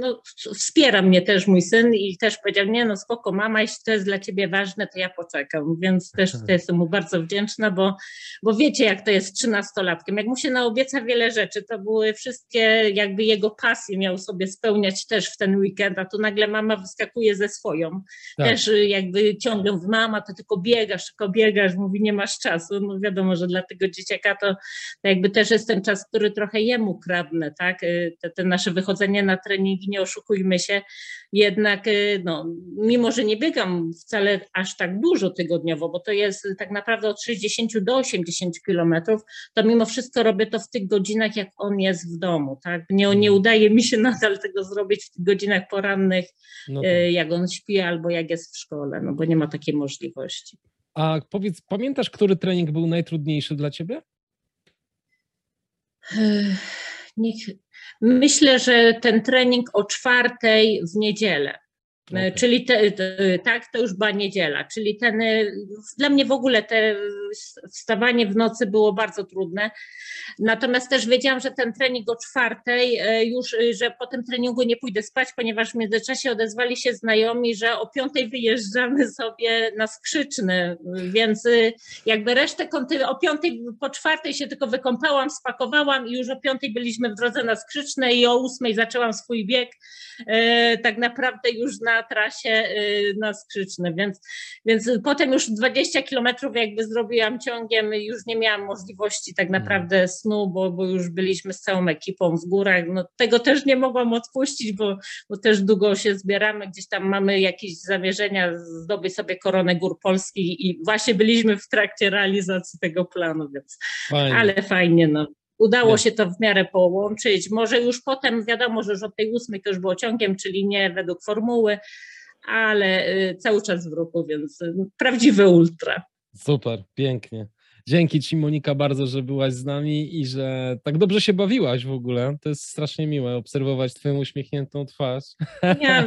no, wspiera mnie też mój syn i też powiedział, nie no spoko mama, jeśli to jest dla ciebie ważne, to ja poczekam, więc też jestem mu bardzo wdzięczna, bo, bo wiecie jak to jest trzynastolatkiem, jak mu się naobieca wiele rzeczy, to były wszystkie jakby jego pasje miał sobie spełniać też w ten weekend, a tu nagle mama wyskakuje ze swoją, tak. też jakby ciągle mama, to tylko biegasz, tylko biegasz, mówi nie masz czasu, no wiadomo, że dla tego dzieciaka to, to jakby też jest ten czas, który trochę jemu kradnę, tak, y, te, te, nasze wychodzenie na treningi, nie oszukujmy się, jednak y, no, mimo, że nie biegam wcale aż tak dużo tygodniowo, bo to jest tak naprawdę od 60 do 80 kilometrów, to mimo wszystko robię to w tych godzinach, jak on jest w domu, tak? Nie, nie mhm. udaje mi się <laughs> nadal tego zrobić w godzinach porannych, no tak. jak on śpi albo jak jest w szkole, no bo nie ma takiej możliwości. A powiedz, pamiętasz, który trening był najtrudniejszy dla ciebie? Myślę, że ten trening o czwartej w niedzielę. Okay. Czyli te, te, tak, to już była niedziela, czyli ten, dla mnie w ogóle te wstawanie w nocy było bardzo trudne. Natomiast też wiedziałam, że ten trening o czwartej e, już, że po tym treningu nie pójdę spać, ponieważ w międzyczasie odezwali się znajomi, że o piątej wyjeżdżamy sobie na skrzyczny, więc jakby resztę o piątej po czwartej się tylko wykąpałam, spakowałam i już o piątej byliśmy w drodze na skrzyczne i o ósmej zaczęłam swój bieg e, tak naprawdę już na trasie y, na skrzyczne, więc, więc potem już 20 kilometrów jakby zrobiłam ciągiem, już nie miałam możliwości tak mhm. naprawdę snu, bo, bo już byliśmy z całą ekipą w górach, no tego też nie mogłam odpuścić, bo, bo też długo się zbieramy, gdzieś tam mamy jakieś zamierzenia zdobyć sobie koronę gór polskich i właśnie byliśmy w trakcie realizacji tego planu, więc fajnie. ale fajnie, no. Udało się to w miarę połączyć. Może już potem, wiadomo, że już od tej ósmej to już było ciągiem, czyli nie według formuły, ale y, cały czas w ruchu, więc y, prawdziwy ultra. Super, pięknie. Dzięki Ci Monika bardzo, że byłaś z nami i że tak dobrze się bawiłaś w ogóle. To jest strasznie miłe obserwować Twoją uśmiechniętą twarz. Ja,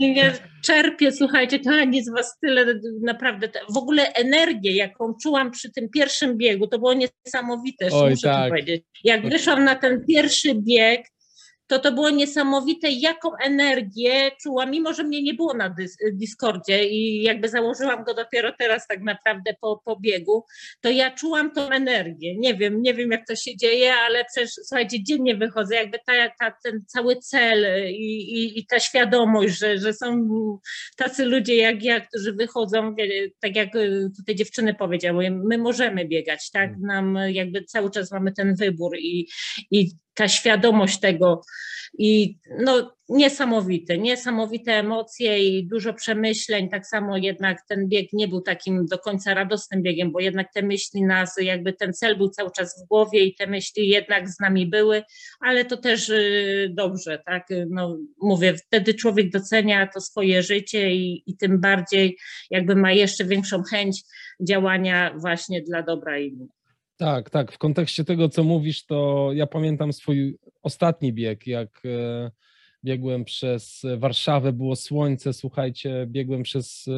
ja czerpię, słuchajcie, kochani z Was tyle, naprawdę, w ogóle energię, jaką czułam przy tym pierwszym biegu, to było niesamowite, Oj, muszę tak. powiedzieć. Jak wyszłam na ten pierwszy bieg, to to było niesamowite, jaką energię czułam, mimo że mnie nie było na dys Discordzie i jakby założyłam go dopiero teraz tak naprawdę po, po biegu, to ja czułam tą energię. Nie wiem, nie wiem jak to się dzieje, ale przecież słuchajcie, dziennie wychodzę, jakby ta, ta, ten cały cel i, i, i ta świadomość, że, że są tacy ludzie jak ja, którzy wychodzą, tak jak tutaj dziewczyny powiedziały, my możemy biegać, tak? Nam jakby cały czas mamy ten wybór i, i ta świadomość tego i no niesamowite, niesamowite emocje i dużo przemyśleń. Tak samo jednak ten bieg nie był takim do końca radosnym biegiem, bo jednak te myśli nas, jakby ten cel był cały czas w głowie i te myśli jednak z nami były, ale to też y, dobrze, tak? No, mówię, wtedy człowiek docenia to swoje życie i, i tym bardziej jakby ma jeszcze większą chęć działania właśnie dla dobra innych. Tak, tak. W kontekście tego, co mówisz, to ja pamiętam swój ostatni bieg, jak e, biegłem przez Warszawę, było słońce, słuchajcie, biegłem przez e,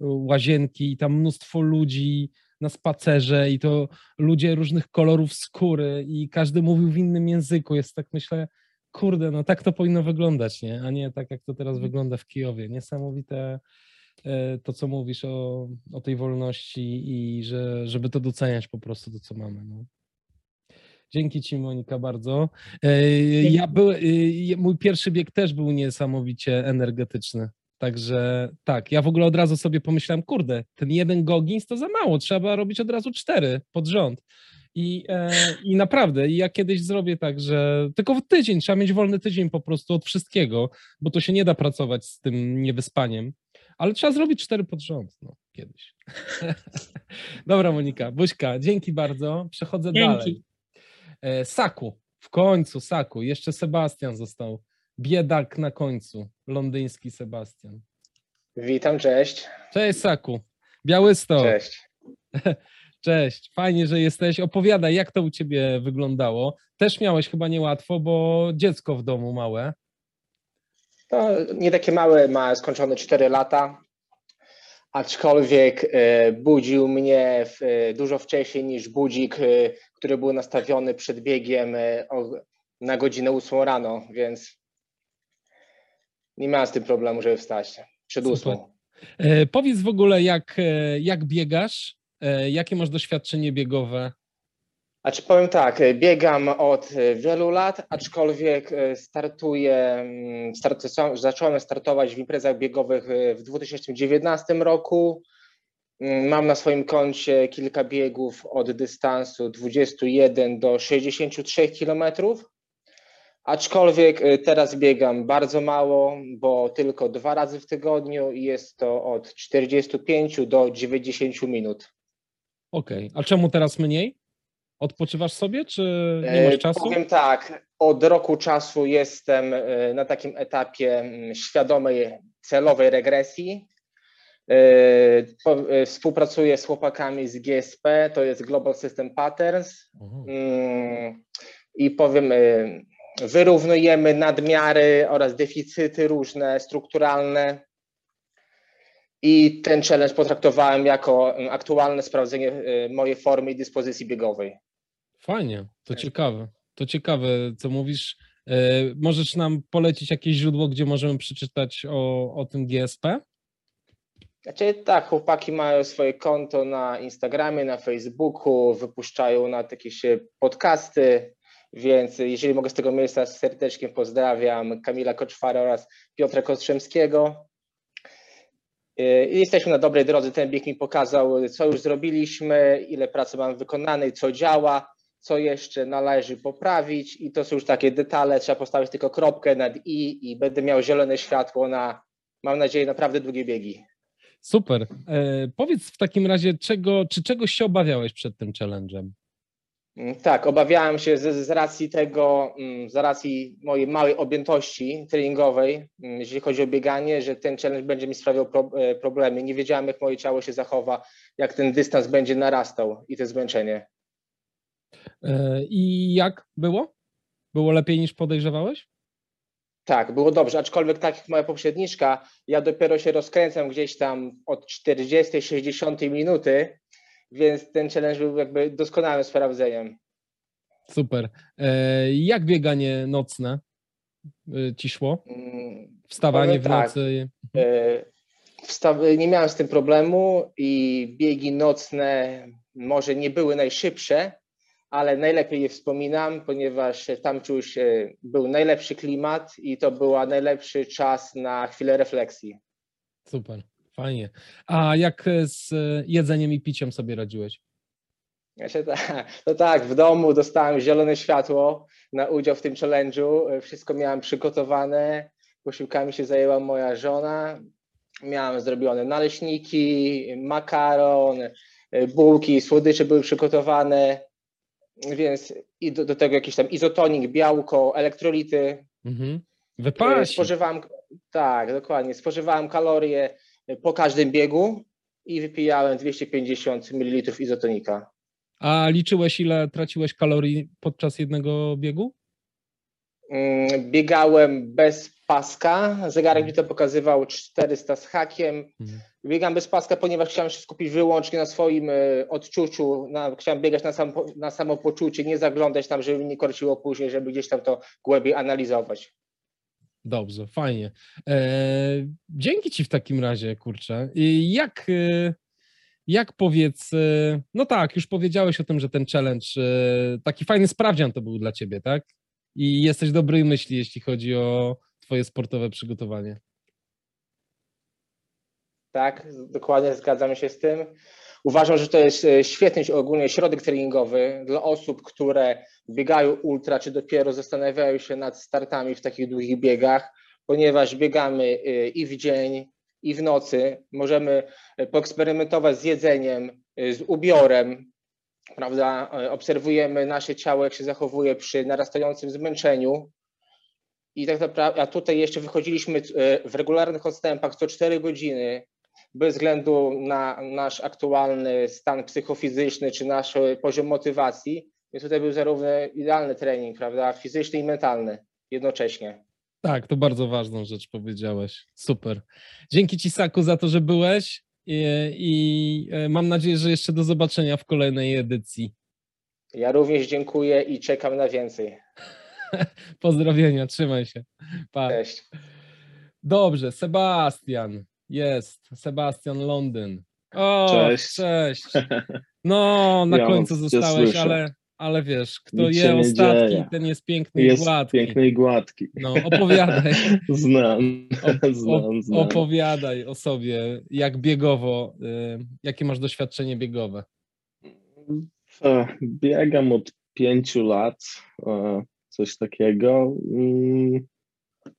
łazienki i tam mnóstwo ludzi na spacerze i to ludzie różnych kolorów skóry i każdy mówił w innym języku. Jest tak, myślę, kurde, no tak to powinno wyglądać, nie? A nie tak, jak to teraz wygląda w Kijowie. Niesamowite to, co mówisz o, o tej wolności i że, żeby to doceniać po prostu to, co mamy. No. Dzięki Ci, Monika, bardzo. E, ja był, e, mój pierwszy bieg też był niesamowicie energetyczny. Także tak, ja w ogóle od razu sobie pomyślałem, kurde, ten jeden Gogins to za mało, trzeba robić od razu cztery pod rząd. I, e, I naprawdę, ja kiedyś zrobię tak, że tylko w tydzień, trzeba mieć wolny tydzień po prostu od wszystkiego, bo to się nie da pracować z tym niewyspaniem ale trzeba zrobić cztery pod rząd, no, kiedyś. <laughs> Dobra, Monika, Buźka, dzięki bardzo. Przechodzę dzięki. dalej. E, Saku, w końcu Saku, jeszcze Sebastian został. Biedak na końcu, londyński Sebastian. Witam, cześć. Cześć Saku, Białystok. Cześć. <laughs> Cześć, fajnie, że jesteś. Opowiadaj, jak to u ciebie wyglądało. Też miałeś chyba niełatwo, bo dziecko w domu małe. To nie takie małe, ma skończone 4 lata, aczkolwiek e, budził mnie e, dużo wcześniej niż budzik, e, który był nastawiony przed biegiem na godzinę 8 rano, więc nie miałem z tym problemu, żeby wstać przed 8. Powiedz w ogóle, jak, jak biegasz? Jakie masz doświadczenie biegowe? Znaczy powiem tak, biegam od wielu lat, aczkolwiek e, startuję, mm, zacząłem startować w imprezach biegowych e, w 2019 roku. Mm, mam na swoim koncie kilka biegów od dystansu 21 do 63 km. Aczkolwiek e, teraz biegam bardzo mało, bo tylko dwa razy w tygodniu i jest to od 45 do 90 minut. Okej, okay. a czemu teraz mniej? Odpoczywasz sobie, czy nie masz e, czasu? Powiem tak, od roku czasu jestem e, na takim etapie mm, świadomej celowej regresji. E, współpracuję z chłopakami z GSP, to jest Global System Patterns. Mm, I powiem, wyrównujemy nadmiary oraz deficyty różne, strukturalne. I ten challenge potraktowałem jako mm, aktualne sprawdzenie mojej formy i dyspozycji biegowej. Fajnie, to ciekawe. To ciekawe, co mówisz. E, możesz nam polecić jakieś źródło, gdzie możemy przeczytać o, o tym GSP? Znaczy, tak, chłopaki mają swoje konto na Instagramie, na Facebooku, wypuszczają na jakieś podcasty, więc jeżeli mogę z tego miejsca z serdeczkiem pozdrawiam Kamila Koczwara oraz Piotra Kostrzemskiego. E, jesteśmy na dobrej drodze. Ten bieg mi pokazał, co już zrobiliśmy, ile pracy mam wykonanej, co działa co jeszcze należy poprawić i to są już takie detale, trzeba postawić tylko kropkę nad i i będę miał zielone światło na, mam nadzieję, naprawdę długie biegi. Super. E, powiedz w takim razie, czego, czy czegoś się obawiałeś przed tym challenge'em? Mm, tak, obawiałem się z, z, racji tego, mm, z racji mojej małej objętości treningowej, mm, jeśli chodzi o bieganie, że ten challenge będzie mi sprawiał pro, e, problemy. Nie wiedziałem, jak moje ciało się zachowa, jak ten dystans będzie narastał i to zmęczenie. E, I jak było? Było lepiej niż podejrzewałeś? Tak, było dobrze, aczkolwiek tak jak moja poprzedniczka, ja dopiero się rozkręcam gdzieś tam od 40-60 minuty, więc ten challenge był jakby doskonałym sprawdzeniem. Super. E, jak bieganie nocne e, ci szło? Mm, Wstawanie w tak. nocy? Wsta nie miałem z tym problemu i biegi nocne może nie były najszybsze, ale najlepiej je wspominam, ponieważ tam czuć był najlepszy klimat i to był najlepszy czas na chwilę refleksji. Super, fajnie. A jak z jedzeniem i piciem sobie radziłeś? No tak, w domu dostałem zielone światło na udział w tym challenge'u. Wszystko miałem przygotowane. Posiłkami się zajęła moja żona. Miałem zrobione naleśniki, makaron, bułki, słodycze były przygotowane więc i do, do tego jakiś tam izotonik, białko, elektrolity. Mhm. Wypasi. Spożywałem, tak, dokładnie. Spożywałem kalorie po każdym biegu i wypijałem 250 ml izotonika. A liczyłeś, ile traciłeś kalorii podczas jednego biegu? Mm, biegałem bez paska. Zegarek mi to pokazywał 400 z hakiem. Mhm. Biegam bez paska, ponieważ chciałem się skupić wyłącznie na swoim e, odczuciu. Na, chciałem biegać na, sam, na samopoczucie, nie zaglądać tam, żeby mnie korciło później, żeby gdzieś tam to głębiej analizować. Dobrze, fajnie. E, dzięki Ci w takim razie, kurczę. Jak, e, jak powiedz, no tak, już powiedziałeś o tym, że ten challenge, taki fajny sprawdzian to był dla Ciebie, tak? I jesteś dobrej myśli, jeśli chodzi o Twoje sportowe przygotowanie. Tak, dokładnie zgadzam się z tym. Uważam, że to jest e, świetny ogólnie środek treningowy dla osób, które biegają ultra, czy dopiero zastanawiają się nad startami w takich długich biegach, ponieważ biegamy e, i w dzień, i w nocy. Możemy e, poeksperymentować z jedzeniem, z ubiorem, prawda? Obserwujemy nasze ciało, jak się zachowuje przy narastającym zmęczeniu. I tak naprawdę, a tutaj jeszcze wychodziliśmy w regularnych odstępach co 4 godziny, bez względu na nasz aktualny stan psychofizyczny czy nasz poziom motywacji. Więc tutaj był zarówno idealny trening, prawda, fizyczny i mentalny jednocześnie. Tak, to bardzo ważną rzecz powiedziałeś. Super. Dzięki Ci, Saku, za to, że byłeś i, i e, mam nadzieję, że jeszcze do zobaczenia w kolejnej edycji. Ja również dziękuję i czekam na więcej. <laughs> Pozdrowienia, trzymaj się. Pa. Cześć. Dobrze, Sebastian. Jest, Sebastian Londyn. O, cześć. cześć. <laughs> No, na ja końcu zostałeś, ale, ale wiesz, kto Nic je ostatki, dzieje. ten jest piękny jest i gładki. piękny i gładki. No, opowiadaj. <laughs> znam, o, znam, znam. Opowiadaj o sobie, jak biegowo, y, jakie masz doświadczenie biegowe? Biegam od pięciu lat, coś takiego. Mm,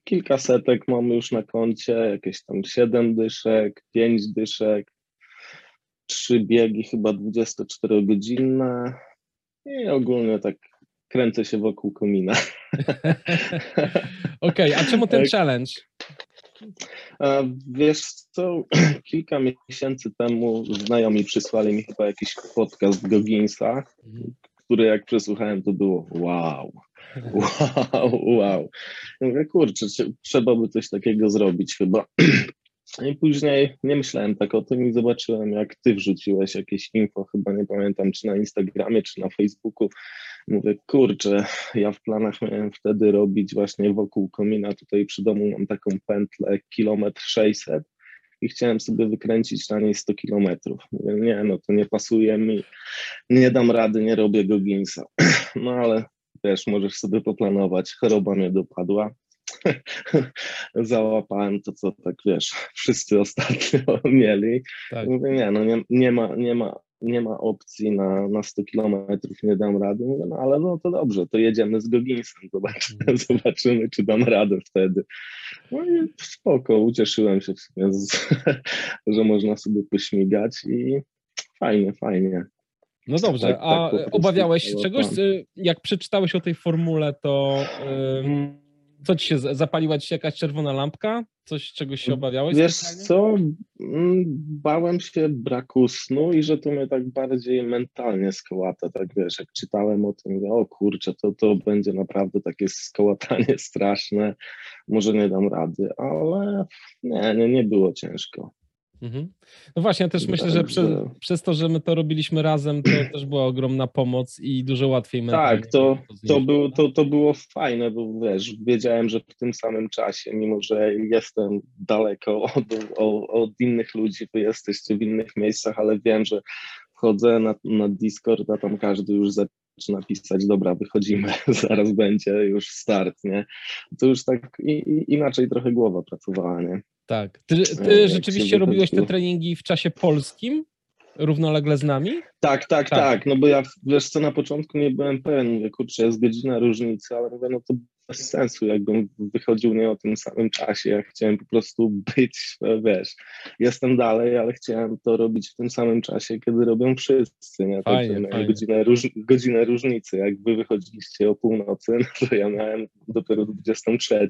kilka setek mamy już na koncie, jakieś tam siedem dyszek, pięć dyszek, trzy biegi chyba 24-godzinne i ogólnie tak kręcę się wokół komina. <laughs> Okej, okay, a czemu ten challenge? Wiesz co, <clears throat> kilka miesięcy temu znajomi przysłali mi chyba jakiś podcast Gogginsa, który jak przesłuchałem, to było wow, wow, wow. Mówię, kurczę, trzeba by coś takiego zrobić chyba. I później nie myślałem tak o tym i zobaczyłem, jak ty wrzuciłeś jakieś info, chyba nie pamiętam, czy na Instagramie, czy na Facebooku. Mówię, kurczę, ja w planach miałem wtedy robić właśnie wokół komina, tutaj przy domu mam taką pętlę, kilometr 600 i chciałem sobie wykręcić na niej 100 kilometrów. Mówię, nie, no to nie pasuje mi, nie dam rady, nie robię Gogginsa. <clears throat> No ale wiesz, możesz sobie poplanować, choroba mnie dopadła, <laughs> załapałem to, co tak wiesz, <laughs> wszyscy ostatnio <laughs> mieli. Tak. Mówię, nie, no nie, nie, ma, nie, ma, nie ma opcji na, na 100 kilometrów, nie dam rady. Mówię, no ale no to dobrze, to jedziemy z Goginsem, zobaczymy, mm. zobaczymy czy dam radę wtedy. No i spoko, ucieszyłem się w sumie, z, że można sobie pośmigać i fajnie, fajnie. No dobrze, tak, a tak obawiałeś się czegoś? Jak przeczytałeś o tej formule, to... Yy co ci się, zapaliła ci się jakaś czerwona lampka? Coś, czegoś się obawiałeś? Wiesz specjalnie? co, mm, bałem się braku snu i że to mnie tak bardziej mentalnie skołata, tak wiesz, jak czytałem o tym, o kurczę, to, to będzie naprawdę takie skołatanie <laughs> straszne, może nie dam rady, ale nie, nie, nie było ciężko. Mhm. No właśnie, ja też myślę, że prze, przez to, że my to robiliśmy razem, to też była ogromna pomoc i dużo łatwiej Tak, to, to, było, to, to było fajne, bo wiesz, wiedziałem, że w tym samym czasie, mimo że jestem daleko od, od, od innych ludzi, wy jesteście w innych miejscach, ale wiem, że wchodzę na, na Discord, a tam każdy już zaczyna pisać, dobra, wychodzimy, <laughs> zaraz będzie już start, nie? To już tak i, i inaczej trochę głowa pracowała, nie? Tak. Ty, ty rzeczywiście robiłeś te treningi w czasie polskim? Równolegle z nami? Tak, tak, tak, tak. No bo ja wiesz co, na początku nie byłem pewien, mówię, kurczę, jest godzina różnicy, ale mówię, no to bez sensu, jakbym wychodził nie o tym samym czasie. Ja chciałem po prostu być, wiesz, jestem dalej, ale chciałem to robić w tym samym czasie, kiedy robią wszyscy. Nie? Fajnie, tak, fajnie. Godzinę, róż, godzinę różnicy. Jak wy wychodziliście o północy, <laughs> no to ja miałem dopiero 23.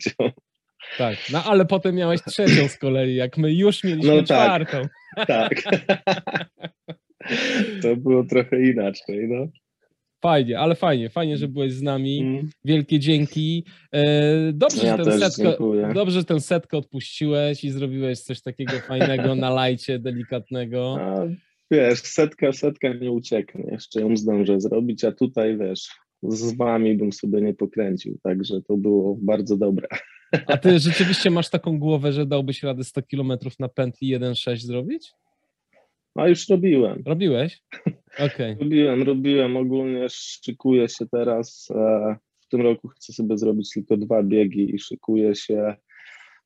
Tak, no ale potem miałeś trzecią z kolei, jak my już mieliśmy no, tak, czwartą. Tak. <laughs> to było trochę inaczej, no. Fajnie, ale fajnie, fajnie, że byłeś z nami. Mm. Wielkie dzięki. E, dobrze, ja że ten setkę, dobrze, że ten setkę odpuściłeś i zrobiłeś coś takiego fajnego na lajcie, delikatnego. A, wiesz, setka, setka nie ucieknie, jeszcze ją zdążę zrobić, a tutaj wiesz, z wami bym sobie nie pokręcił, także to było bardzo dobre. A ty rzeczywiście masz taką głowę, że dałbyś radę 100 km na pętli 1.6 zrobić? A już robiłem. Robiłeś? <laughs> Okay. robiłem, robiłem. Ogólnie szykuję się teraz. E, w tym roku chcę sobie zrobić tylko dwa biegi i szykuję się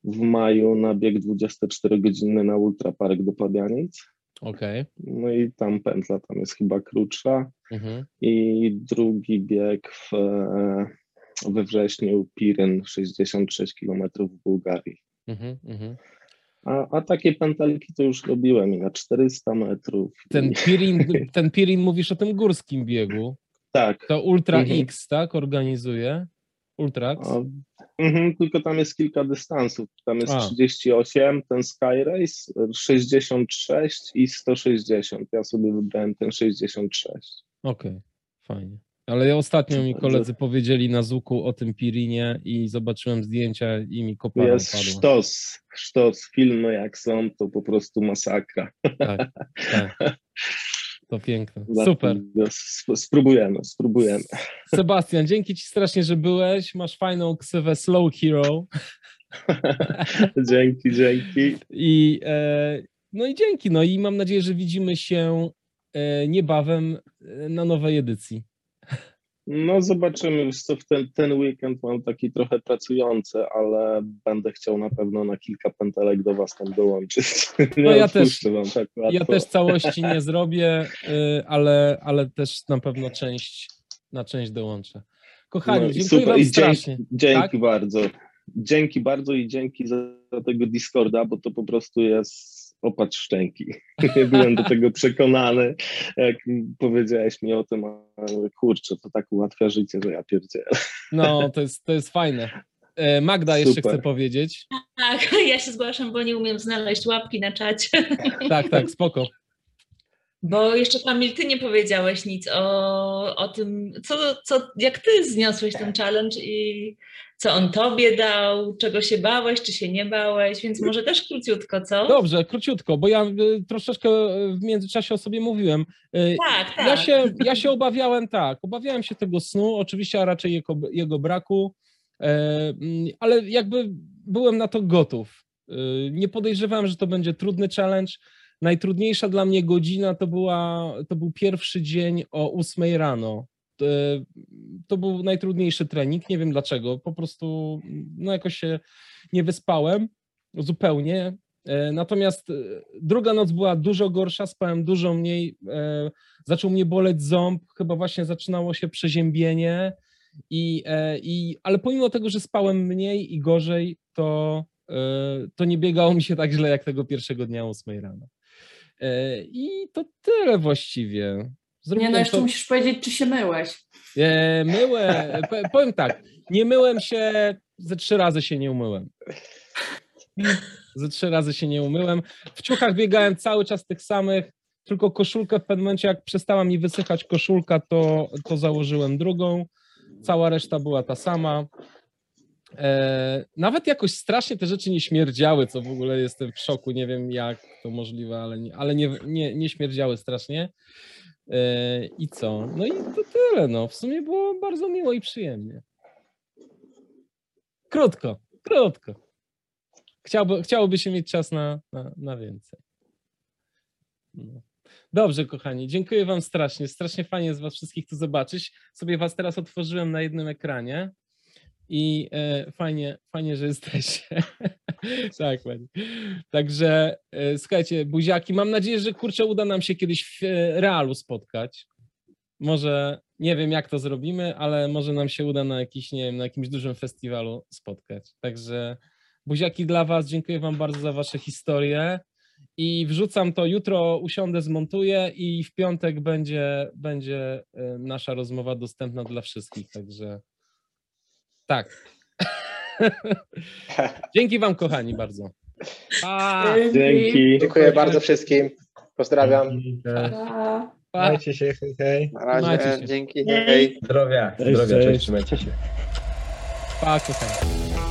w maju na bieg 24-godzinny na Ultrapark do Pabianic. Okay. No i tam pętla tam jest chyba krótsza. Mhm. I drugi bieg w, e, we wrześniu Piryn 66 km w Bułgarii. Mhm, mhm. A, a takie pętelki to już robiłem na 400 metrów. Ten Pirin, <laughs> ten Pirin mówisz o tym górskim biegu. Tak. To Ultra mhm. X, tak? Organizuje. Ultrax. Mhm, tylko tam jest kilka dystansów. Tam jest a. 38, ten Sky Race, 66 i 160. Ja sobie wybrałem ten 66. Okej, okay. fajnie. Ale ostatnio mi koledzy powiedzieli na Zuku o tym Pirinie i zobaczyłem zdjęcia i mi kopara Jest padła. sztos, sztos. Filmy jak są, to po prostu masakra. Tak, tak. <laughs> To piękne. Super. Spróbujemy, spróbujemy. Sebastian, dzięki Ci strasznie, że byłeś. Masz fajną ksywę Slow Hero. <laughs> dzięki, dzięki. I, e, no i dzięki. No i mam nadzieję, że widzimy się e, niebawem e, na nowej edycji. No zobaczymy, co w ten, ten weekend mam taki trochę pracujący, ale będę chciał na pewno na kilka pętelek do Was tam dołączyć. <laughs> Nie no ja też, tak ja też całości nie zrobię, y, ale, ale też na pewno część, na część dołączę. Kochani, no, dziękuję super. Wam I strasznie. Dzięki, dzięki tak? bardzo. Dzięki bardzo i dzięki za tego Discorda, bo to po prostu jest opad szczęki. <laughs> Nie byłem do tego przekonany, jak powiedziałeś mi o tym, ale kurczę, to tak ułatwia życie, że ja pierdzielę. No, to jest, to jest fajne. E, Magda Super. jeszcze chce powiedzieć. Tak, <laughs> ja się zgłaszam, bo nie umiem znaleźć łapki na czacie. Tak, tak, spoko. Bo jeszcze Kamil, ty nie powiedziałeś nic o, o tym, co, co, jak ty zniosłeś ten challenge i co on tobie dał, czego się bałeś, czy się nie bałeś, więc może też króciutko, co? Dobrze, króciutko, bo ja y, troszeczkę w międzyczasie o sobie mówiłem. Y, tak, tak. Ja się, ja się obawiałem, tak, obawiałem się tego snu, oczywiście, a raczej jego, jego braku, e, mm, ale jakby byłem na to gotów. Y, nie podejrzewałem, że to będzie trudny challenge. Najtrudniejsza dla mnie godzina to, była, to był pierwszy dzień o 8 rano. To był najtrudniejszy trening, nie wiem dlaczego, po prostu no jakoś się nie wyspałem zupełnie. E, natomiast e, druga noc była dużo gorsza, spałem dużo mniej, e, zaczął mnie boleć ząb, chyba właśnie zaczynało się przeziębienie, i, i, ale pomimo tego, że spałem mniej i gorzej, to, to nie biegało mi się tak źle jak tego pierwszego dnia o 8 rano. E, I to tyle właściwie. Zrobiłem nie, no jeszcze to... musisz powiedzieć, czy się myłeś. E, myłem, powiem tak, nie myłem się, ze trzy razy się nie umyłem. Ze trzy razy się nie umyłem. W ciuchach biegałem cały czas tych samych, tylko koszulkę w pewnym momencie, jak przestała mi wysychać koszulka, to, to założyłem drugą. Cała reszta była ta sama. E, nawet jakoś strasznie te rzeczy nie śmierdziały, co w ogóle jestem w szoku. Nie wiem, jak to możliwe, ale nie, ale nie, nie, nie śmierdziały strasznie. E, I co? No i to tyle. No. W sumie było bardzo miło i przyjemnie. Krótko, krótko. Chciałby, chciałoby się mieć czas na, na, na więcej. No. Dobrze, kochani, dziękuję Wam strasznie. Strasznie fajnie z Was wszystkich tu zobaczyć. Sobie Was teraz otworzyłem na jednym ekranie i e, fajnie, fajnie, że jesteście. <laughs> tak, pani. Także e, słuchajcie, buziaki, mam nadzieję, że kurczę uda nam się kiedyś w e, realu spotkać. Może nie wiem, jak to zrobimy, ale może nam się uda na jakiś, nie wiem, na jakimś dużym festiwalu spotkać. Także buziaki dla Was, dziękuję Wam bardzo za Wasze historie i wrzucam to jutro, usiądę, zmontuję i w piątek będzie, będzie e, nasza rozmowa dostępna dla wszystkich, także tak. <laughs> Dzięki Wam, kochani, bardzo. Pa. Dzięki. Dziękuję bardzo wszystkim. Pozdrawiam. Trzymajcie się, hej, hej. Na razie, dzięki, hej. Zdrowia, zdrowia, cześć, trzymajcie się. Pa, kochani.